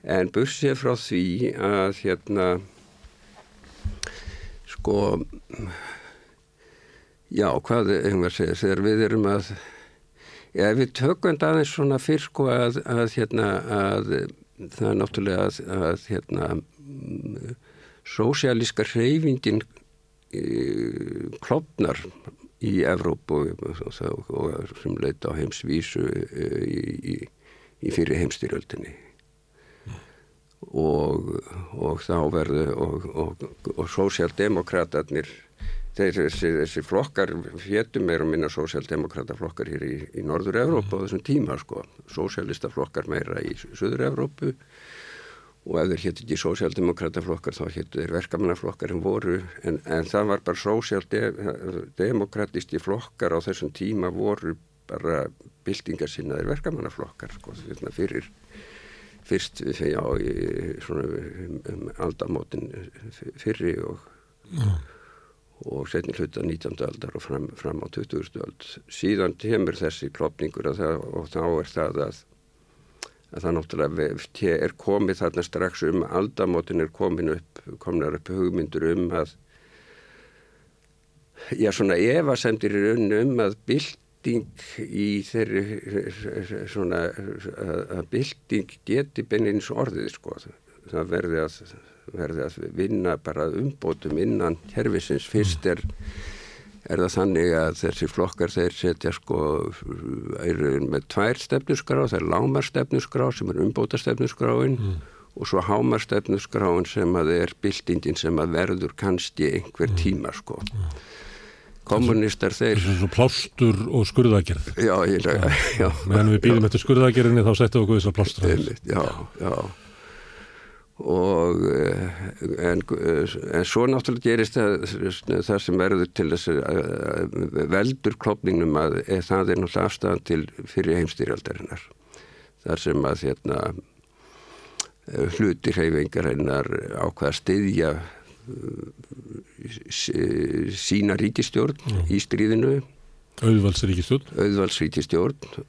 en bussið frá því að hérna sko já, hvað einhver segir þegar við erum að já, við tökum aðeins svona fyrr sko að, að hérna að það er náttúrulega að, að hérna sósialíska hreyfingin e, klopnar í Evrópu og, og, og sem leita á heimsvísu e, í, í, í fyrir heimstyrjöldinni. Og, og þá verðu og, og, sósjaldemokraterni þessi, þessi flokkar fjettum meira og minna sósjaldemokraterflokkar hér í, í Norður Evrópu á þessum tíma sko, sósjalista flokkar meira í Suður Evrópu. Og ef þeir hétti ekki sósjaldemokraterflokkar þá héttu þeir verkamannaflokkar en voru en, en það var bara sósjaldemokratisti flokkar á þessum tíma voru bara bildingarsinnaðir verkamannaflokkar sko, fyrir fyrst já, í svona um, aldamótin fyrri og, mm. Og setni hluta 19. aldar og fram, fram á 20. ald. Síðan kemur þessi klopningur það, og þá er það að, að það náttúrulega er komið þarna strax um aldamótin er komin upp, komnar upp hugmyndur um að já svona evasendir er unni um að bilding í þeirri svona að bilding geti beinleins orðið sko það verði að, verði að vinna bara umbótum innan herfisins fyrst er, er það þannig að þessi flokkar þeir setja sko eru með tvær stefnusgrá það er lámarstefnusgrá sem er umbótastefnusgráin mm. og svo hámarstefnusgráin sem að er bildingin sem að verður kannski einhver tíma sko. Mm. Kommunistar þeir Þessu plástur og skurðagerð Já, ég lega Meðan við býðum eftir skurðagerðinni þá settum við okkur þessar plástur Já, já og eh, en, en svo náttúrulega gerist það, það sem verður til þess að veldur klopningnum að e, það er náttúrulega afstæðan til fyrir heimstýrjaldarinnar þar sem að hérna, hluti hreyfingar hennar ákvaða styðja sína ríkistjórn í stríðinu auðvalsríkistjórn auðvalsríkistjórn uh,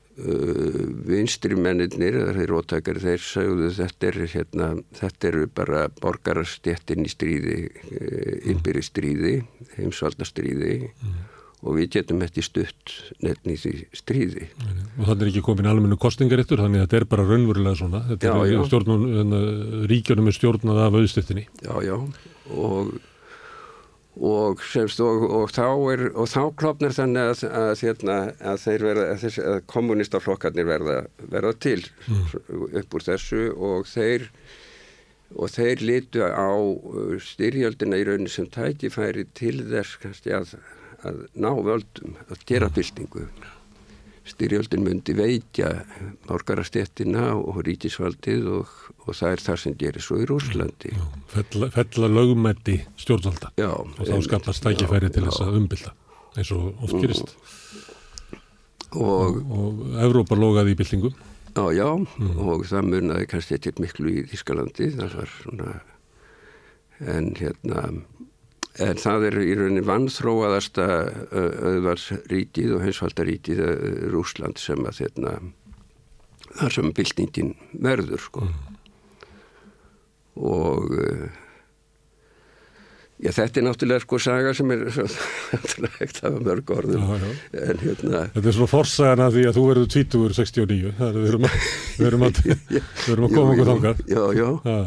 vinstri mennir þeir róttakar þeir sagðu þetta er hérna, þetta eru bara borgarastjettin í stríði uh, innbyrri stríði heimsvaldastríði mm. og við getum þetta í stutt nefn í því stríði. Og þannig er ekki komin almennu kostingarittur þannig að þetta er bara raunverulega svona. Þetta já, er stjórnum, hérna, ríkjörnum er stjórnað af auðstettinni já já. Og Og, semst, og, og þá er og þá klopnar þannig að, að, hérna, að þeir verða að, að kommunistaflokkarnir verða, verða til mm. upp úr þessu og þeir og þeir litu á uh, styrjöldina í raunin sem tækifæri til þess kannski að ná völdum, að gera mm. byltingu styrjöldin myndi veitja borgarastéttina og ríkisvaldið og, og það er það sem gerir svo í Rúslandi Fella, fella lögumætti stjórnvalda. Já, og þá skapast tækifæri til þess að umbylda eins og oft gerist. Og, og, og Evrópa logaði í byldingum Já, já, mm. og það munnaði kannski eitthvað miklu í Þískalandi það var svona en hérna En það er í rauninni vannþróaðasta auðvarsrítið og heimsvaldarítíð Rúsland sem að þeirna þar sem byltingin verður sko. Mm. Og já, þetta er náttúrulega sko saga sem er ekkert af mörg orðum. Já, já. En, hérna, þetta er svona forsagan að því að þú verður 20 69, það er við erum að, við erum að, við erum að koma okkur þángar. Já, já. já.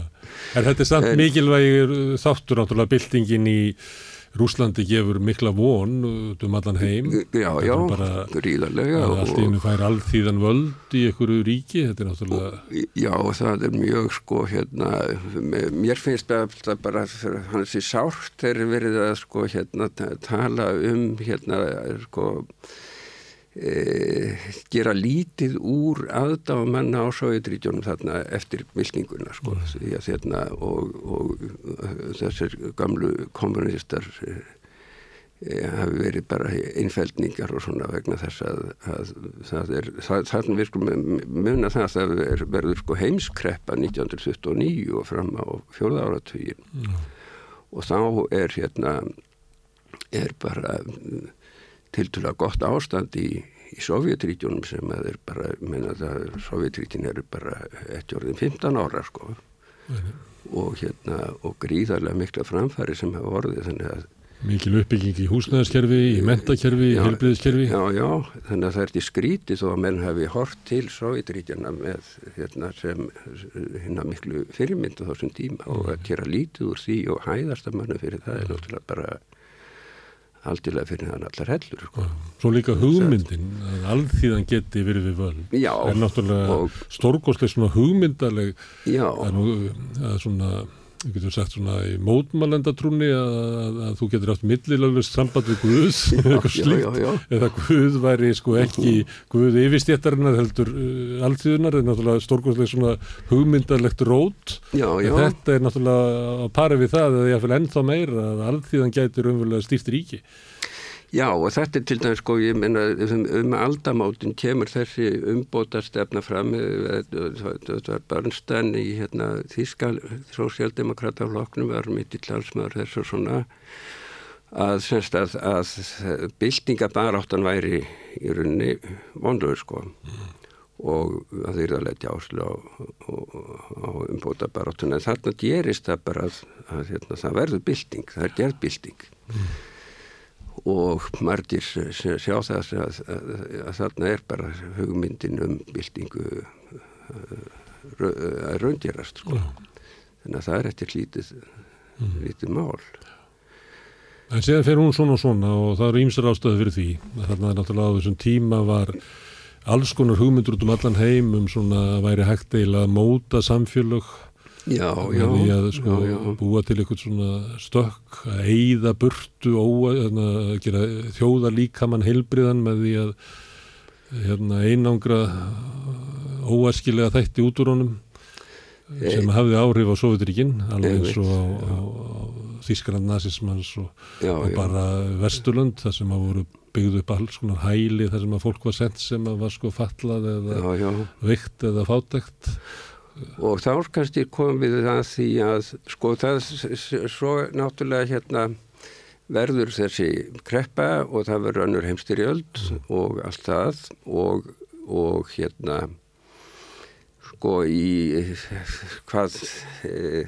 En þetta er samt en, mikilvægir þáttur náttúrulega byltingin í Rúslandi gefur mikla von um allan heim. Já, já, gríðarlega. Allt í hennu fær allþýðan völd í einhverju ríki, þetta er náttúrulega... Já, það er mjög sko hérna, mér finnst það bara hans í sárt þegar verið að sko hérna tala um hérna sko E, gera lítið úr aðdámanna á Sovjetríkjónum þarna eftir vilkinguna sko, mm. þérna, og, og þessir gamlu kommunistar e, hafi verið bara einfældningar og svona vegna þess að, að það er, þarna við sko muna það að það er, verður sko heimskreppa 1929 og fram á fjóða áratvíin mm. og þá er hérna er bara tiltúlega gott ástand í, í Sovjetríkjunum sem að er bara, menna það, Sovjetríkin eru bara eftir orðin 15 ára sko. Mm -hmm. og hérna og gríðarlega mikla framfæri sem hafa orðið þannig að Mikil uppbygging í húsnæðiskerfi, í mentakerfi, í heilbriðiskerfi. Já, já, þannig að það er til skrítið þó að menn hafi hort til Sovjetríkjana með hérna, sem hérna miklu fyrirmyndu þessum tíma og að gera lítið úr því og hæðast að manna fyrir það er náttúrulega bara aldilega fyrir þann allar hellur. Sko. Svo líka hugmyndin að alþýðan geti verið við völd. Er náttúrulega stórgóðslega svona hugmyndaleg já. að, að svona við getum sagt svona í mótmálendatrúni að, að, að þú getur átt millilöflust samband við Guðs eitthvað slíkt. eða Guð væri sko ekki Guð yfirstjættarinnar heldur uh, alltíðunar er náttúrulega stórkvæmslega svona hugmyndarlegt rót. Já, já. þetta er náttúrulega að pari við það eða ég fæl ennþá meira að alltíðan gætir umverulega stýrt ríki Já og þetta er til dæmis sko ég menna um, um aldamátin kemur þessi umbóta stefna fram þetta var Bernstein í hérna Þískal sósjaldemokrata flokknum var mitt í tlalsmaður þess og svona að semst að, að byltingabaráttan væri í runni vondur sko mm. og að þeir að letja áslu á, á, á umbóta baráttan en þarna gerist það bara að, að hérna, það verður bylting, það er gerð bylting mm og margir sjá það að, að, að þarna er bara hugmyndin um byltingu að raundjarast sko. þannig að það er eftir lítið, mm. lítið mál En séðan fer hún svona og svona og það eru ímsar ástöðu fyrir því þarna er náttúrulega á þessum tíma var alls konar hugmyndur út um allan heim um svona væri hægt eila að móta samfélög Já, já, að sko, já, já. búa til eitthvað svona stökk að eigða burtu óa, hérna, gera þjóða líkamann heilbriðan með því að hérna, einangra óaskilega þætti út úr honum sem hafði áhrif á Sovjetiríkinn alveg eins og á, á, á Þískland nazismans og, og bara Vesturlund þar sem að voru byggðu upp alls konar hæli þar sem að fólk var sendt sem að var sko fallað eða vikt eða fátækt og þá kannski komum við að því að sko það svo náttúrulega hérna verður þessi kreppa og það verður önnur heimstyrjöld og allt það og, og hérna sko í hvað e,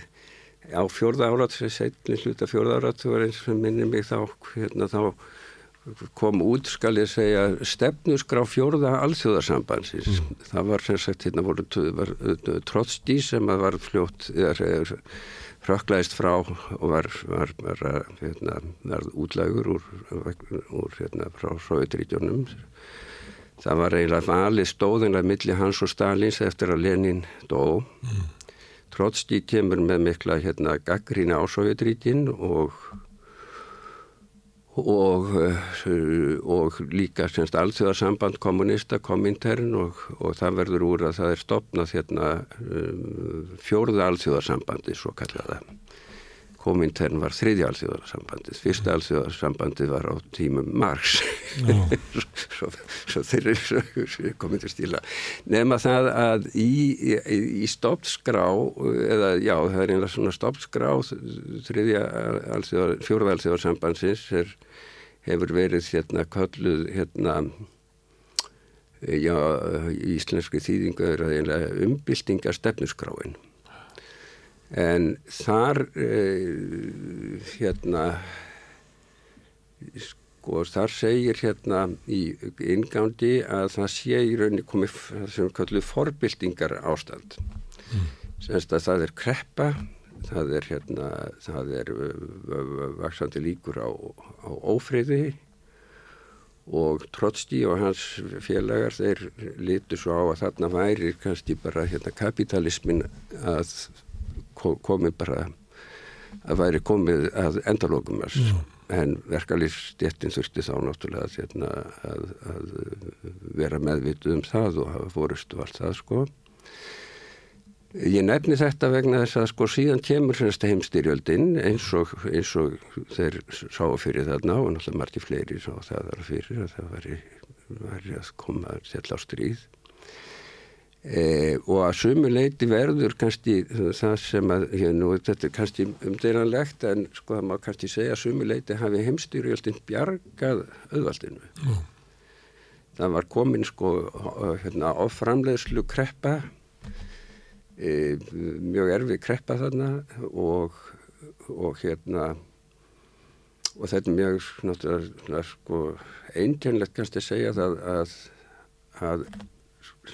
á fjörða árat setni hluta fjörða árat þú er eins sem minnir mig þá hérna þá kom út, skal ég segja, stefnusgrá fjórða alþjóðarsambansins. Mm. Það var sem sagt, hérna voru Trotsti sem var fljótt, eða frökklaðist frá og var, var, var hérna, útlægur úr, úr hérna, frá Sovjetríkjónum. Það var eiginlega valið stóðinlega millir hans og Stalins eftir að Lenin dó. Mm. Trotsti kemur með mikla hérna, gaggrína á Sovjetríkin og og, eh, og líka semst alþjóðarsamband kommunista komintern og, og það verður úr að það er stopnað hérna um, fjórða alþjóðarsambandi svo kallaða komintern var þriðja alþjóðarsambandið fyrsta alþjóðarsambandið var á tímum Marx. Svo, svo þeir eru komið til stíla nefna það að í, í, í stoppskrá eða já það er einlega svona stoppskrá þriðja alþjóðar, fjórða alþjóðarsambandsins er hefur verið hérna kalluð hérna já, íslenski þýðingu er að umbyltinga stefnuskráin en þar eh, hérna sko þar segir hérna í ingandi að það sé í rauninni komið sem kalluð forbyltingar ástand mm. semst að það er kreppa það er hérna, það er vaksandi líkur á, á ófriði og Trotsti og hans félagar þeir litur svo á að þarna væri kannski bara hérna kapitalismin að komi bara að væri komið að endalókumars mm. en verkalýrstjettin þurfti þá náttúrulega hérna, að, að vera meðvituð um það og hafa fórustu allt það sko. Ég nefni þetta vegna þess að sko síðan kemur heimstyrjöldinn eins og, eins og þeir sá fyrir þarna og náttúrulega margir fleiri sá það þar fyrir að það væri, væri að koma til á stríð e, og að sumu leiti verður kannski það sem að, hérna, þetta er kannski umdeiranlegt en sko það má kannski segja að sumu leiti hafi heimstyrjöldinn bjargað auðvaldinu. Mm. Það var komin sko hérna, á framleiðslu kreppa e, mjög erfið kreppa þarna og, og hérna og þetta er mjög náttúrulega sko eintjönlegt kannski að segja það að, að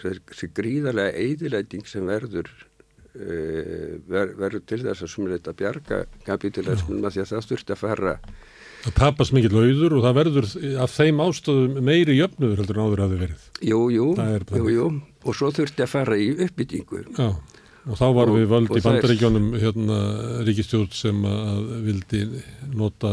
þessi gríðarlega eidilæting sem verður uh, ver, verður til þess að sumleita bjarga kapitalismin að því að það þurfti að fara Það tapast mikill auður og það verður af þeim ástöðum meiri jöfnuður heldur en áður að þið verið. Jú, jú, jú, jú, og svo þurfti að fara í uppbyttingu. Já, og þá var Og- við völd í bandaríkjónum hérna ríkistjórn sem að vildi nota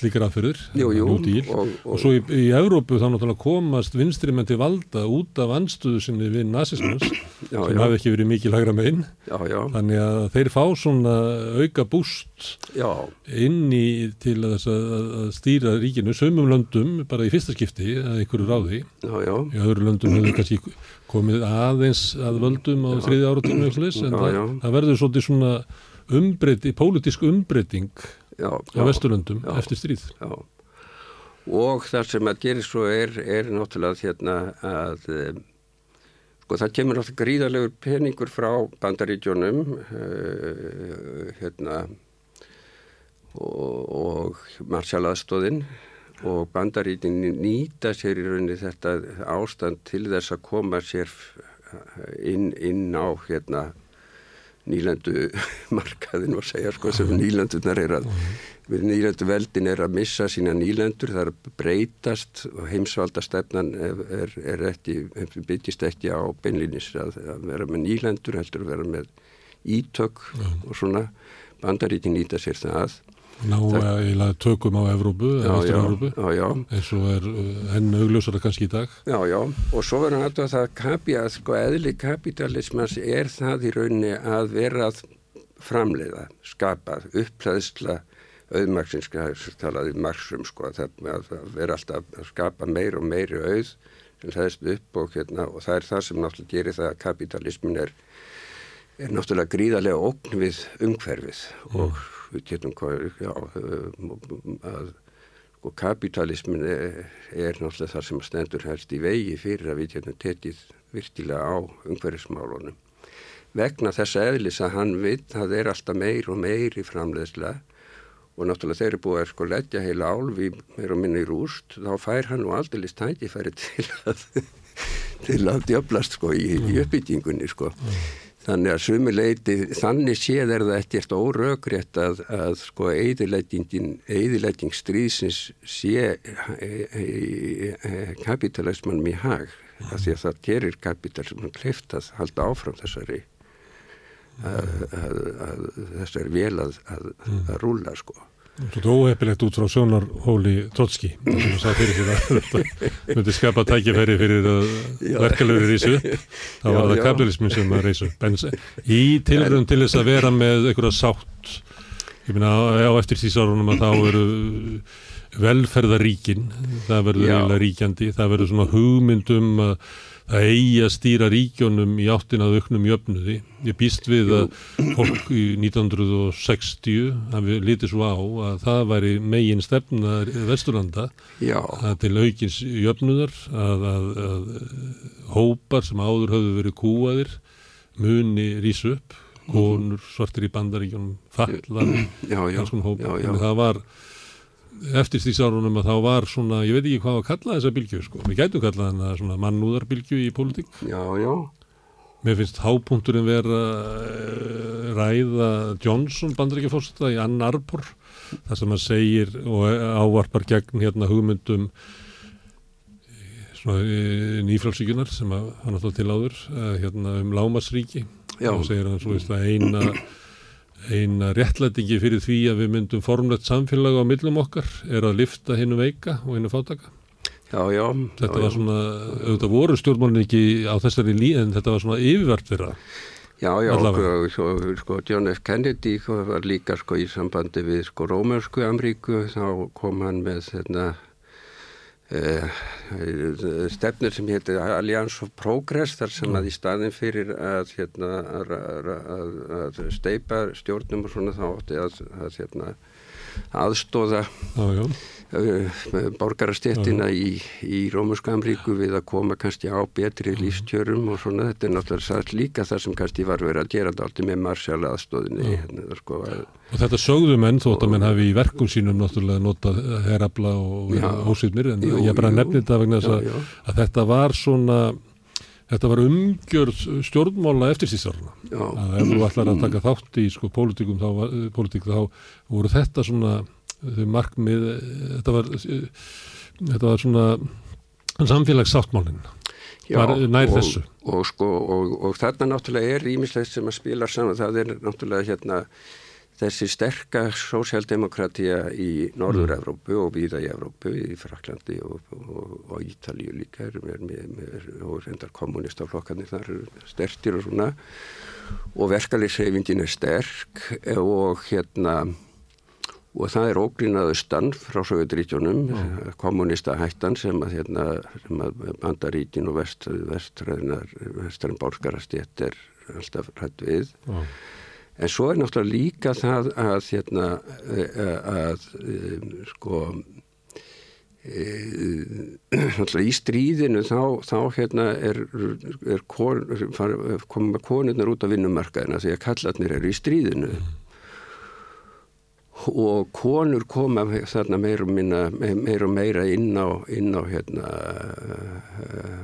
slíkar aðferðir, Jú, jú, og, Og og, svo í, í Evrópu þá náttúrulega komast vinstri menn til valda út af anstöðu sinni við nazismans já, sem hafi ekki verið mikil hægra megin. já, já, Þannig að þeir fá svona auka búst já, inn í til að, að- stýra ríkinu, sömum löndum bara í fyrsta skipti að einhverju ráði. já, já, Í öðru löndum hefur kannski komið aðeins að völdum á þriði áratíma en það, það verður svolítið svona umbreyting, pólitísk umbreyting já, á já. eftir stríð. já. Og það sem að gerir svo er, er náttúrulega hérna að um, sko það kemur náttúrulega gríðalegur peningur frá bandaríkjónum uh, hérna og, og marsjalaðstóðin og bandaríkin nýta sér í rauninni þetta ástand til þess að koma sér inn, inn á hérna nýlendu markaðin og segja sko sem nýlendunar er að við nýlendu veldin er að missa sína er að breytast og heimsvaldastefnan er, er, er ekki, byggist ekki á beinlýnis að, að vera með nýlendur heldur að vera með ítök og svona. Bandaríkin nýta sér það Ná eiginlega tökum á Evrópu, Evrópu, eins og er uh, enn augljósara kannski í dag. Já, já, og svo verður að það kapi að sko eðli kapitalismans er það í rauninni að vera að framleiða, skapa, upplæðsla auðmaksins, talaði marsum sko, að það að vera alltaf að skapa meir og meiri auð sem hlæðist upp og, hérna, og það er það sem náttúrulega gerir það að kapitalismin er, er náttúrulega gríðarlega ógn við umhverfið og við getum já, að sko kapitalismin er, er náttúrulega það sem stendur helst í vegi fyrir að við getum tekið virkilega á umhverfismálunum. Vegna þessa eðlis að hann við, það er alltaf meir og meir í framleiðsla og náttúrulega þeir eru búið að sko leggja heila álfi meir og minni í rúst, þá fær hann nú aldrei list tækifæri til að, til að djöblast sko í, í uppbyggingunni sko. Þannig að sumi leiti, þannig séð er það ekkert órökrétt að, að sko eðilegging stríðsins sé e, e, e, kapitalismanum í hag af því að það gerir kapitalismanum kleift að halda áfram þessari að, að, þessari vel að rúla sko. Svo óhefilegt út frá sjónarhóli Trotski sem sá fyrir sér að þetta myndi skapa tækifæri fyrir verkeflöfur í þessu þá var það já. kapitalismin sem að reysa upp. En í tilröðum til þess að vera með einhverja sátt ég meina á eftir sísárunum að þá eru velferðaríkin það verður ríkjandi það verður svona hugmyndum að það eigi að stýra ríkjónum í áttin að auknum jöfnuði. Ég býst við að fólk í 1960 hafi litið svo á að það væri megin stefna Vesturlanda Já, að til aukins jöfnuðar að, að, að hópar sem áður höfðu verið kúaðir muni rísu upp konur, svartir í bandaríkjónum fallar, konar hópar. Það var eftir stísárunum að þá var svona, ég veit ekki hvað að kalla þessa bylgju sko, við gætum kallað hana svona mannúðarbylgju í pólitík. Já, já, Mér finnst hápunkturinn vera uh, ræða Johnson bandaríkjafórsta í Ann Arbor þar sem hann segir og ávarpar gegn hérna hugmyndum eh, svona uh, nýfrálsíkunar sem að hann átt til áður hérna um lámasríki Já. og segir hann svo veist að eina eina réttlætingi fyrir því að við myndum formlegt samfélag á millum okkar er að lifta hinnu veika og hinnu fátaka já, já. þetta já, var svona, auðvitað voru stjórnmálin ekki á þessari lí en þetta var svona yfirvart þeirra Já, já, Allavega. sko, sko, sko, John F. Kennedy var líka sko í sambandi við sko Rómörsku Amríku, þá kom hann með hérna, uh, stefnir sem heitir Alliance of Progress þar sem að í staðin fyrir að, hérna, að, að, að steipa stjórnum og svona þá átti að hérna, aðstóða Já, já. uh, borgarastéttina í, í Rómusku Amríku við að koma kannski á betri lífstjörum og svona þetta er náttúrulega líka það sem kannski var verið að gera alltaf með marsjál aðstóðinni hérna, sko, að, Og þetta sögðu menn þótt að menn hafi í verkum sínum náttúrulega notað herabla og Já. hósýtmir en Jú, ég bara jú. nefni þetta vegna þess að, að þetta var svona þetta var umgjörð stjórnmála eftir síðsárna. já, Að ef þú ætlar að taka þátt í sko pólitíkum þá, eh, pólitík, þá voru þetta svona þau markmið, eh, þetta var eh, þetta var svona samfélagssáttmálinn. Var nær og, þessu. og, sko, og, og þarna náttúrulega er ímislegt sem að spila saman það er náttúrulega hérna þessi sterka sósjaldemokratía í Norður-Evrópu og víða í Evrópu, í Fraklandi og, og, og Ítalíu líka er, er, er, og reyndar kommunistaflokkarnir þar eru stertir og svona og verkalýsreifingin er sterk og hérna og það er ógrínaðu stann frá Sögudrítjónum, kommunista hættan sem að, hérna, sem að bandaríkin og vest, vestræðinar vestræðin bálskarastétt er alltaf hrætt við. Já. En svo er náttúrulega líka það að hérna að, að um, sko náttúrulega í stríðinu þá, þá hérna er, er kon, koma konurnar út á vinnumarkaðina því að kallarnir eru í stríðinu og konur koma þarna meira og, minna, meira, og meira inn á, á hérna,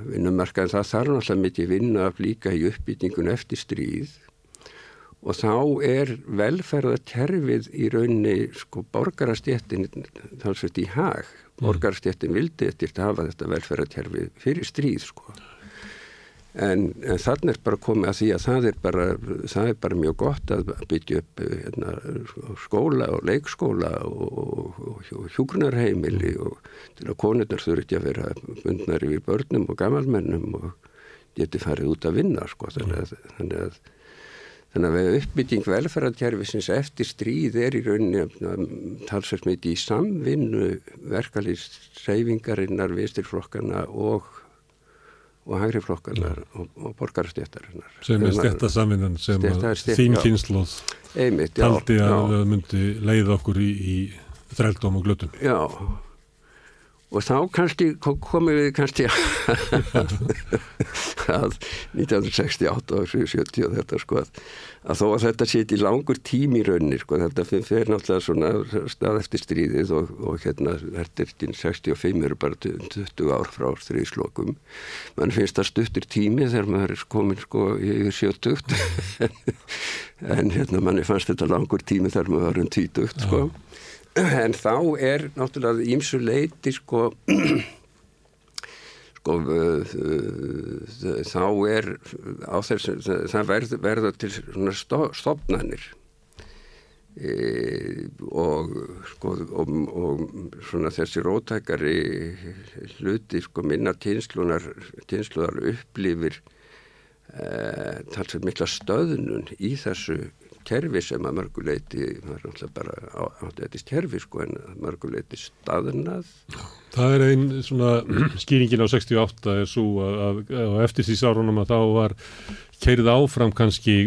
vinnumarkaðin. Það þarf náttúrulega mikið vinna líka í uppbytningun eftir stríð og þá er velferðarkerfið í rauninni sko borgarastjettin talsveit í hag. Borgarastjettin vildi eftir að hafa þetta velferðarkerfið fyrir stríð sko. En, en þannig er bara komið að því að það er bara, það er bara mjög gott að byggja upp hérna, skóla og leikskóla og, og, og hjúgrunarheimili og til að konurnar þurfi ekki að vera bundnar yfir börnum og gamalmennum og geti farið út að vinna sko. þannig, að, þannig að Þannig að uppbygging velferðarkerfisins eftir stríð er í rauninni talsvægt mikið í samvinnu verkalýsreyfingarinnar, vistirflokkarna og, og hægriflokkarnar og, og borgarstjættarinnar. Sem er stjættasaminnan sem þín já. taldi að já. myndi leiða okkur í, í þrældóm og glötum. Já, og þá kannski ko- komum við kannski að 1968 og 70 og þetta sko að, þó að þetta seti langur tím í raunni sko þetta fer náttúrulega svona stað eftir stríðið og, og hérna þetta er ekki 65 eru bara 20 ár frá stríðslokum. Mann finnst það stuttur tími þegar maður er komin sko yfir 70 en hérna manni fannst þetta langur tími þegar maður var um 20 sko en þá er náttúrulega ímsu leiti sko sko uh, uh, þá er á þessu, það verður verða til svona sto- stofnanir. E, og sko og, og svona þessi rótækari hluti sko minna tinslunar tinslunar upplifir e, talsveit mikla stöðnun í þessu kerfi sem að mörguleiti var náttúrulega bara á, á þetta kerfi sko en mörguleiti staðnað. Það er einn svona skýringin á 68 er svo að, að, að eftir því sárunum að þá var keirið áfram kannski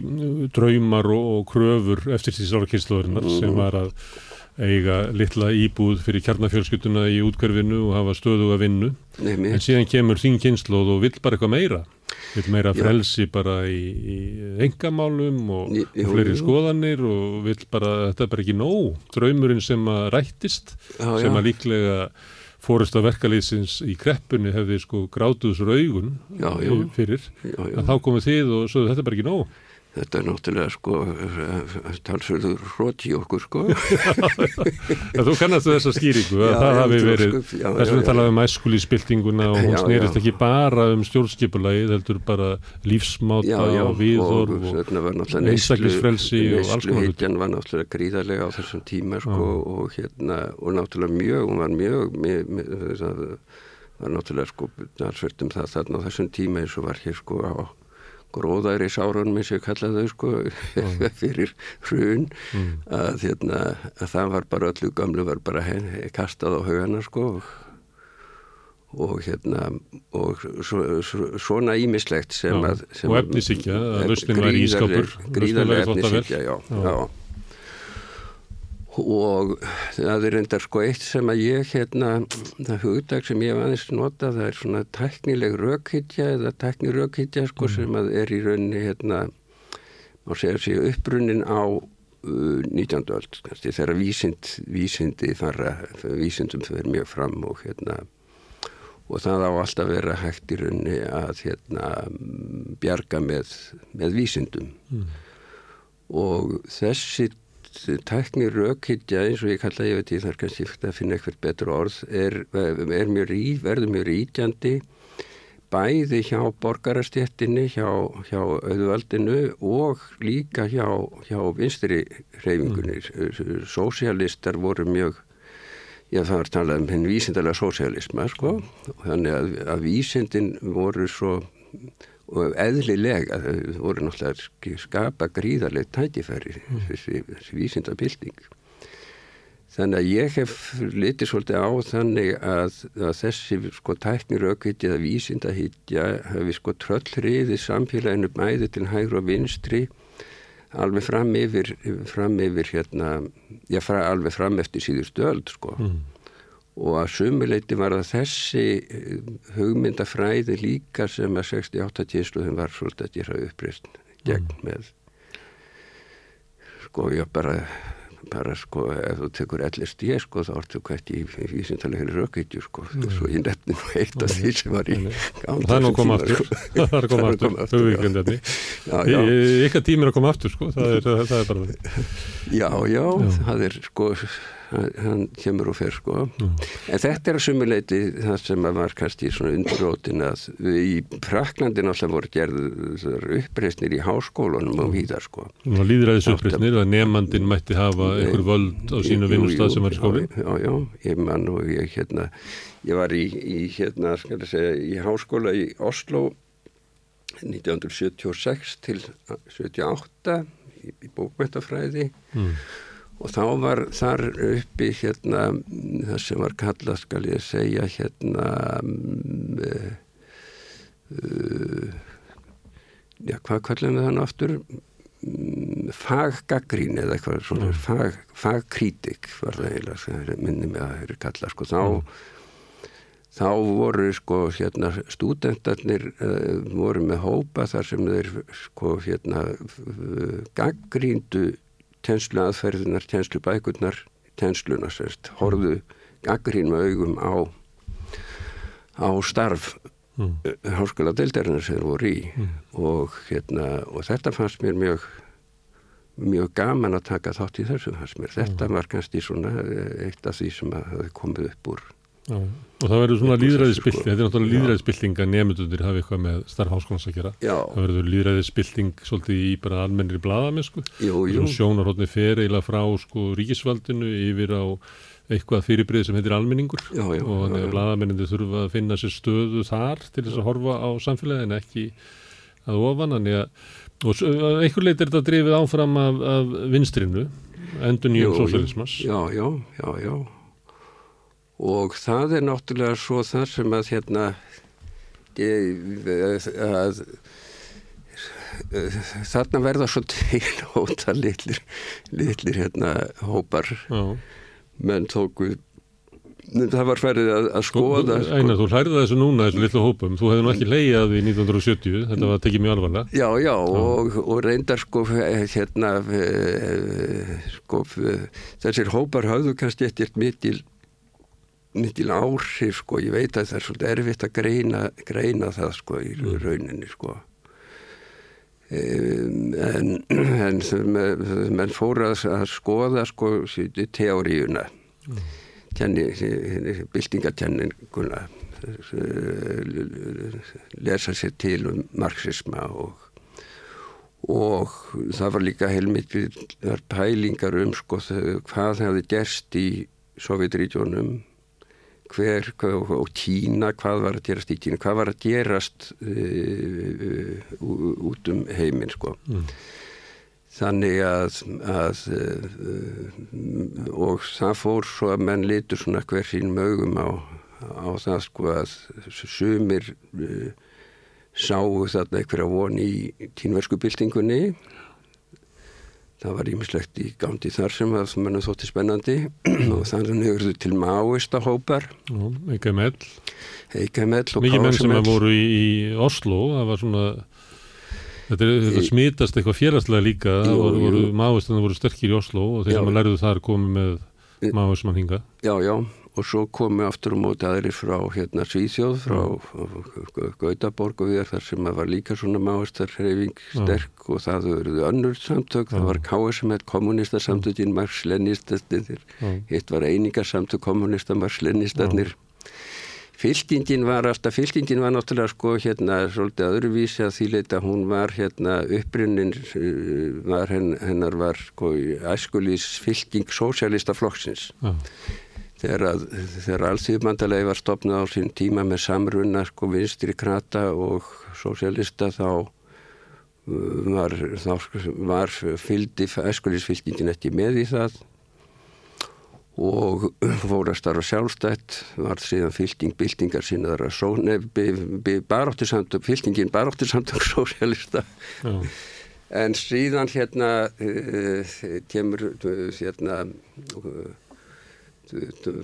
draumar og, og kröfur eftir því sára kynsluðurinnar sem var að eiga litla íbúð fyrir kjarnafjölskylduna í útkverfinu og hafa stöðu að vinnu. Nefnir, En síðan kemur þín kynsluð og vill bara eitthvað meira. Vill meira Já. frelsi bara í, í engamálum og Jú, jú, fleiri skoðanir og vill bara, þetta er bara ekki nóg. Draumurinn sem að rættist Já, sem að líklega fórust af verkalýsins í kreppunni hefði sko grátuðs raugun fyrir já, já. að þá komið þið og svo þetta er bara ekki nóg Þetta er náttúrulega sko talsverður hrótt í okkur sko að þú kannastu þessa skýringu að Já, það hafi verið sko, þess já, vegna já. talaði um æskulíspiltinguna og hún snerist ekki bara um stjórnskipulagið heldur bara lífsmáta Já, já, og viðhorf og og, náttúrulega einstaklingsfrelsi og alls konar neysluhyggjan var náttúrulega gríðarlega á þessum tíma sko og hérna og náttúrulega mjög, hún var mjög mjög, mjög það var náttúrulega sko narsvert um það þarna á þessum tíma eins og var hér sko á gróðæri og ég kallaði þau sko fyrir hrun. Að, hérna, að það var bara öllu gamlu var bara hen, kastað á haugana sko og, hérna og svo, svo, svona ímislegt sem Já, að sem og efnisíkja, að lausnin væri ískápur, gríðarlega efnisíkja, já, Já. já og það er endar sko eitt sem að ég hérna, það hugdag sem ég hef aðeins nota, það er svona teknileg rökhytja eða tekni rökhytja sko sem að er í rauninni hérna, má segja sig upprunnin á uh, 19. öld, kannski þegar vísind, vísindi fara, vísindum fyrir mjög fram og hérna og það á alltaf að vera hægt í rauninni að hérna bjarga með, með vísindum og þessi tækni rökhyggja eins og ég kalla ég veit ég þarf kannski að finna eitthvað betur orð er, er mjög rí, verður mjög rítjandi bæði hjá borgarastjettinni hjá, hjá auðvaldinu og líka hjá, hjá vinstri reyfingunni mm. sósialistar voru mjög já það var talað um henn vísindalega sósialisma sko þannig að, að vísindin voru svo og eðlilega þau voru náttúrulega skapa gríðarlega tækifæri mm. þessi, þessi vísindabilding þannig að ég hef litið svolítið á þannig að, að þessi sko tæknir aukvitið að vísindahittja hefði sko tröllriði samfélaginu bæði til hægur og vinstri alveg fram yfir, fram yfir hérna, já fra, alveg fram eftir síðustu öld sko. Mm og að sumuleiti var að þessi hugmyndafræði líka sem að 68 tísluðum var svolítið að gera upprýst gegn mm. með. Sko ég bara bara sko ef þú tekur ellist ég sko þá ertu hvert í vísindalegri rökkeitju sko. Mm. svo ég nefni nú eitt af því sem var í gánd það er nú koma aftur. það er koma aftur. ykkar tími er að koma aftur sko. Það er, það er bara já já. það er sko hann kemur og fer sko. Mm. en þetta er að sumuleiti það sem að var kannski svona undirótin að í Praklandi náttúrulega voru gerður uppreysnir í háskólunum og víðar sko. Og líðræðis uppreysnir að nefnandin mætti hafa einhver völd á sínu vinnustad sem var í skóli já, já, ég mann og ég hérna ég var í, í hérna, skal ég segja í háskóla í Oslo 1976 til 78 í, í bókmættafræði mm og þá var þar uppi hérna það sem var kallað skal ég segja hérna um, uh, já hvað kallum við þann aftur um, faggagrín eða eitthvað svona mm. fag, fagkrítik var það eiginlega minni með að það eru kallað sko þá mm. þá voru sko hérna stúdentarnir uh, voru með hópa þar sem þeir sko hérna gaggríndu tjenslu aðferðunar, tjenslu bækurnar, tjensluna sérst, horðu gaggrinn með augum á, á starf mm. háskóla deildarinnar sem voru í mm. og, hérna, og þetta fannst mér mjög mjög gaman að taka þátt í þessu fannst mér. Þetta mm. var kannski svona eitt af því sem að það komið upp úr og það verður svona líðræðisbylting, sko. þetta er náttúrulega líðræðisbylting að nefndundir hafa eitthvað með starf háskólands að gera. Já. Það verður líðræðisbylting svolítið í bara almennir blaðamenn sko. Jú, jú. Sjónarhóttni fer eiginlega frá sko ríkisvaldinu yfir á eitthvað fyrirbrið sem heitir almenningur já, já, og þannig að blaðamennindir þurfa að finna sér stöðu þar til þess að horfa á samfélagin ekki að ofan. Þannig að einhver leit er þetta drifið áfram af, af vinstrinu, endur nýjum sósjálismas. Já, já, já, já og það er náttúrulega svo það sem að hérna að þarna verða svo til hóta litlir, litlir hérna hópar Já. menn tóku það var færið að, að skoða Einar, sko. þú hlærið þessu núna, þessu litlu hópum þú hefði nú ekki leiðið í 1970 þetta var tekið mjög alvarlega Já, já, og, og reyndar sko hérna sko þessir hópar hafðu kannski eftir mikil mikil áhrif sko, ég veit að það er svolítið erfitt að greina, greina það sko í mm. rauninni sko um, en, en menn fóra að skoða sko teóriuna mm. bildingatjenninguna lesa sér til um marxisma og og það var líka heilmikið pælingar um sko hvað hefði gerst í Sovjetrítunum hver og Kína, hvað var að gerast í Kína, hvað var að gerast uh, út um heiminn sko. Mm. Þannig að, að uh, og það fór svo að menn litur svona hver sín mögum á, á það sko að sumir uh, sáu þarna einhverja von í kínversku byltingunni það var ímislegt í gándi þar sem að mannum þótti spennandi. Og þannig hefur þau til máista hópar. Eika Mell Eika Mell og Mikið menn sem voru í, Oslo það var svona þetta, er, þetta smitast eitthvað félagslega líka. Máist en það voru sterkir í Oslo og þegar maður lærðu þar komið með máist mann hinga Já, já og svo komu aftur um móti aðri frá hérna Svíþjóð, frá mm. Gautaborg og við þar sem var líka svona máastarreyfing sterk mm. og það verður önnur samtök, mm. það var KSM kommunista samtökin, Marx-Lenistarnir mm. hitt var einingarsamtök kommunista, Marx-Lenistarnir Fyltingin var alltaf, fyltingin var náttúrulega sko hérna svolítið öðruvísi að því leita hún var hérna upprunnin var hennar var sko æskulís fylting sósialista flokksins mm þegar, þegar allþjóðmandalegi var stopnað á sín tíma með samrunna sko vinstri krata og sósélista þá uh, var, var fyldi æskulisfylgingin ekki með í það og fór að starfa sjálfstætt var síðan fylging byltingar sínaðar að baróttisamtök fylgingin baróttisamtök sósélista en síðan hérna uh, kemur uh, hérna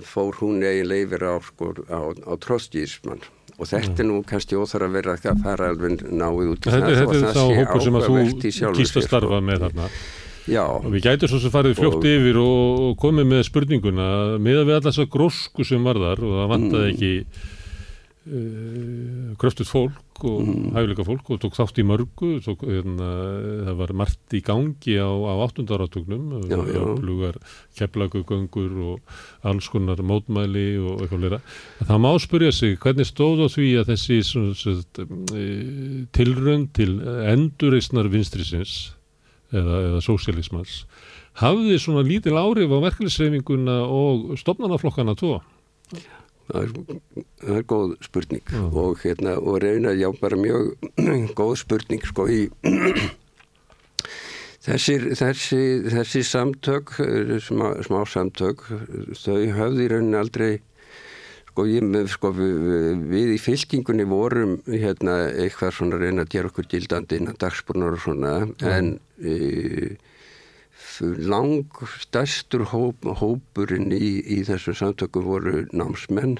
fór hún eiginlega yfir á, sko, á, á trostjísmann og þetta er nú kannski óþar að vera að fara alveg náið út í það Þetta er þá hókur sem að þú kýrst að starfa með þarna Já. og við gætum svo sem farið fljótt og, yfir og komið með spurninguna með að við alltaf að grósku sem var þar og það vantaði mm. ekki kröftut fólk og mm. hæguleika fólk og tók þátt í mörgu tók, hérna, það var margt í gangi á, á 8. áratögnum keflagugöngur og alls konar mótmæli og eitthvað lera það má spurja sig hvernig stóð á því að þessi e, tilrönd til endurreysnar vinstrisins eða, eða sósialismans hafði svona lítil árif á verkefnisreifinguna og stopnarnaflokkana tóa það er, það er góð spurning mm. og hérna og reyna já bara mjög góð spurning sko í þessir, þessi, þessi samtök smá, smá samtök þau höfði í rauninni aldrei sko, ég, sko við, við í fylkingunni vorum hérna eitthvað svona reyna að gera okkur gildandi innan dagspunar og svona mm. en e, lang stærstur hóp, hópurinn í, í þessu samtöku voru námsmenn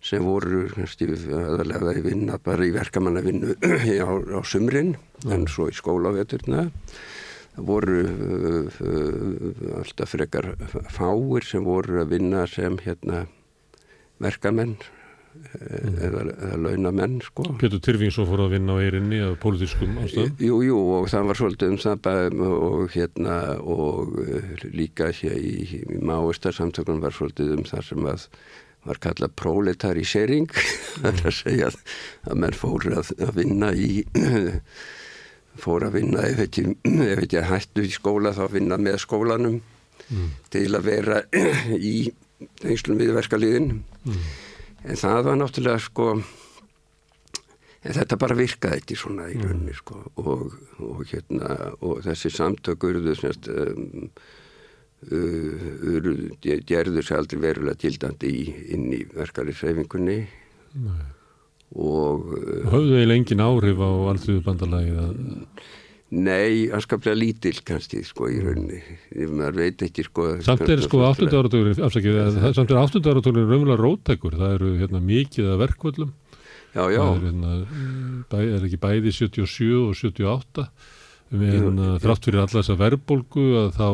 sem voru aðalega í vinna bara í verkamannavinnu á, á sumrin mm. en svo í skólaveturna voru uh, uh, alltaf frekar fáir sem voru að vinna sem hérna verkamenn mm. eða, eða launamenn sko. Pétur Tyrfingsson fór að vinna á eirinni af pólitískum ástæðum? Jú, jú og það var svolítið um það og hérna og eh, líka hér í, í máistarsamtökunum var svolítið um það sem að var kallað proletarisering það er að segja að menn fór að, að vinna í fór að vinna ef ekki, ef ekki hættu í skóla þá vinna með skólanum mm. til að vera í einslum viðverkaliðin mm en það var náttúrulega sko en þetta bara virkaði ekki svona í rauninni sko og, og hérna og þessi samtök urðu semst um, urðu, gerður sér aldrei verulega tildandi í, inn í verkefliðsreifingunni og Hafðu þau lengin áhrif á allþjóðu bandalagi að Nei, anskaplega lítill kannski sko í rauninni, maður veit ekki sko Samt er sko 8. áratugurinn afsakið, samt er 8. áratugurinn raunverulega rótækur, það eru hérna mikið að verkvöldum Já, já. Það er, hérna, bæ, er ekki bæði 77 og 78 við hérna þrátt fyrir alla þessa verbolgu að þá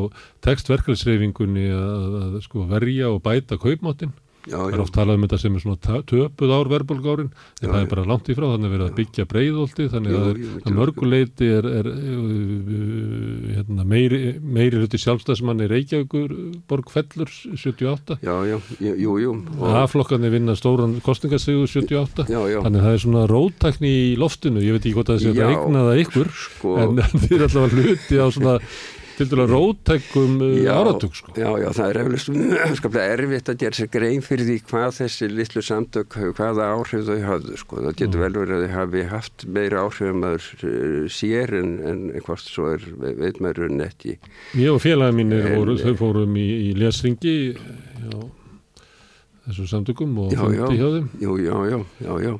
tekstverkefliðsreyfingunni að, að sko verja og bæta kaupmáttin Já, það er oft talað um þetta sem er svona töpuð ár verðbólgárin, en já, það er bara langt í frá þannig að við erum að byggja breyðolti þannig að, að mörguleiti er, er uh, hérna, meiri, meiri hluti sjálfstæðsmann er Reykjavíkur borgfellur 78 Já, já, jú, jú. Aflokkarnir vinna stóran kostningasegu 78 já, þannig að það er svona rótækni í loftinu, ég veit ekki hvort að það sé að það ykkur, sko. en þið er alltaf að hluti á svona til dæla rótækum uh, áratug sko. Já, já, það er eflust erfitt að gera sér grein fyrir því hvað þessi litlu samtök, hvaða áhrif þau hafðu sko. Það getur mm. vel verið að þau hafi haft meira áhrif að maður uh, sér en, en hvort svo er, veit maður unni ekki. Ég og félagin mín voru, þau fórum í, í lesringi, já þessum samtökum og fundi hjá þeim. Jú, já, já, já, já.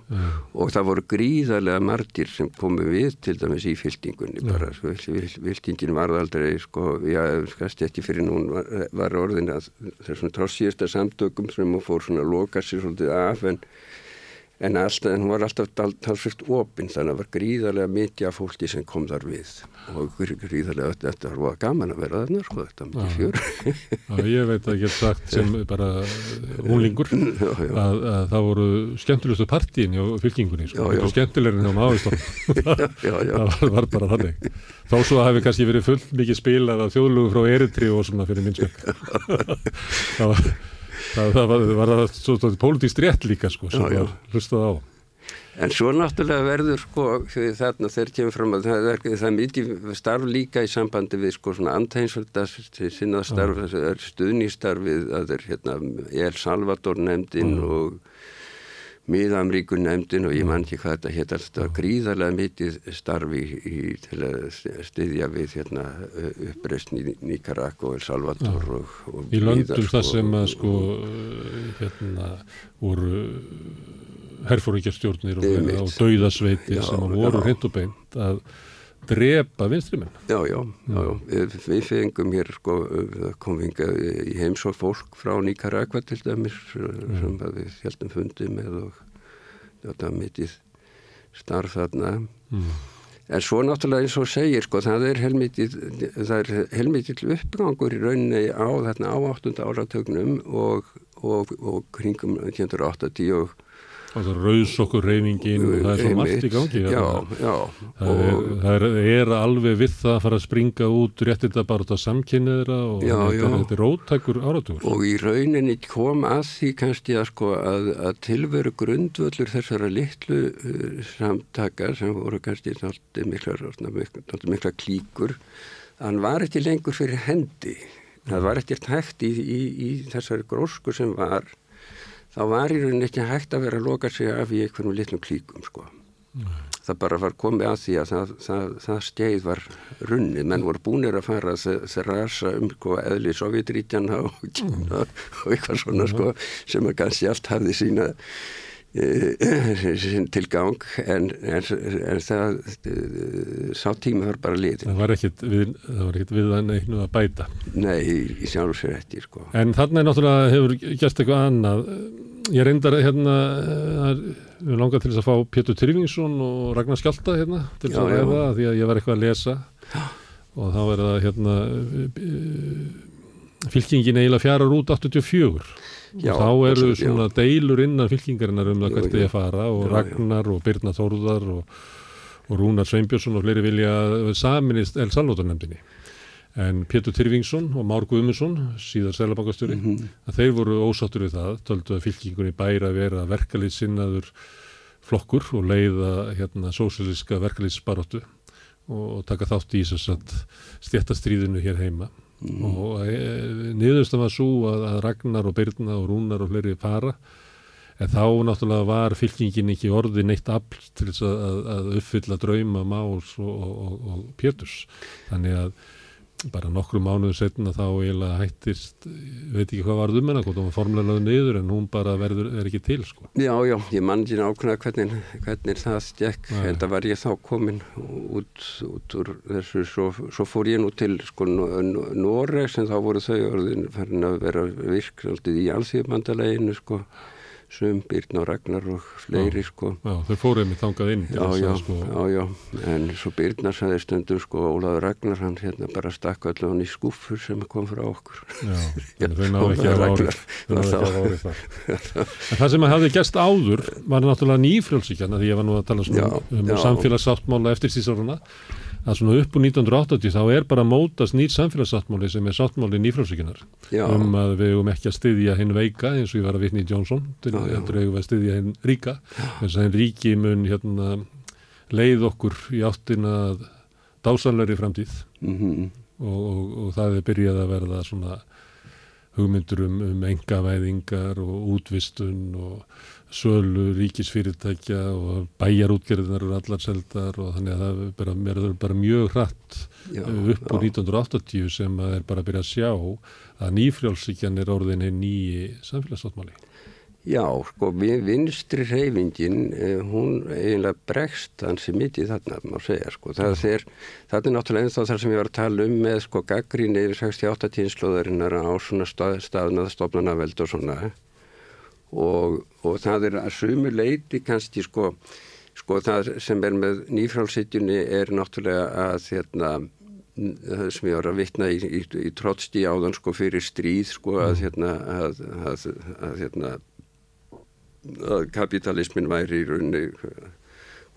Og það voru gríðarlega margir sem komu við til dæmis í fyltingunni bara, fyltingin var aldrei sko, já, skast ekki fyrir nún var, var orðin að þessum trossíesta samtökum sem fór svona að loka sér svolítið af en en, alltaf, en hún var alltaf talsvilt opinn þannig að það var gríðarlega mikið af fólki sem kom þar við. Og gríðarlega þetta var gaman að vera þarna sko, þetta mikið fjör Já, ég veit að ég hef sagt sem bara húnlingur að, að það voru skemmtilegustu partíin hjá fylkingunni sko, já, já. skemmtilegurinn hjá náðustofn það var, var bara þannig. Þá svo hafi kannski verið full mikið spilað af þjóðlugu frá Eritri og svona fyrir minnsmekk það það, var, var það svona pólitíst rétt líka sko sem já, já. var hlustað á. En svo náttúrulega verður sko þarna þegar kemur fram að það það er mikið starf líka í sambandi við sko svona antænsvöldas sinnaðstarf, stuðnýstarfið, það er hérna El Salvador nefndin og miðamríkun nefndin og ég man ekki hvað þetta hétt alltaf gríðarlega mikið starfi í, til að styðja við hérna, uppreysn í Nicaragua og El Salvador og, og Í löndum það sem að sko hérna voru herfóringjastjórnir og, og dauðasveitir sem voru hreint og beint að drepa vinstrimenn. Já, já, já, já. Við, fengum hér sko, komvinga í heimsók fólk frá Nicaragua til dæmis mm. sem við heldum fundið með og þetta mittið starf þarna. Mm. En svo náttúrulega eins og segir sko, það er helmítið uppgangur í rauninni á þarna á 8. áratögnum og, og, og kringum 1980 og Það er rauðsokkur reyningin og það er svo margt í gangi. Já, já. Það er, það er, er alveg við það að fara að springa út réttið að bara þetta samkynniðra og já, þetta, þetta er róttækur áratúr. Og í rauninni kom að því kannski að, sko, að, að tilveru grundvöldur þessara litlu uh, samtaka sem voru kannski náttúrulega mikla, mikla klíkur, hann var ekki lengur fyrir hendi. Það var ekkert hægt í, í, í þessari grósku sem var þá var í rauninni ekki hægt að vera að loka sig af í einhvernum litlum klíkum sko. Nei. Það bara var komið að því að það, það, það skeið var runnið, menn voru búinir að fara að rasa um sko, eðli Sovjetríkjana og, mm. og eitthvað svona sko, sem að kannski allt hafði sína tilgang en, en, en það sá tíma var bara litin. Það var ekkit við, við að neinu að bæta. Nei, í sjálf sér eftir sko. En er náttúrulega hefur gæst eitthvað annað ég reyndar hérna við langar til þess að fá Pétur Tryfingsson og Ragnar Skjálta hérna til þess að ræða því að ég var eitthvað að lesa já. og þá er það hérna fylkingin eiginlega fjarar út 84 já, og þá eru svona já. deilur innan fylkingarinnar um það hvert er að fara og Ragnar og Birna Þórðar og, og Rúnar Sveinbjörnsson og fleiri vilja saminist El Salvador nefndinni en Pétur Tyrfingsson og Már Guðmundsson síðar selabankastjóri, mm -hmm. að þeir voru ósáttur við það, töldu að fylkingunni bæra að vera verkalið sinnaður flokkur og leiða hérna sósíliska verkalýtsbaróttu og, og taka þátt í þess að stjættastríðinu hér heima mm. og e, niðurstam var svo að, að Ragnar og Byrna og Rúnar og fleiri fara en þá náttúrulega var fylkingin ekki orði neitt afl til þess að, að uppfylla drauma Más og, og, og Péturs þannig að bara nokkru mánuðu setna þá eiginlega hættist, veit ekki hvað varð um hennar, hún var formulega lögð niður en hún bara verður, er ekki til sko. Já, já, ég mann ekki nákvæmlega hvernig, hvernig það stekk, en það var ég þá komin út, út úr þessu, svo, svo fór ég nú til sko Noreg sem þá voru þau orðin farin að vera virk svolítið í alþjóðbandaleginu sko Sum, Byrn og Ragnar og fleiri já, sko. Já, þau fóruð með þangað inn já, já, sko. já, já, en svo Byrnar sagði stundum sko, Ólaður Ragnar hann hérna bara stakka allavega hann í skúfur sem kom frá okkur. Já, þau náðu ekki að ári þau náðu ekki að ári það En það sem að hafði gæst áður var náttúrulega nýfrjálsíkjana því ég var nú að tala um samfélagsáttmála eftir sísáruna að svona upp úr 1980 þá er bara mótast nýtt samfélagssáttmáli sem er sáttmáli nýfrálsvíkinar um að við hefum ekki að styðja hinn veika eins og ég var að vitna í Johnson til að við hefum að styðja hinn ríka. Eins og hinn ríki mun hérna, leið okkur í áttina dásanleiri framtíð. Mm -hmm. og, og, og það er byrjað að verða svona hugmyndur um, um engavæðingar og útvistun og sölu ríkisfyrirtækja og bæjarútgerðinar eru allar seldar og þannig að það er bara, er bara mjög hratt já, upp úr 1980 sem að er bara að byrja að sjá að nýfrjálsíkjan er orðin einn nýji samfélagssáttmáli. Já, sko, vinstri reyfingin, hún eiginlega bregst hansi mikið þarna, má segja, sko. Það er, það er náttúrulega ennþá þar sem ég var að tala um með, sko, gaggrín yfir 68 tíðinslóðarinnar á svona stað, staðnað stofnanaveld og svona. Og, og það er að sumu leiti kannski, sko, sko, það sem er með nýfrálsitjunni er náttúrulega að, hérna, það sem ég var að vitna í, í, í trótsti áðan, sko, fyrir stríð, sko, að, hérna, að, að, að hérna, að kapitalismin væri í raunni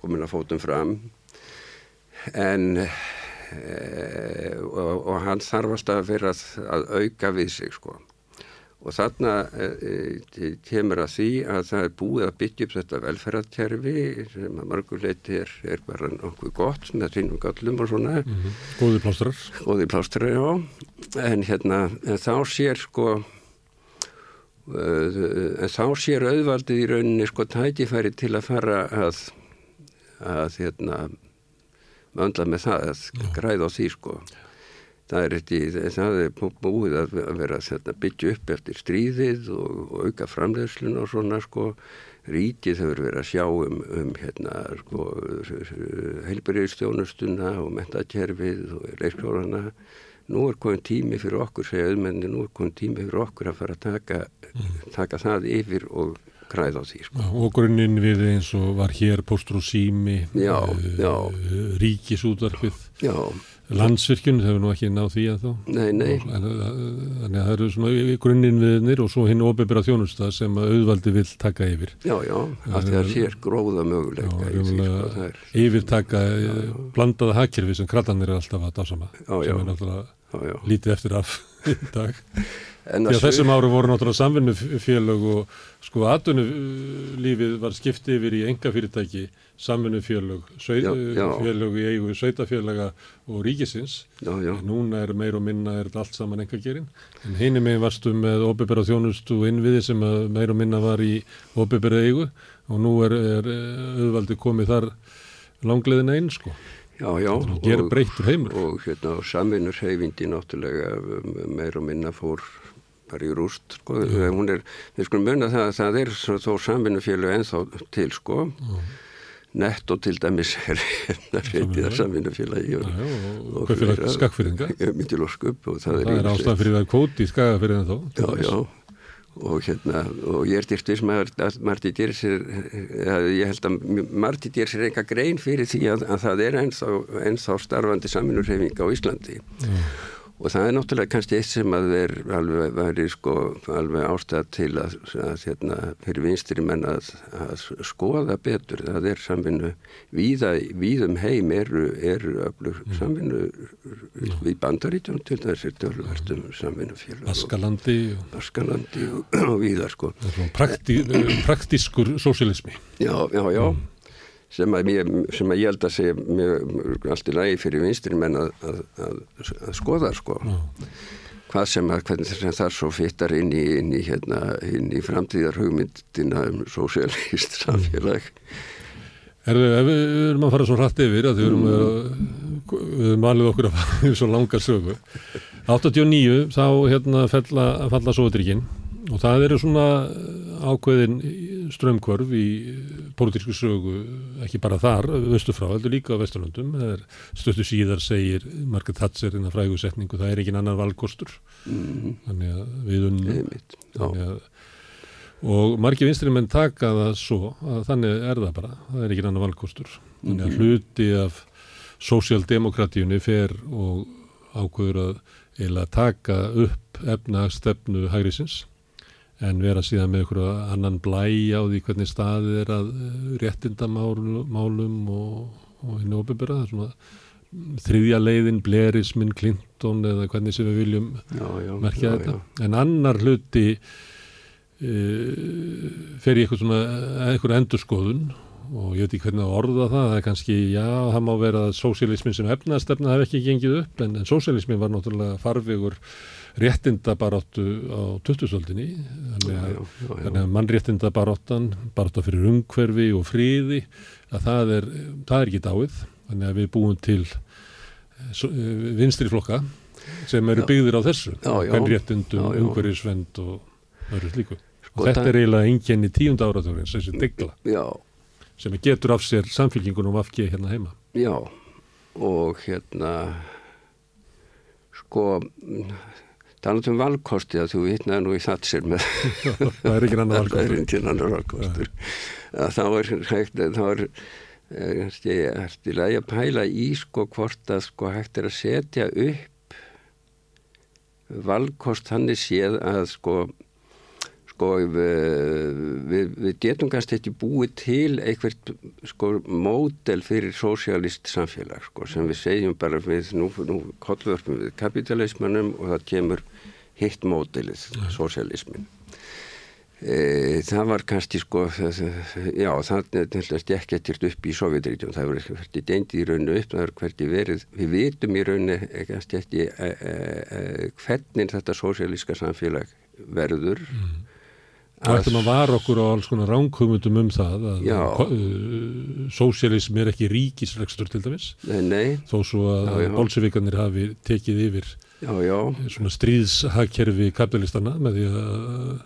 komin að fótum fram. En e, og, og hann þarf alltaf að vera að auka við sig sko og þarna e, kemur að því að það er búið að byggja upp þetta velferðarkerfi sem að mörguleiti er, er bara nokkuð gott með þínum gallum og svona. Mm -hmm. Góði plástrar. Góði plástrar, já. En hérna en þá sér sko en þá sér auðvaldið í rauninni sko tækifæri til að fara að að hérna möndla með það að græða á því sko það er, ekki, það er búið að vera að byggja upp eftir stríðið og, og auka framleiðslun og svona sko ríkið hefur verið að sjá um, um hérna sko heilbyrjastjónustuna og mentakerfið og leikskólana nú er komin tími fyrir okkur, segja auðmenni, nú er komin tími fyrir okkur að fara að taka, mm. taka það yfir og græða á því. Sko. Og grunninn við eins og var hér postur og sími, já, uh, já. Landsvirkjun, þau hefur nú ekki náð því að þá. Nei, nei. Þannig að það eru svona grunninn viðnir og svo hinn óbyrra þjónusta sem auðvaldi vil taka yfir. Já, já, allt það sér gróða möguleika. Já, því, sko, yfir taka blandaða hakkerfi sem krallanir er alltaf að dásama, sem er náttúrulega Já, já. lítið eftir af í dag því að þessum áru voru náttúrulega samvinnufélög og sko aðunulífið var skiptið yfir í enga fyrirtæki samvinnufélög félög í eigu sveitafélaga og ríkisins núna er meir og minna er allt saman enga gerin en hinn er megin varstu með óbyrra þjónustu og innviði sem meir og minna var í óbyrra eigu og nú er, er auðvaldi komið þar langleðin einn sko Já, já. Og gera breyttur heimur. Og hérna samvinnur heifindi náttúrulega meir og minna fór bara í rúst, sko. Hún er, við skulum munna það að það er þó samvinnufélög ennþá til, sko. Já. Netto til dæmis er reytiðar samvinnufélagi. Já, já, og? Já, myndir og það, er, er ástæðan fyrir það kvóti í skakfyrringa þá. Já, já og hérna og ég er dyrkt viss með að Marti Dýrs er ég held að Marti Dýrs er eitthvað grein fyrir því að, að það er ennþá, ennþá starfandi saminurreyfing á Íslandi mm og það er náttúrulega kannski eitt sem að er alveg væri sko alveg ástæða til að, að hérna fyrir vinstri menn að, að skoða betur. Það er samvinnu víða, víðum heim eru, eru öflug mm. samvinnu mm. við bandarítum til þessir tölvertum samvinnu félag Askalandi Askalandi og, og víða sko. Prakti, Praktískur sósialismi Já, já, já. Mm sem að, mér, sem að ég held að segja allt í lagi fyrir vinstri menn að, að, að skoða sko. Já. hvað sem að hvernig sem það svo fyttar inn í, inn í, hérna, inn í framtíðar hugmyndina um sósialist samfélag. Erðu, ef við erum að fara svo hrætt yfir að við erum mm. við erum alveg okkur að fara yfir svo langa sögu. 89 þá hérna falla, falla Sovjetríkinn og það eru svona ákveðin strömmkvörf í pólitísku sögu, ekki bara þar vöstufrá, heldur líka á Vesturlundum stöttu síðar segir Margaret Thatcher inn að frægusetningu, það er ekki annar valkostur. Mm. þannig að við unnum. Þannig að og margir vinstri menn taka það svo að þannig er það bara, það er ekki annar valkostur. Þannig að mhm. hluti af sósjaldemokratíunni fer og ákveður að eila taka upp efnagstefnu hægrisins en vera síðan með einhverju annan blæ á því hvernig staðið er að eh, réttindamálum og, og henni óbyrra er þriðja leiðin, blerismin, Clinton eða hvernig sem við viljum já, já, merkja já, þetta. en annar hluti e, fer í eitthvað svona eitthvað endurskoðun og ég veit ekki hvernig að orða það, það er kannski, já, það má vera að sósialismin sem efnastefna hef ekki gengið upp en, en sósialismin var náttúrulega farvegur réttindabaráttu á 2000-öldinni þannig, að mannréttindabaráttan barátta fyrir umhverfi og fríði að það er, það er ekki dáið. Þannig að við búum til eh, eh, vinstri flokka sem eru byggðir á þessu, hvern réttindum, umhverfisvend og öðru slíku. Sko, Þetta það- er eiginlega enginni tíund áraturins, þessi digla, Já, sem getur af sér samfélkingunum afgeð hérna heima. já, og hérna, sko, um valkosti að þú vitnaði nú í Thatcher með það er ekki annar Það er valkostur. ekki annar valkostur. Að þá er hægt, þá er kannski eftir að ég pæla í sko hvort að sko hægt er að setja upp valkost hann er séð að sko sko við, við, við getum kannski ekki búið til eitthvað sko módel fyrir sósialist samfélag sko sem við segjum bara við nú, nú kollvörpum við kapitalismannum og það kemur hitt módelið, sósialismin E, það var kannski sko já það nefnilegst ekki ekkert upp í Sovjetríkjum, það var hverti deindi í rauninu upp, það var hverti verið við vitum í rauninu kannski ekki e, e, e, hvernig þetta sósialíska samfélag verður. Mm. Og ættum að vara okkur á alls konar ránkumundum um það að uh, sósialism er ekki ríkisrekstur til dæmis, nei, nei, þó svo að bolsevikarnir hafi tekið yfir já, já. svona stríðshagkerfi kapitalistana með því að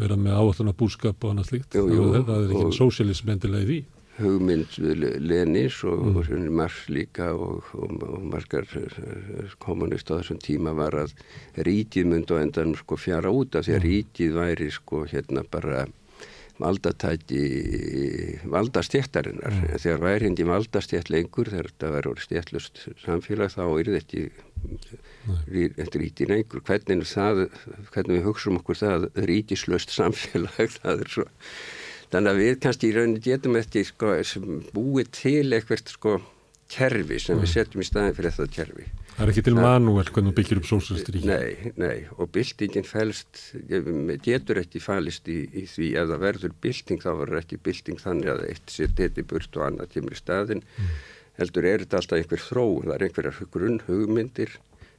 vera með áallana búskap og annað slíkt. Jú, jú, það er ekki og- sósialism endilega í því. Hugmynd Lenis og, mm. og Mars líka og, og, og margar eh, kommunist á þessum tíma var að ríkið mynd og endan sko fjara út af því að ríkið væri sko hérna bara valdatæki valdastjættarinnar mm. þegar væri hindi valdastjætt lengur þegar þetta væri orðið stjættlust samfélag þá er þetta ekki ríkið lengur hvernig, það, hvernig við hugsaum okkur það ríkislöst samfélag það er svo Þannig að við kannski í rauninni getum eftir sko, búið til eitthvað sko kerfi sem við setjum í staðin fyrir þetta kerfi. Það er ekki til manuel hvernig þú byggir upp sósialistiríki. Nei, nei, og byltingin fælst, getur ekki fælist í, í því að það verður bylting, þá verður ekki bylting þannig að eitt þetta í burt og annað kemur í staðin. Heldur er þetta alltaf einhver þróun, það er einhverjar grunnhugmyndir,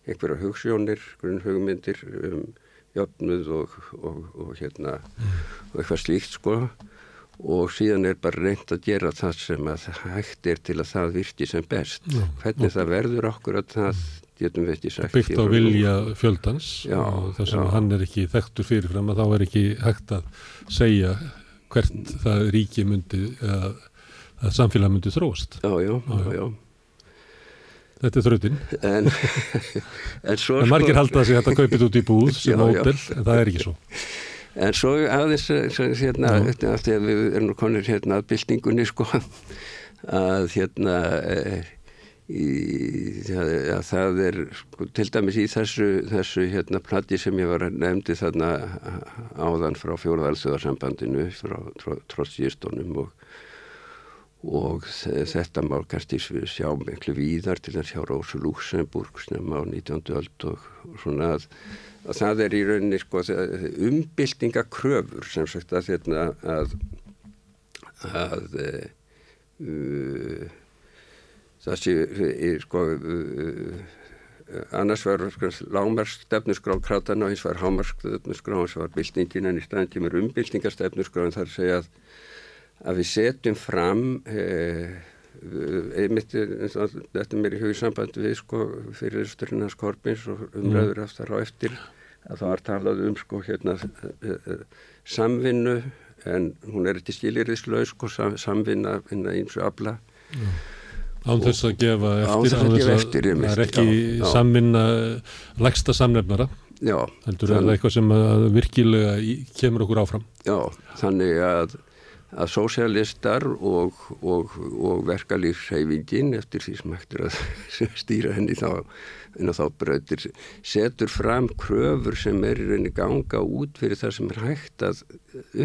einhverjar hugsjónir, grunnhugmyndir um jöfnuð og, og, og hérna, og eitthvað slíkt sko og síðan er bara reynd að gera það sem að hægt er til að það virki sem best. Já, Hvernig það verður okkur að það getum við ekki sagt. Byggt á vilja fjöldans Já, og þess að hann er ekki þekktur fyrirfram að þá er ekki hægt að segja hvert það ríki myndi eða að samfélag myndi þróast. Já, já, Já, já. Þetta er þrautin. En, en En margir halda að þetta kaupið út í búð sem mótel, en það er ekki svo. En svo aðeins eh, hérna, eftir að við erum konir hérna að byltingunni sko að hérna e, í, það, að það er sko, til dæmis í þessu, þessu hérna plati sem ég var að nefndi þarna áðan frá fjóraðalþjóðarsambandinu frá trótsýstónum og og þe- þetta má kannski sjá miklu víðar til að sjá Rósu Luxemburg snemma á 19. öld og svona að, að það er í rauninni sko umbyltingakröfur sem sagt að hérna að að uh, það sé í, sko uh, annars var sko, lágmarskstefnusgrá krátana og hins var hámarskstefnusgrá og hins var byltingin en í staðin kemur umbyltingarstefnusgrá en það er að segja að að við setjum fram eh, einmitt eins og þetta er mér í hugið samband við sko fyrir Sturnas Korbins og umræður aftar á eftir að það var talað um sko hérna eh, eh, samvinnu en hún er ekki skiliriðslaus sko sam, samvinna eins og afla. Án þess að gefa Án eftir, þess að gefa eftir, ég það er ekki já, samvinna lægsta samnefnara, heldur er það eitthvað sem að virkilega kemur okkur áfram. já, þannig að að sósialistar og, og, og verkalýfsheifingin eftir því sem hægt er að stýra henni þá, en þá brautir setur fram kröfur sem er í rauninni ganga út fyrir það sem er hægt að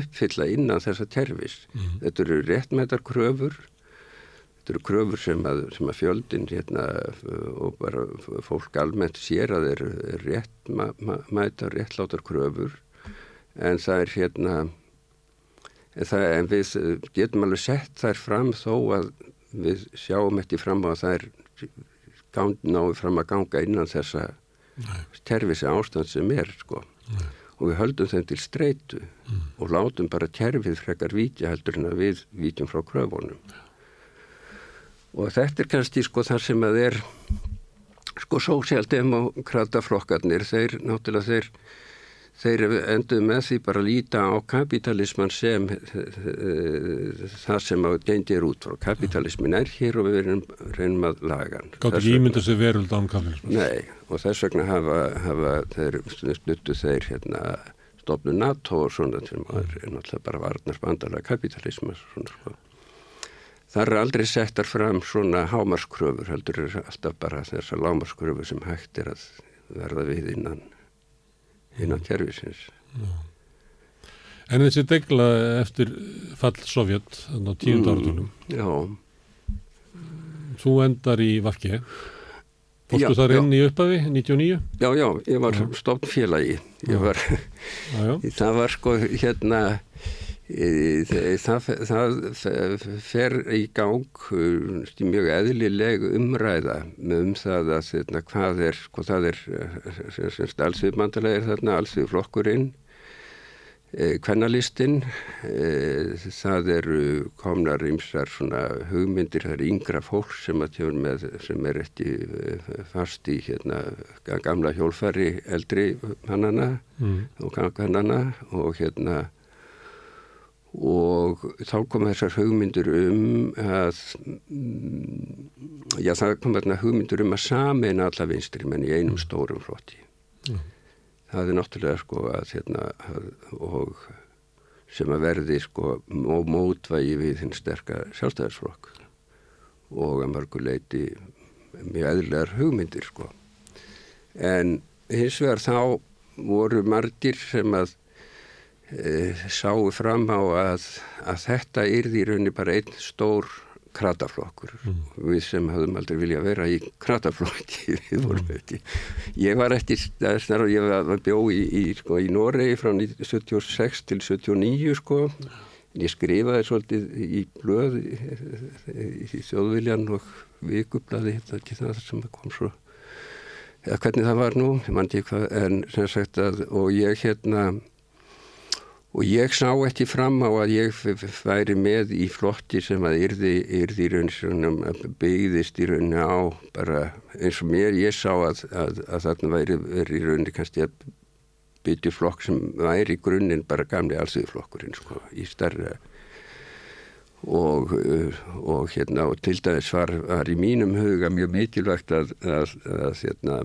uppfylla innan þessa terfis. Þetta eru réttmætar kröfur þetta eru kröfur sem að, sem að fjöldin hérna, og bara fólk almennt sér að er rétt mætar réttlátar kröfur en það er hérna það, en við getum alveg sett þær fram þó að við sjáum eftir fram á að er náðu fram að ganga innan þessa terfisi ástand sem er sko. og við höldum þeim til streitu og látum bara terfið frekar vítja heldur en að við vítjum frá kröfunum. Og þetta er kannski sko þar sem að er sko sósjaldemokrataflokkarnir þeir náttúrulega þeir þeir endur með því bara að líta á kapitalisman sem það sem að gendir út frá. Kapitalismin er hér og við reynum, reynum að laga hann. Gátt ekki ímynda sér veruld án kapitalisman? Nei, og þess vegna hafa, hafa þeir stuttu þeir hérna stofnu NATO og svona sem er náttúrulega bara varnar bandalega kapitalismas svona sko. Það er aldrei settar fram svona hámarskröfur, heldur er alltaf bara þessar lámarskröfur sem hægt er að verða við innan innan kervisins. Já. En þessi degla eftir fall Sovjet á tíund áratunum. Mm, já. Þú endar í Vafki. Fórstu þar inn í upphafi, 99? Já, já, ég var stofn félagi. Var, já, já. Það var sko hérna, það, það fer í gang mjög eðlileg umræða um það að hérna, hvað er, það er, allsviðmandalega er þarna, allsviðflokkurinn, kvennalistinn, það eru komnar ymsar svona hugmyndir, það er yngra fólk sem, með, sem er ekki fast í hérna, gamla hjólfæri eldri hannana mm. og kannana og hérna og þá kom þessar hugmyndur um að já það kom þarna hugmyndur um að sameina alla vinstri menn í einum stórum flotti mm. það er náttúrulega sko að hérna og sem að verði sko mótvægi við þinn sterka sjálfstæðarsflokk og að mörguleiti mjög eðlar hugmyndir sko. En hins vegar þá voru margir sem að sáu fram á að, að þetta yrði í rauninni bara einn stór krataflokkur mm. við sem hafðum aldrei vilja vera í krataflokki við vorum mm. ekki ég var það er ég var bjó í, í, sko, í Noregi frá 76 til 79 sko ég skrifaði svolítið í blöð í, í þjóðviljan og vikublaði það sem kom svo eða hvernig það var nú, ég mann ekki hvað en sem sagt að og ég hérna og ég sá ekki fram á að ég væri með í flotti sem að yrði, yrði í raun byggðist í rauninu á bara eins og mér. Ég sá að, að, að þarna væri, væri í rauninu kannski að byggja flokk sem væri í grunninn bara gamli allsöðuflokkurinn sko í starra og, og hérna og til dæmis var, var í mínum huga mjög mikilvægt að, að hérna,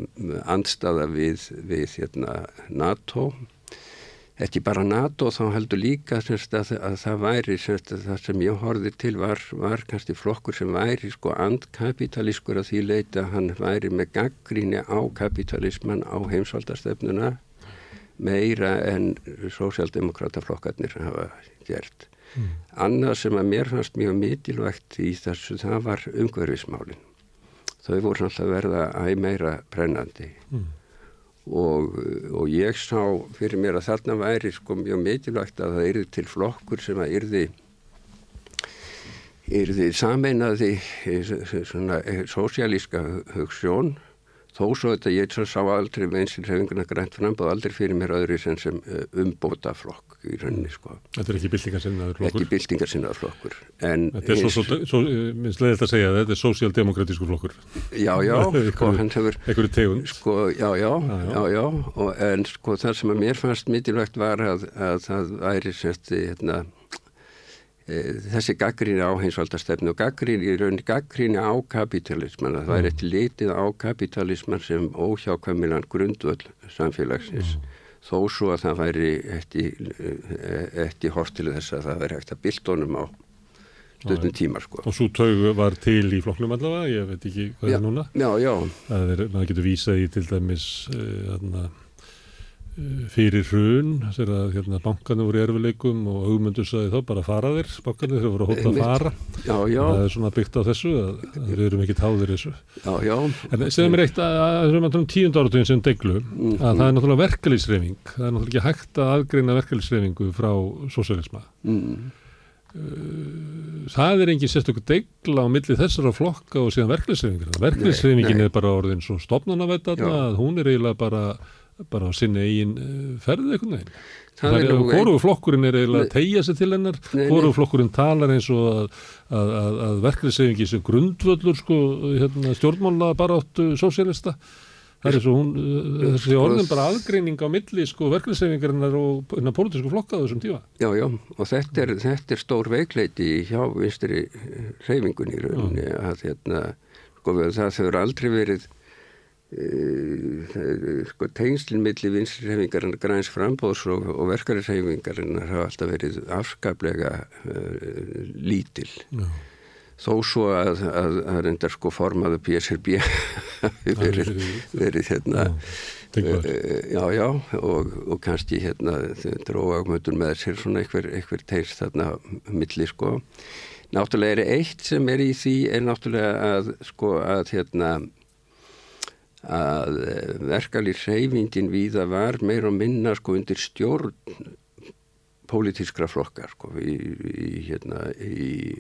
andstaða við, við hérna, NATO ekki bara NATO þá heldur líka semst, að, að það væri semst, að það sem ég horfið til var, var kannski flokkur sem væri sko andkapitalískur að því leita hann væri með gaggríni á kapitalisman á heimsvaldastöfnuna meira en sósjaldemokrata flokkarnir hafa gert. Mm. Annað sem að mér fannst mjög mitilvægt í þessu það var umhverfismálinn. Þau voru alltaf verða æg meira brennandi. Mm og, og ég sá fyrir mér að þarna væri sko mjög mikilvægt að það yrði til flokkur sem að yrði yrði sameinaði eh, svona eh, sósialíska hugssjón þó svo þetta ég sá aldrei með einsinn hefinguna grænt frambáð aldrei fyrir mér öðru sem, sem eh, umbóta flokk í rauninni sko. Þetta er ekki byltingarsinnaður flokkur? Ekki byltingarsinnaður flokkur. En þetta er svo, svo, minnst leiðilegt að segja, þetta er sósialdemokratísku flokkur. Já, já, sko, hann hefur... Ekkur tegund. Sko, já, já, já, já, já, og, en sko það sem að mér fannst mikilvægt var að, að það væri sérsti, hérna, e, þessi gaggríni á heimsvaldastefnu og gaggríni, í rauninni gaggríni á kapitalisman, að það væri eitt litið á kapitalisman sem óhjákvæmilan grundvöld samfélagsins. Mm þó svo að það væri eftir hort til þess að það væri hægt að bildónum á stöðnum tímar sko. Og svo taug var til í flokknum allavega, ég veit ekki hvað já, er núna. Já, já. Það er, maður getur vísað í til dæmis uh, fyrir hrun þegar hérna, bankarnir voru í erfileikum og hugmyndur saði þá bara fara þér bankarnir þegar voru að hóta að fara. Já, já. það er svona byggt á þessu að við erum ekki táðir þessu. Já, en segðum mér eitt að það er um tíund áratugin sem deglu mm að það er náttúrulega verkefliðsreyfing það er náttúrulega ekki hægt að aðgreina verkefliðsreyfingu frá sósjálisma mm. það er engin sérstökur degla á milli þessara flokka og síðan verkefliðsreyfingur verkefliðsreyfingin er bara orðin svo stopnarnavett að bara á sinni eigin eh, ferði eitthvað neginn. Það er hvoruflokkurinn er eiginlega að tegja sig til hennar, hvoruflokkurinn talar eins og að, að, að, að verkefnisefingi sem grundvöldur sko, hérna, stjórnmála bara áttu sósélista. Það er svo hún, uh, þessi orðin bara aðgreining á milli sko verkefnisefingarinnar og innan pólitísku flokka á þessum tíma. Já, já, og þetta er, þetta er stór veikleiti hjá vinstri reyfingun í rauninni að hérna, sko það þau eru aldrei verið sko tengslinn milli vinstri reyfingarinnar græns frambóðs og, og verkefnisefingarinnar hafa alltaf verið afskaplega uh, lítil. Já. Þó svo að það reyndar sko formaðu PSRB verið, verið hérna uh, já já og, og kannski hérna dróða ágmöndur með sér svona einhver, einhver teist þarna milli sko. Náttúrulega er eitt sem er í því er náttúrulega að sko að hérna að eh, verkali reyfingin viða var meir og minna sko undir stjórn pólitískra flokkar sko í, í hérna í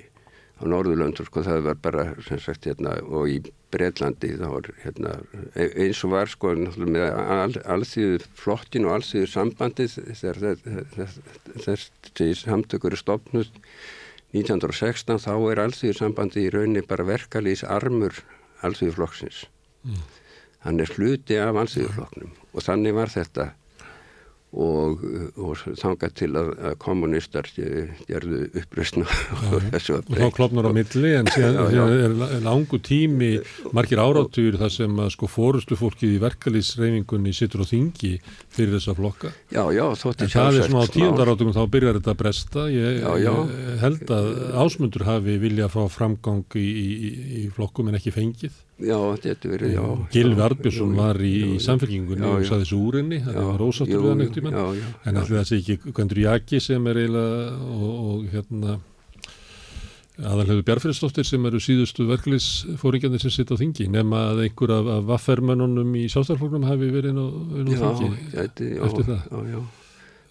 á Norðurlöndur sko það var bara sem sagt hérna og í Breitlandi þá var hérna e, eins og var sko með al, allþýðu flottin og allþýðu sambandið þessi samtökur er stopnust 1916 þá er allþýðu sambandið í rauninni bara verkalýs armur allþýðu flokksins mm. Hann er hluti af allþýðu flokknum og þannig var þetta. Og, og þangað til að, að kommunistar gerðu uppröstna og þá klopnar á milli en síðan já, já. er langu tími margir áráttur þar sem að sko fórustu fólkið í verkalýsreifingunni sittur á þingi fyrir þessa flokka. Já, já, en það er svona á tíundarátum þá byrjar þetta að bresta. Ég, ég held að ásmundur hafi vilja að fá framgang í, í, í flokkum en ekki fengið Já, þetta verið, já. Gilvi Arbjörnsson var í, í samfélkingunni og saði þessu úrinni, það var ósáttur við hann í mann, en allir þessi ekki Gvendur Jaki sem er eiginlega og, og hérna aðalhefur Bjarfriðsdóttir sem eru síðustu verkefliðsfóringarnir sem sitt á þingi nema að einhver af, af vaffermönnunum í sástafloknum hafi verið inn á, inn á þingi eftir það. Já, já.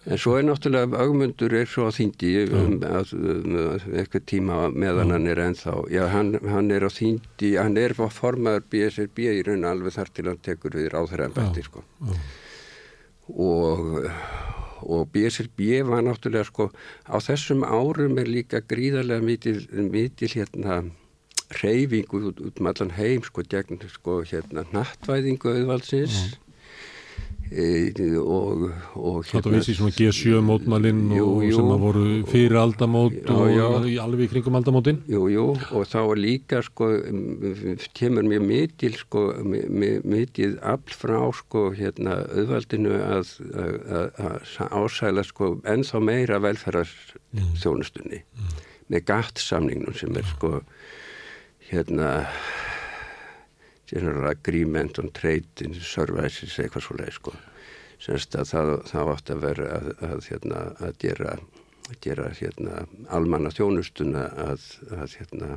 En svo er náttúrulega augmundur er svo á þýndi um, um, eitthvað tíma meðan hann er ennþá. Já, hann, hann er á þýndi, hann er formaður BSRB í raun alveg þar til hann tekur við ráðhverjanbætti sko. Já. Og, og BSRB var náttúrulega sko á þessum árum er líka gríðarlega mitil hérna reyfingu út, út um allan heim sko gegn sko hérna nattvæðingu auðvaldsins. Já E, og, og Þetta hérna, vissi svona G7 mótmælinn sem að voru fyrir aldamót já, og já. alveg í kringum aldamótin Jú, jú, og þá líka sko, kemur mjög mitil sko, mitil all frá sko, hérna, auðvaldinu að, að, að ásæla sko ennþá meira velferðarþjónustunni mm. mm. með gatt samningnum sem er sko hérna general agreement on trade in services eitthvað svo leið sko semst að það, það átt að vera að, að, hérna, að gera, að gera hérna, almanna þjónustuna að, að hérna,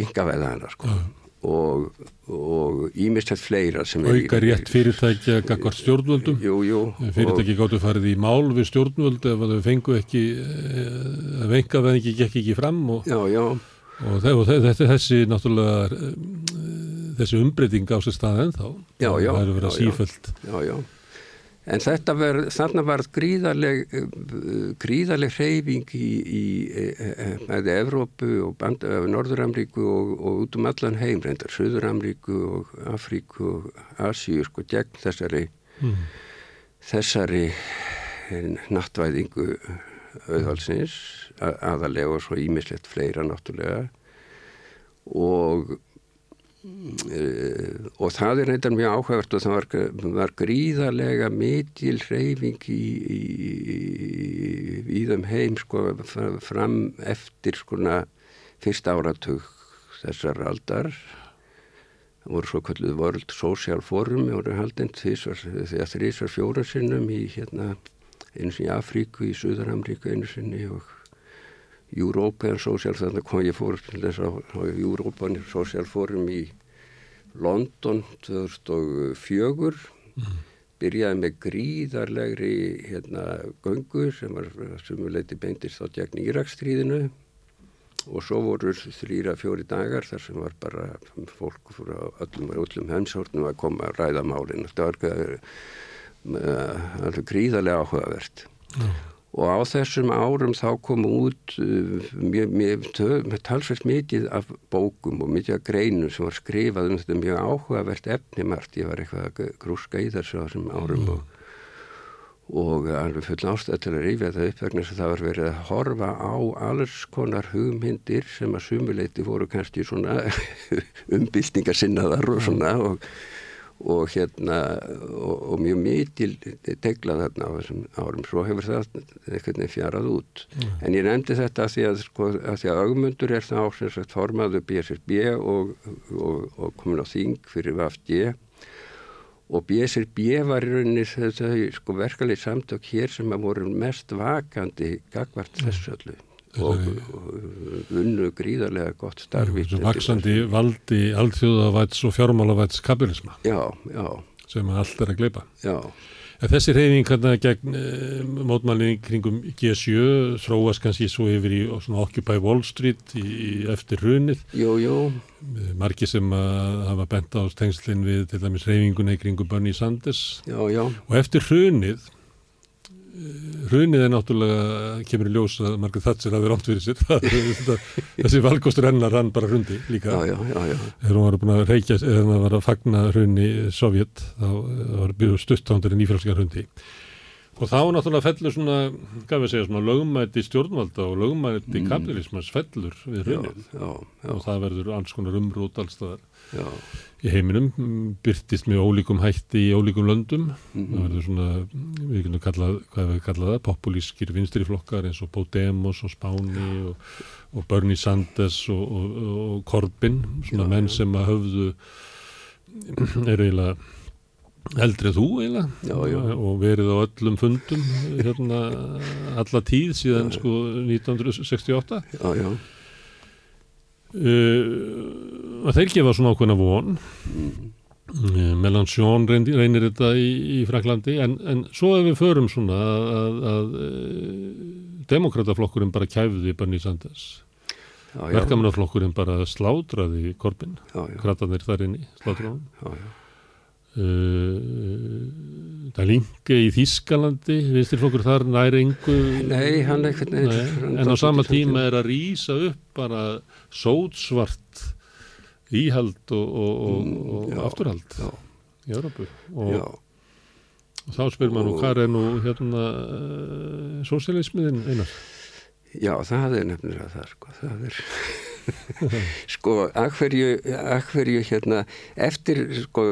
enga veða hana sko. og ímestlega fleira sem auka rétt fyrirtækja gagvar stjórnvöldum jú, jú, fyrirtæki gáttu farið í mál við stjórnvöld ef þau fengu ekki ef enga veð ekki gekk ekki fram og, já, já. Og, og þessi náttúrulega þessi umbreyting á sér stað ennþá. Það er verið síföld já, já. en þetta verð, þarna var gríðarleg gríðarleg hreyfing í, í meði Evrópu og band, Norður-Amríku og, og út um allan heim reyndar, Suður-Amríku og Afríku og Asíu sko gegn þessari mm. þessari nattvæðingu auðhalsins aðalega og svo ímislegt fleira náttúrulega. Og Uh, og það er reyndar mjög áhugavert og það var, var gríðarlega mitil reyfing í, í, í þeim heim sko, fram eftir skona fyrst áratug þessar aldar. Voru svo kalluð World Social Forum voru haldinn þegar þrísar fjóra sinnum í hérna, eins og í Afríku, í Suður-Amríku einu sinni og European Social þannig kom ég fór til þess að European Social Forum í London 2004 mm. byrjaði með gríðarlegri hérna göngu sem var sumuleiti beintist á djagn Írakstríðinu og svo voru þrýra fjóri dagar þar sem var bara fólk frá öllum og öllum heimsórnum að koma að ræða málinn þetta var alveg gríðarlega áhugavert. Mm og á þessum árum þá kom út uh, mjög, mjög, mjög talsveit mikið af bókum og mikið af greinum sem var skrifað um þetta mjög áhugavert efnimart, ég var eitthvað að grúska í þessu árum mm. og, og alveg full ástæð til að rífja það upp vegna að það var verið að horfa á alls konar hugmyndir sem að sumuleiti voru kannski svona umbyltingarsinnaðar og svona og og hérna og, og mjög mikil tegla þarna á þessum árum. Svo hefur það eitthvað fjarað út. Mm. en ég nefndi þetta að því að, sko, að því að augmundur er það ásins formaðu BSRB og, og, og komin á þing fyrir VFD og BSRB var í rauninni þetta sko, verkalið samtök hér sem að voru mest vakandi gagvart þessu öllu og unnu gríðarlega gott starfi Vaksandi valdi allþjóðavæts og fjármálavæts kapitalisma já, já. sem allt er að gleipa Já Þessi reyning hérna gegn e, mótmælinn kringum G7 þróast kannski svo yfir í Occupy Wall Street í, í eftir hrunið. Jú, jú. Marki sem að hafa bent á tengslinn við til dæmis reyningunni kringum Bernie Sanders. Já, já. Og eftir hrunið hrunið er náttúrulega kemur í ljós að margir þatsir að vera átt fyrir sér. Þessi valgostur hennar hann bara hrundi líka. Þegar hún var búin að reykja eða hann var að fagna hrunni Sovjet þá var byrjuð stuttándir í nýfjölskar hrundi. Og þá náttúrulega fellur svona, gaf ég að segja svona lögumæti stjórnvalda og lögumæti mm. kapitalismans fellur við hrunið og það verður alls konar umrút allstaðar Já. í heiminum byrtist með ólíkum hætti í ólíkum löndum. Mm -hmm. það verður svona, við kunum kalla hvað við kalla það, populískir vinstriflokkar eins og Podemos og Spáni og, og Bernie Sanders og, og, og Corbyn svona já, menn já. sem að höfðu er eiginlega eldrið þú eiginlega. Og verið á öllum fundum hérna alla tíð síðan sko 1968 já já Uh, að þeir gefa svona ákveðna von. Uh, Melanchon reynir, reynir þetta í, í Fraklandi en, en svo ef við förum svona að, að, að uh, demokrataflokkurinn bara kæfði Bernie Sanders. Verkamannaflokkurinn bara slátraði Korbin, kratanir þar inn í slátraðan það er lingi í Þískalandi viðstilflokkur þar næri yngu Nei, hann er ekkert en á sama tíma er að rýsa upp bara sótsvart íhald og, og, og, mm, og afturhald já. í Európu og þá spyr maður hvað er nú hérna uh, sósialismiðin einar? Já, það er nefnilega það sko, það er sko, akkverju akkverju hérna eftir, sko,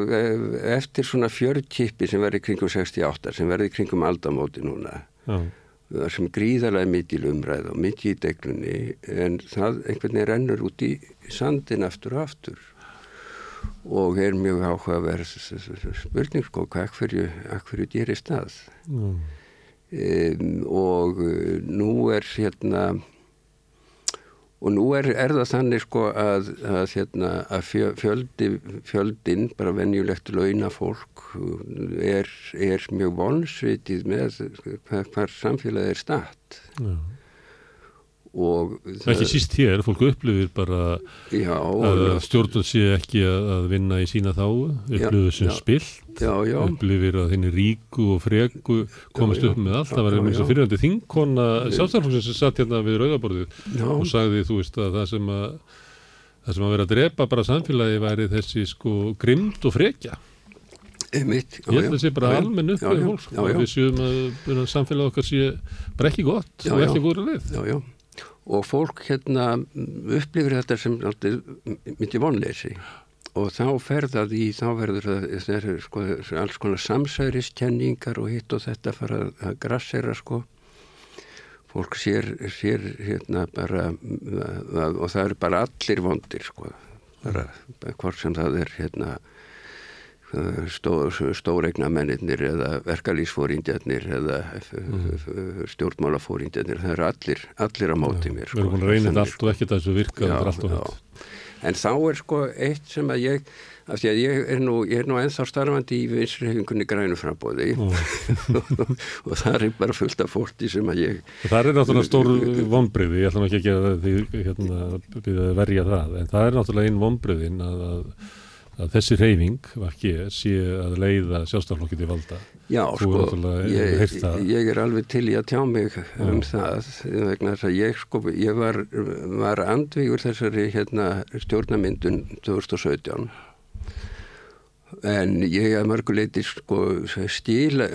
eftir svona fjörðkipi sem verði kringum 68 sem verði kringum aldamóti núna já. það sem gríðarlega mikil umræð og mikil í deglunni en það einhvern veginn rennur út í sandin aftur og aftur. Og er mjög áhugaverð spurning sko hvað hverju dýri stað mm. um, og eh, nú er hérna og nú er, er það þannig sko að, að, hérna, að fjöldi, fjöldin, bara venjulegt launafólk er, er mjög vonsvitið með hvað, samfélagið er statt. Já. Og það ekki síst hér, fólk upplifir bara já, að stjórnum sé ekki að vinna í sína þá upplifir sem spilt upplifir að henni ríku og fregu komast upp með allt, það var einhvers að fyrirhandi þingkonna sjálfstæðarflokksins sem satt hérna við rauðaborðið og sagði þú veist að það sem að það sem að vera að drepa bara samfélagi væri þessi sko grimd og frekja. Einmitt, já, ég held að það sé bara almenn upp með fólk og við séum að samfélagi okkar sé bara ekki gott og ekki voru leið. Já, já. Og fólk hérna upplifir þetta sem myndi vonleysi og þá ferðað í, þá verður það sko, alls konar samsæriskenningar og hitt og þetta fara að grassera sko. Fólk sér, sér hérna bara og það eru bara allir vondir sko. Bara hvort sem það er hérna stó, stóregna mennir eða verkalýsfóringjarnir eða mm. stjórnmálafóringjarnir það eru allir, allir á móti mér sko. Við erum búin að reynið allt og ekkert að þessu virka en þá er sko eitt sem að ég af því að ég er nú, ég er nú ennþá starfandi í vinsrihefingunni grænuframbóði og það er bara fullt af fórti sem að ég Það er náttúrulega stór vonbriði ég ætla ekki að gera því hérna, verja það en það er náttúrulega einn vonbriðin að, að að þessi reyfing var ekki sé að leiða sjálfstaflokkið í valda? Já, sko, ég, ég er alveg til í að tjá mig um það vegna þess að ég sko, ég var, var andvígur þessari hérna stjórnamyndun 2017 en ég að mörguleiti sko stíla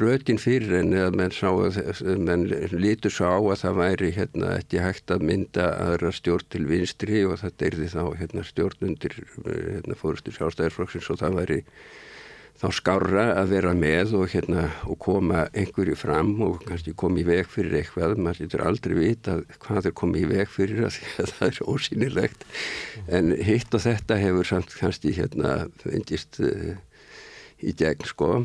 rötin fyrir henni að menn sá að menn lítur svo á að það væri hérna ekki hægt að mynda aðra stjórn til vinstri og er því þá hérna stjórn undir hérna fórustu sjálfstæðarflokksins og það væri þá skára að vera með og, hérna, og koma einhverju fram og kannski koma í veg fyrir eitthvað. Maður getur aldrei vita hvað er komið í veg fyrir að, að það er ósýnilegt. En hitt og þetta hefur samt kannski hérna fyndist uh, í gegn sko.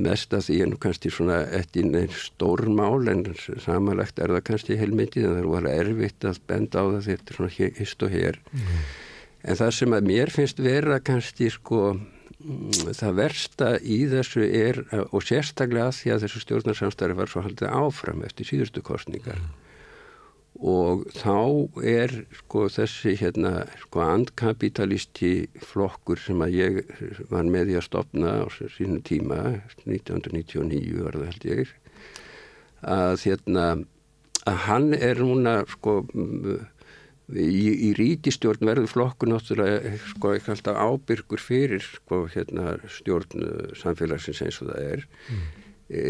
Mest að því nú kannski svona eftir einn stórmál en samanlegt er það kannski heilmyndið en það er alveg erfitt að benda á það þetta svona hist og hér mm. en það sem að mér finnst vera kannski sko það versta í þessu er og sérstaklega því að þessu stjórnarsamstæri var svo haldið áfram eftir síðustu kostningar mm. og þá er sko þessi hérna sko andkapitalisti flokkur sem að ég var með í að stopna á sínu tíma 1999 var það held ég að hérna að hann er núna sko í, í ríkistjórn verður flokku náttúrulega sko ábyrgur fyrir sko hérna stjórn uh, samfélagsins eins og það er mm. e,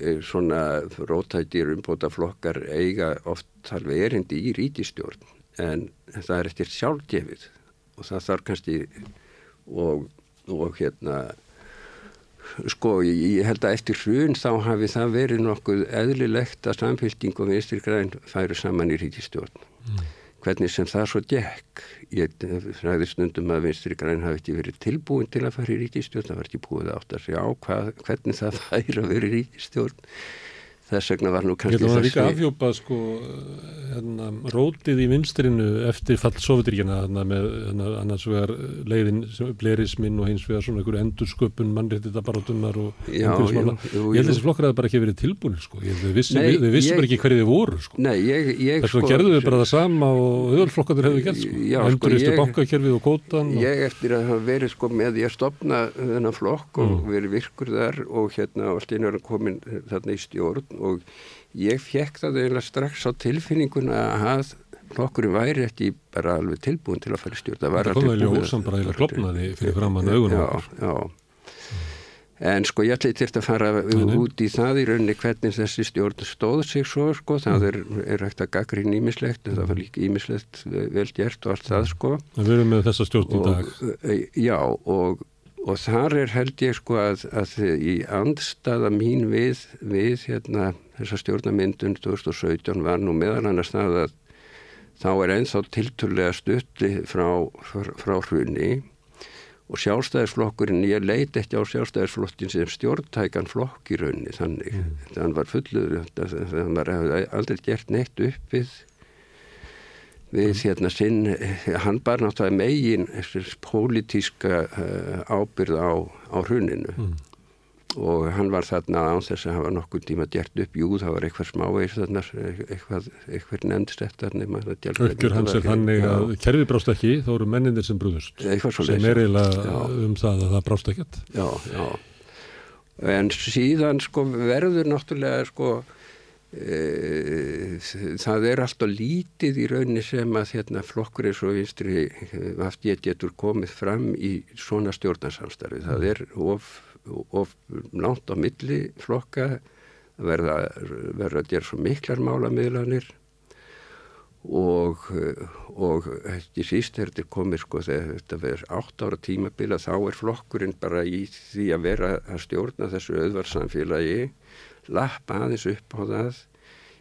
e, svona rótættir umbóta flokkar eiga oft alveg erindi í ríkistjórn en það er eftir sjálfgefið og það þarf kannski og, og hérna sko ég held að eftir hrun þá hafi það verið nokkuð eðlilegt að samfélting og vinstir græn færu saman í ríkistjórn mm. hvernig sem það svo gekk ég ræði stundum að vinstir græn hafi ekki verið tilbúin til að fara í ríkistjórn það var ekki búið átt að segja á hvað, hvernig það færi að vera í ríkistjórn þess vegna var nú kannski þessi... Ég ætla að afhjópa sko hérna, rótið í vinstrinu eftir fall Sovjetiríkjana hérna, með hérna, annars vegar leiðin blerismin og hins vegar svona einhverju endursköpun mannréttita barátunar og umhverfismála. Ég held að þessi flokkar að það bara ekki verið tilbúinir sko. Ég að vissi, nei, við vissum bara ekki hverju þið voru sko. Nei, ég... ég Þess vegna sko, gerðu við bara það sama og öðvöldflokkarnir hefðu gert sko. Enduristu sko, bankakerfið og kótan. Og... Ég eftir að hafa verið sko með ég stopna þennan flokk og mm. verið virkur þar og hérna allt einu er komin þarna í stjórn og ég fekk það eiginlega strax á tilfinninguna að flokkurinn væri ekki bara alveg tilbúin til að fara stjórn. Það var alveg ljósam bara eiginlega klopnaði fyrir framann augunum já, já. en sko ég ætla eitthvað að fara Nei. út í það í rauninni hvernig þessi stjórn stóð sig svo sko. Það er, er hægt að gagri nýmislegt en það var líka ímislegt vel gert og allt það sko. Við erum með þessa stjórn í dag. Og, Já og og þar er held ég sko að, að í andstaða mín við, við hérna, þessa stjórnamyndun 2017 var nú meðal annars það að þá er ennþá tilturlega stutti frá, frá, frá hrunni og sjálfstæðisflokkurinn, ég leiti ekki á sjálfstæðisflokkin sem stjórntækan flokk í raunni þannig, mm. þannig var fullur þannig var aldrei gert neitt upp við hérna sinn, hann bar náttúrulega megin pólitíska uh, ábyrð á, á hruninu. Mm. og hann var þarna án þess að hafa nokkur tíma gert upp, jú það var eitthvað smávegis þarna, eitthvað, eitthvað nefndist þetta Ökkur hans er þannig að kerfi brást ekki, þá eru mennindir sem brúðust sem er eiginlega um það að það brást ekkert. Já, já. En síðan sko verður náttúrulega sko Eh, það er alltaf lítið í rauninni sem að hérna, flokkur eins og vinstri aftur eh, getur komið fram í svona stjórnarsamstarfi. Það er of, of nátt á milli flokka verða, verða að gera svo miklar málamiðlanir og, og ekki síst er þetta komið sko þegar þetta verður átt ára tímabila þá er flokkurinn bara í því að vera að stjórna þessu öðvarsamfélagi lappa aðeins upp á það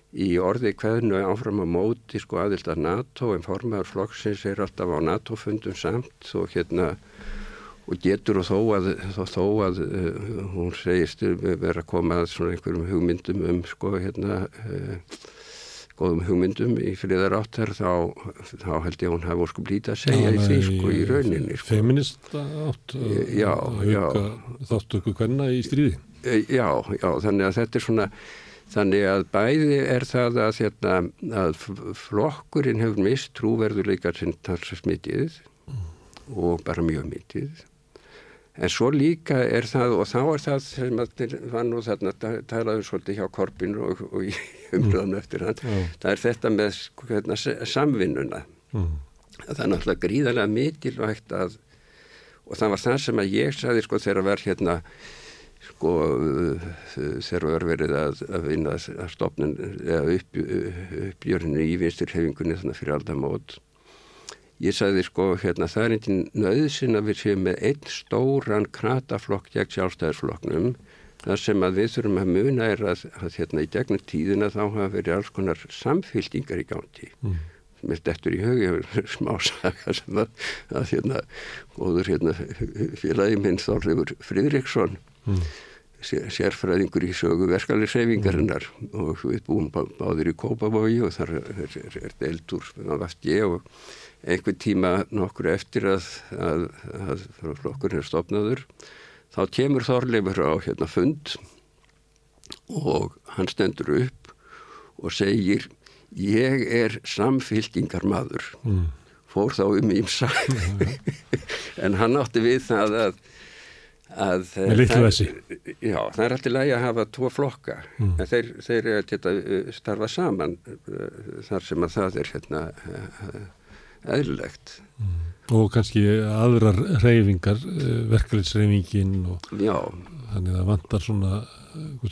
í orði hvernu áfram að móti sko aðild að NATO en formaður flokksins er alltaf á NATO-fundum samt og hérna og getur og þó að, þó, þó að uh, hún segist vera að koma að svona einhverjum hugmyndum um sko hérna uh, góðum hugmyndum í friðar áttar þá, þá held ég að hún hafa sko blítið að segja í því sko í rauninni sko. Feminist átt já, já, þáttu ykkur hverna í stríði Já, já, þannig að þetta er svona þannig að bæði er það að, hérna, að flokkurinn hefur mist trúverðuleikar sem talsast mikið og bara mjög mikið en svo líka er það og þá er það sem að var nú þarna talaðu svolítið hjá Korbin og, og í umröðum mm. eftir hann mm. það er þetta með hérna, samvinnuna mm. það er náttúrulega gríðarlega mikilvægt að og það var það sem að ég saði sko þegar að vera hérna sko þegar var verið að, að vinna að stopnum eða upp, uppjörinu í vinsturhefingunni þannig fyrir aldamót. Ég sagði sko hérna það er einnig nöðsin að við séum með einn stóran krataflokk gegn sjálfstæðisflokknum. Það sem að við þurfum að muna er að, að hérna í gegnum tíðina þá hafa verið alls konar samfylgdingar í gangi. Mm. mér dettur í högi smá saga sem að, að hérna góður hérna félagi minn Þorleifur Fridriksson mm sérfræðingur í sögu verskaliðseyfingarinnar mm. og við búum bá, báðir í Kópavogi og þar er, er, deildur af ég og einhver tíma nokkur eftir að, að, að flokkurinn er stopnaður þá kemur Þorleifur á hérna fund og hann stendur upp og segir ég er samfylkingar maður mm. fór þá um ímsa en hann átti við það að að þessi já, það er alltaf lægi að hafa tvo flokka mm. en þeir, þeir geta uh, starfa saman uh, þar sem að það er hérna uh, eðlilegt mm. og kannski aðrar reyfingar verkefliðsreyfingin og já. þannig að það vantar svona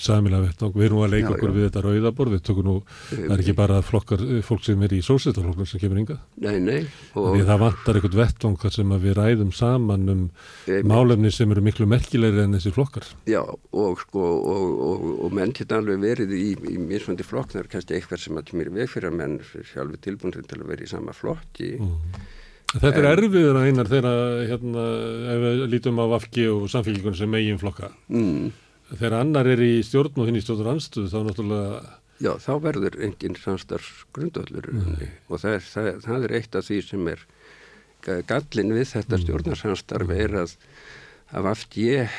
samilega vettvang, við erum að leika já, okkur já. við þetta rauðabor, við tökum nú það er ekki bara flokkar, fólk sem er í sósættarflokkar sem kemur ynga nei, nei, og... það vantar eitthvað vettvang þar sem við ræðum saman um nei, málefni sem eru miklu merkilegri enn þessi flokkar. Já, og sko og, og, og menn geta alveg verið í, í misfandi flokk, það er kannski eitthvað sem að kemur veg fyrir að menn sjálfur tilbúin til að vera í sama flokki. Mm. Þetta er erfiður að einar þegar hérna, ef við lítum á Vafki og samfélgjum sem eigin flokka. Mm þegar annar er í stjórn og hinn í stjórn anstöðu þá náttúrulega Já, þá verður enginn samstarfsgrundöllur og það er, það, það er eitt af því sem er gallin við þetta mm. stjórnarsamstarf er að af aft ég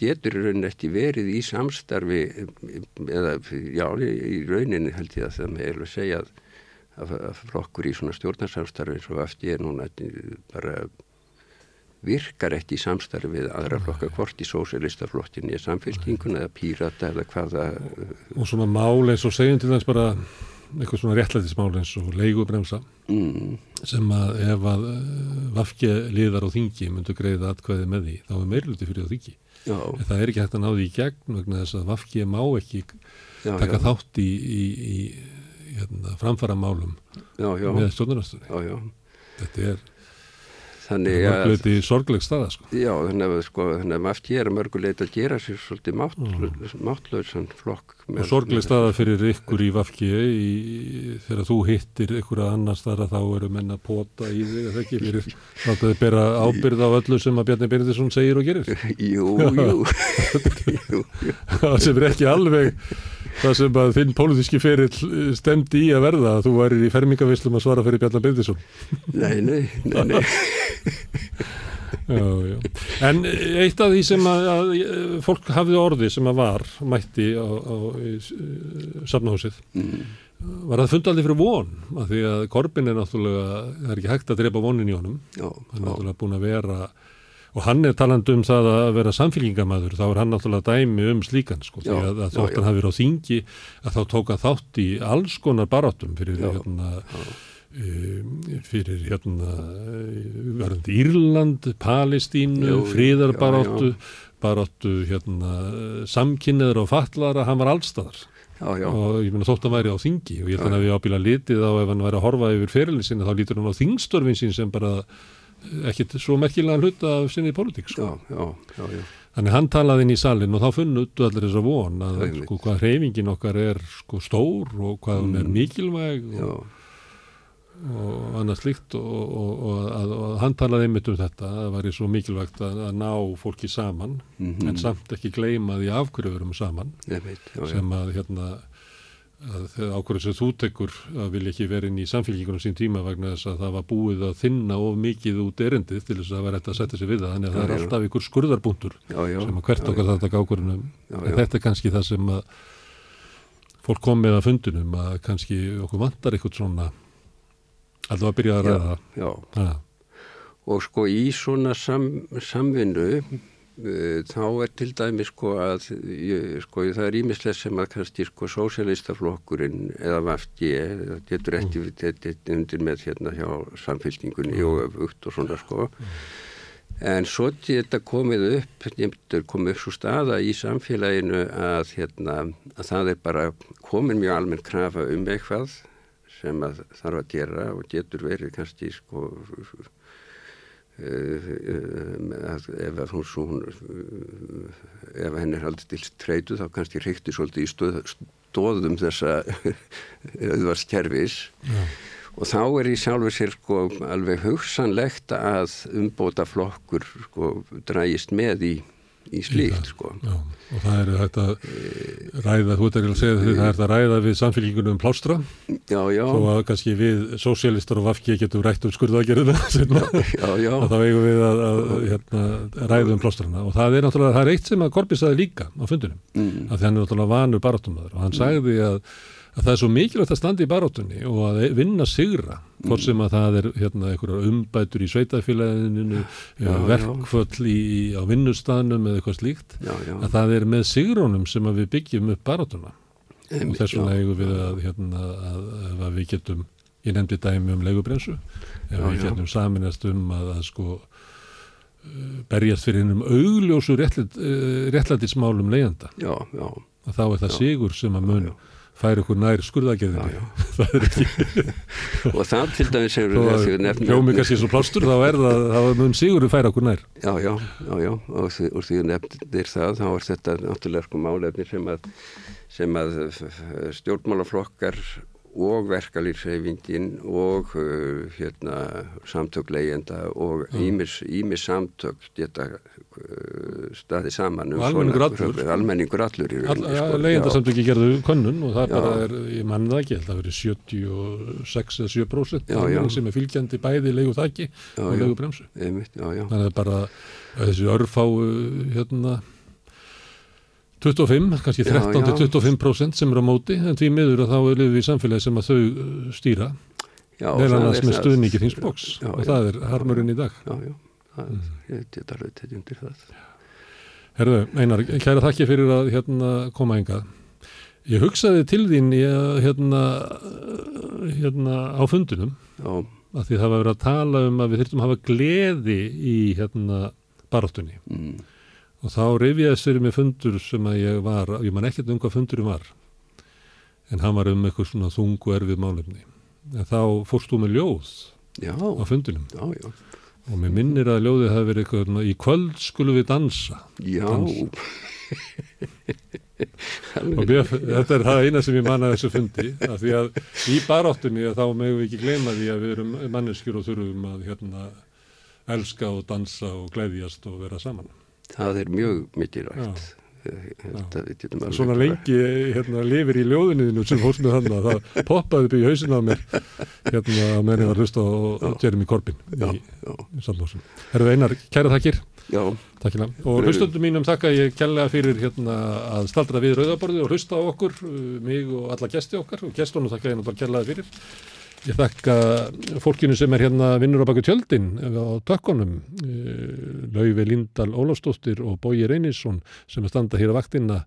getur í rauninni ekki verið í samstarfi eða já, í rauninni held ég að það með að segja að, að, að flokkur í svona stjórnarsamstarfi eins og aft ég er núna bara virkar ekki í samstarfi við aðra flokka hvort í sósélistaflokkin í samfélkinguna eða pírata eða hvaða og svona mál eins og segjum til þess bara eitthvað svona réttlætismál eins og leigubremsa mm. sem að ef að eh, vafkja liðar á þingi myndu greiða atkvæði með því þá er meirluti fyrir á þingi já. en það er ekki hægt að ná því í gegn vegna þess að vafkja má ekki já, taka já. þátt í, í, í hérna, framfara málum með stjórnarastunni þetta er Þannig að... Mörguleiti sorgleg staða, sko. Já, þannig að, sko, þannig að maður gera mörguleiti að gera sér svolítið máttlausan mm. flokk. Og sorgleg staða fyrir ykkur í Vafki þegar þú hittir ykkur að annars þar að þá eru menna pota í þig, eða ekki, fyrir að þið bera ábyrð á öllu sem að Bjarni Byrðisson segir og gerir. Jú, jú. jú, jú. Það sem er ekki alveg það sem að þinn pólitíski ferill stemdi í að verða að þú væri í fermingavislum að svara fyrir Bjarni Byrðisson. Nei, nei, nei, nei. já, já. En eitt af því sem að, að fólk hafði orði sem að var mætti á, á safnahúsið mm. var að funda aldrei fyrir von að því að Korbin er náttúrulega það er ekki hægt að drepa vonin í honum já, hann er náttúrulega búin að vera og hann er taland um það að vera samfélgingamæður þá er hann náttúrulega dæmi um slíkan sko, því að, að þótt hann hafi verið á þingi að þá tóka þátt í alls konar barátum fyrir hérna Um, fyrir hérna varðandi Írland, Palestínu fríðarbaróttu baróttu hérna samkynniður og fallara, hann var allstaðar já, já. og ég menna þótt að hann væri á þingi og ég held að við ábíla litið á ef hann væri að horfa yfir fyrirlið sinna þá lítur hann á þingstörfin sín sem bara ekkit svo merkilega hluta af sinni politík sko. þannig hann talaði inn í salin og þá funnuðu allir þess að von að sko, hvað hreyfingin okkar er sko, stór og hvað hann mm. er mikilvæg og og annað slíkt og, og, og hann talaði einmitt um þetta að það væri svo mikilvægt að, að ná fólki saman mm -hmm. en samt ekki gleyma því afhverjuverum saman veit, já, sem að hérna að ákveður sem þú tekur að vilja ekki vera inn í samfélgjíkunum sín tíma vegna þess að það var búið að þinna of mikið út erindið til þess að vera þetta að setja sig við það þannig að já, það er já. alltaf ykkur skurðarbúntur sem að hvert okkar þetta ákveðunum en þetta er kannski það sem að fólk kom með að fundunum að kannski okkur vantar eitthvað svona Alltaf að byrja að ræða það. Já, já. og sko í svona sam, samvinnu þá er til dæmi sko að ég, sko það er ímislega sem að kannski sko sósialistaflokkurinn eða vafti getur ekki mm. undir með hérna hjá samfélningunni og öfugt og svona sko. En svo þetta komið upp þetta komið upp svo staða í samfélaginu að hérna að það er bara komin mjög almenn krafa um eitthvað sem að þarf að gera og getur verið kannski sko ef að hún svo hún uh, ef henn er haldið til treytu þá kannski reykti svolítið í stóð, stóðum þessa auðvarskerfis og þá er í sjálfur sér sko alveg hugsanlegt að umbóta flokkur sko drægist með í í slíkt sko. Já, og það er að ræða, þú ert að segja því það er að ræða við samfélgingunum um plástra já, já. og að kannski við sósialistar og vafki getum rætt um skurðagerðina þá eigum við að, að hérna, ræða um plástrana og það er náttúrulega, það er eitt sem að Korbi sagði líka á fundunum, mm. að það er náttúrulega vanur barátumöður og hann sagði að að það er svo mikilvægt að standa í baróttunni og að vinna sigra hvort sem að það er hérna, umbætur í sveitafélaginu verkföll í, á vinnustafnum eða eitthvað slíkt já, já. að það er með sigrónum sem að við byggjum upp baróttuna og þess vegna eigum við að, hérna, að, að við getum ég nefndi dæmi um leigubrensu ef já, við getum saminast um að, að sko uh, berjast fyrir hennum augljósu réttlætismálum leiðanda þá er það sigur sem að mun færi okkur nær skurðageðinni það er ekki og það til dæmis hefur hljómið kannski svo plástur þá er það, þá mun Sigurður færi okkur nær. Já, já, já, já. Og því, og því nefnir það þá er þetta náttúrulega sko málefni sem að, sem að stjórnmálaflokkar og verkalýrsreifingin og uh, hérna, samtök leyenda og ímis samtök geta uh, staði saman um almenningur allur, almenningur allur All, sko, leyendasamtöki gerðu könnun og það já. bara er, ég mann það ekki, það verið 76 eða 7% sem er fylgjandi bæði leiðu þakki og leiðu bremsu þannig að bara þessi örfá hérna 25, kannski 13-25% sem eru á móti, en því miður að þá er liðið í samfélagi sem að þau uh, stýra. Meðan með stuðningi þins bóks. Og það er harmurinn í dag. Já, já, það, mm. ég geta rautið undir það. Herðu, Einar, kæra þakki fyrir að hérna, koma enga Ég hugsaði til þín ég, hérna, hérna á fundunum já. að því það var verið að tala um að við þurftum að hafa gleði í hérna baráttunni. Mm og þá reyfiðast fyrir mig fundur sem að ég var, ég man ekkert um hvað fundurum var en hann var um eitthvað svona þungu erfið málefni. En þá fórst þú með ljóð já, á fundunum já, já. og mér minnir að ljóðið hafi verið eitthvað í kvöld skulum við dansa. Já. Dansa. og mér, þetta er það eina sem ég manna þessu fundi að því að í baráttunni að þá meðum við ekki gleyma því að við erum manneskjur og þurfum að hérna elska og dansa og gleyðjast og vera saman það er mjög mikilvægt. Svona lengi hérna, lifir í ljóðinniðinu sem fórst með hann að það poppaði upp í hausin á mér hérna að menni var hlust á Jeremy Corbyn í, í Sandlósun Herðu Einar, kæra takkir Takkina. og hlustundum mínum þakka ég kella fyrir hérna að staldra við rauðaborði og hlusta á okkur mig og alla gesti okkar. Og gestunum þakka ég náttúrulega kellaði fyrir Ég þakka fólkinu sem er hérna vinnur á baku tjöldin á tökkonum, eh, Lauvi Lindahl Ólafstóttir og Bóji Reynisson sem er standa hér á vaktina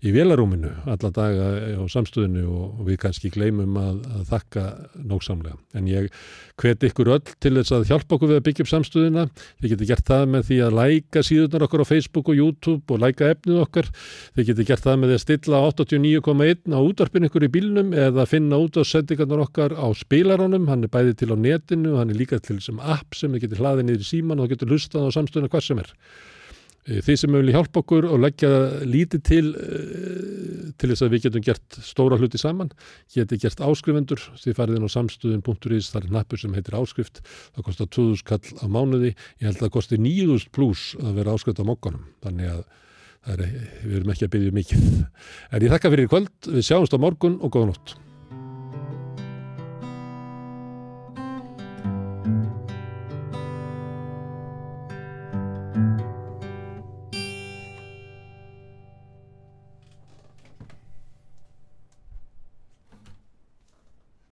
í velarúminu alla daga á samstöðinu og við kannski gleymum að, að þakka nógsamlega. En ég hvet ykkur öll til þess að hjálpa okkur við að byggja upp samstöðina. Þið getur gert það með því að læka síðunar okkur á Facebook og YouTube og læka efnið okkar. Þið getur gert það með því að stilla 89,1 á útarpin ykkur í bílnum eða finna út á sendingarnar okkar á spilaranum. Hann er bæði til á netinu og hann er líka til sem app sem þið getur hlaðið niður í síman og getur hlustað á samstöðina hvað sem er. Eh, þið sem vilja hjálpa okkur og leggja lítið til eh, til þess að við getum gert stóra hluti saman, geti gert áskrifendur þið farið inn á samstöðun.is það er nappur sem heitir áskrift. Það kostar 2000 kall á mánuði, ég held að það kostar 9000 pluss að vera áskrift á mokkanum þannig að er, við erum ekki að byggja mikið. En ég þakka fyrir kvöld, við sjáumst á morgun og góða nótt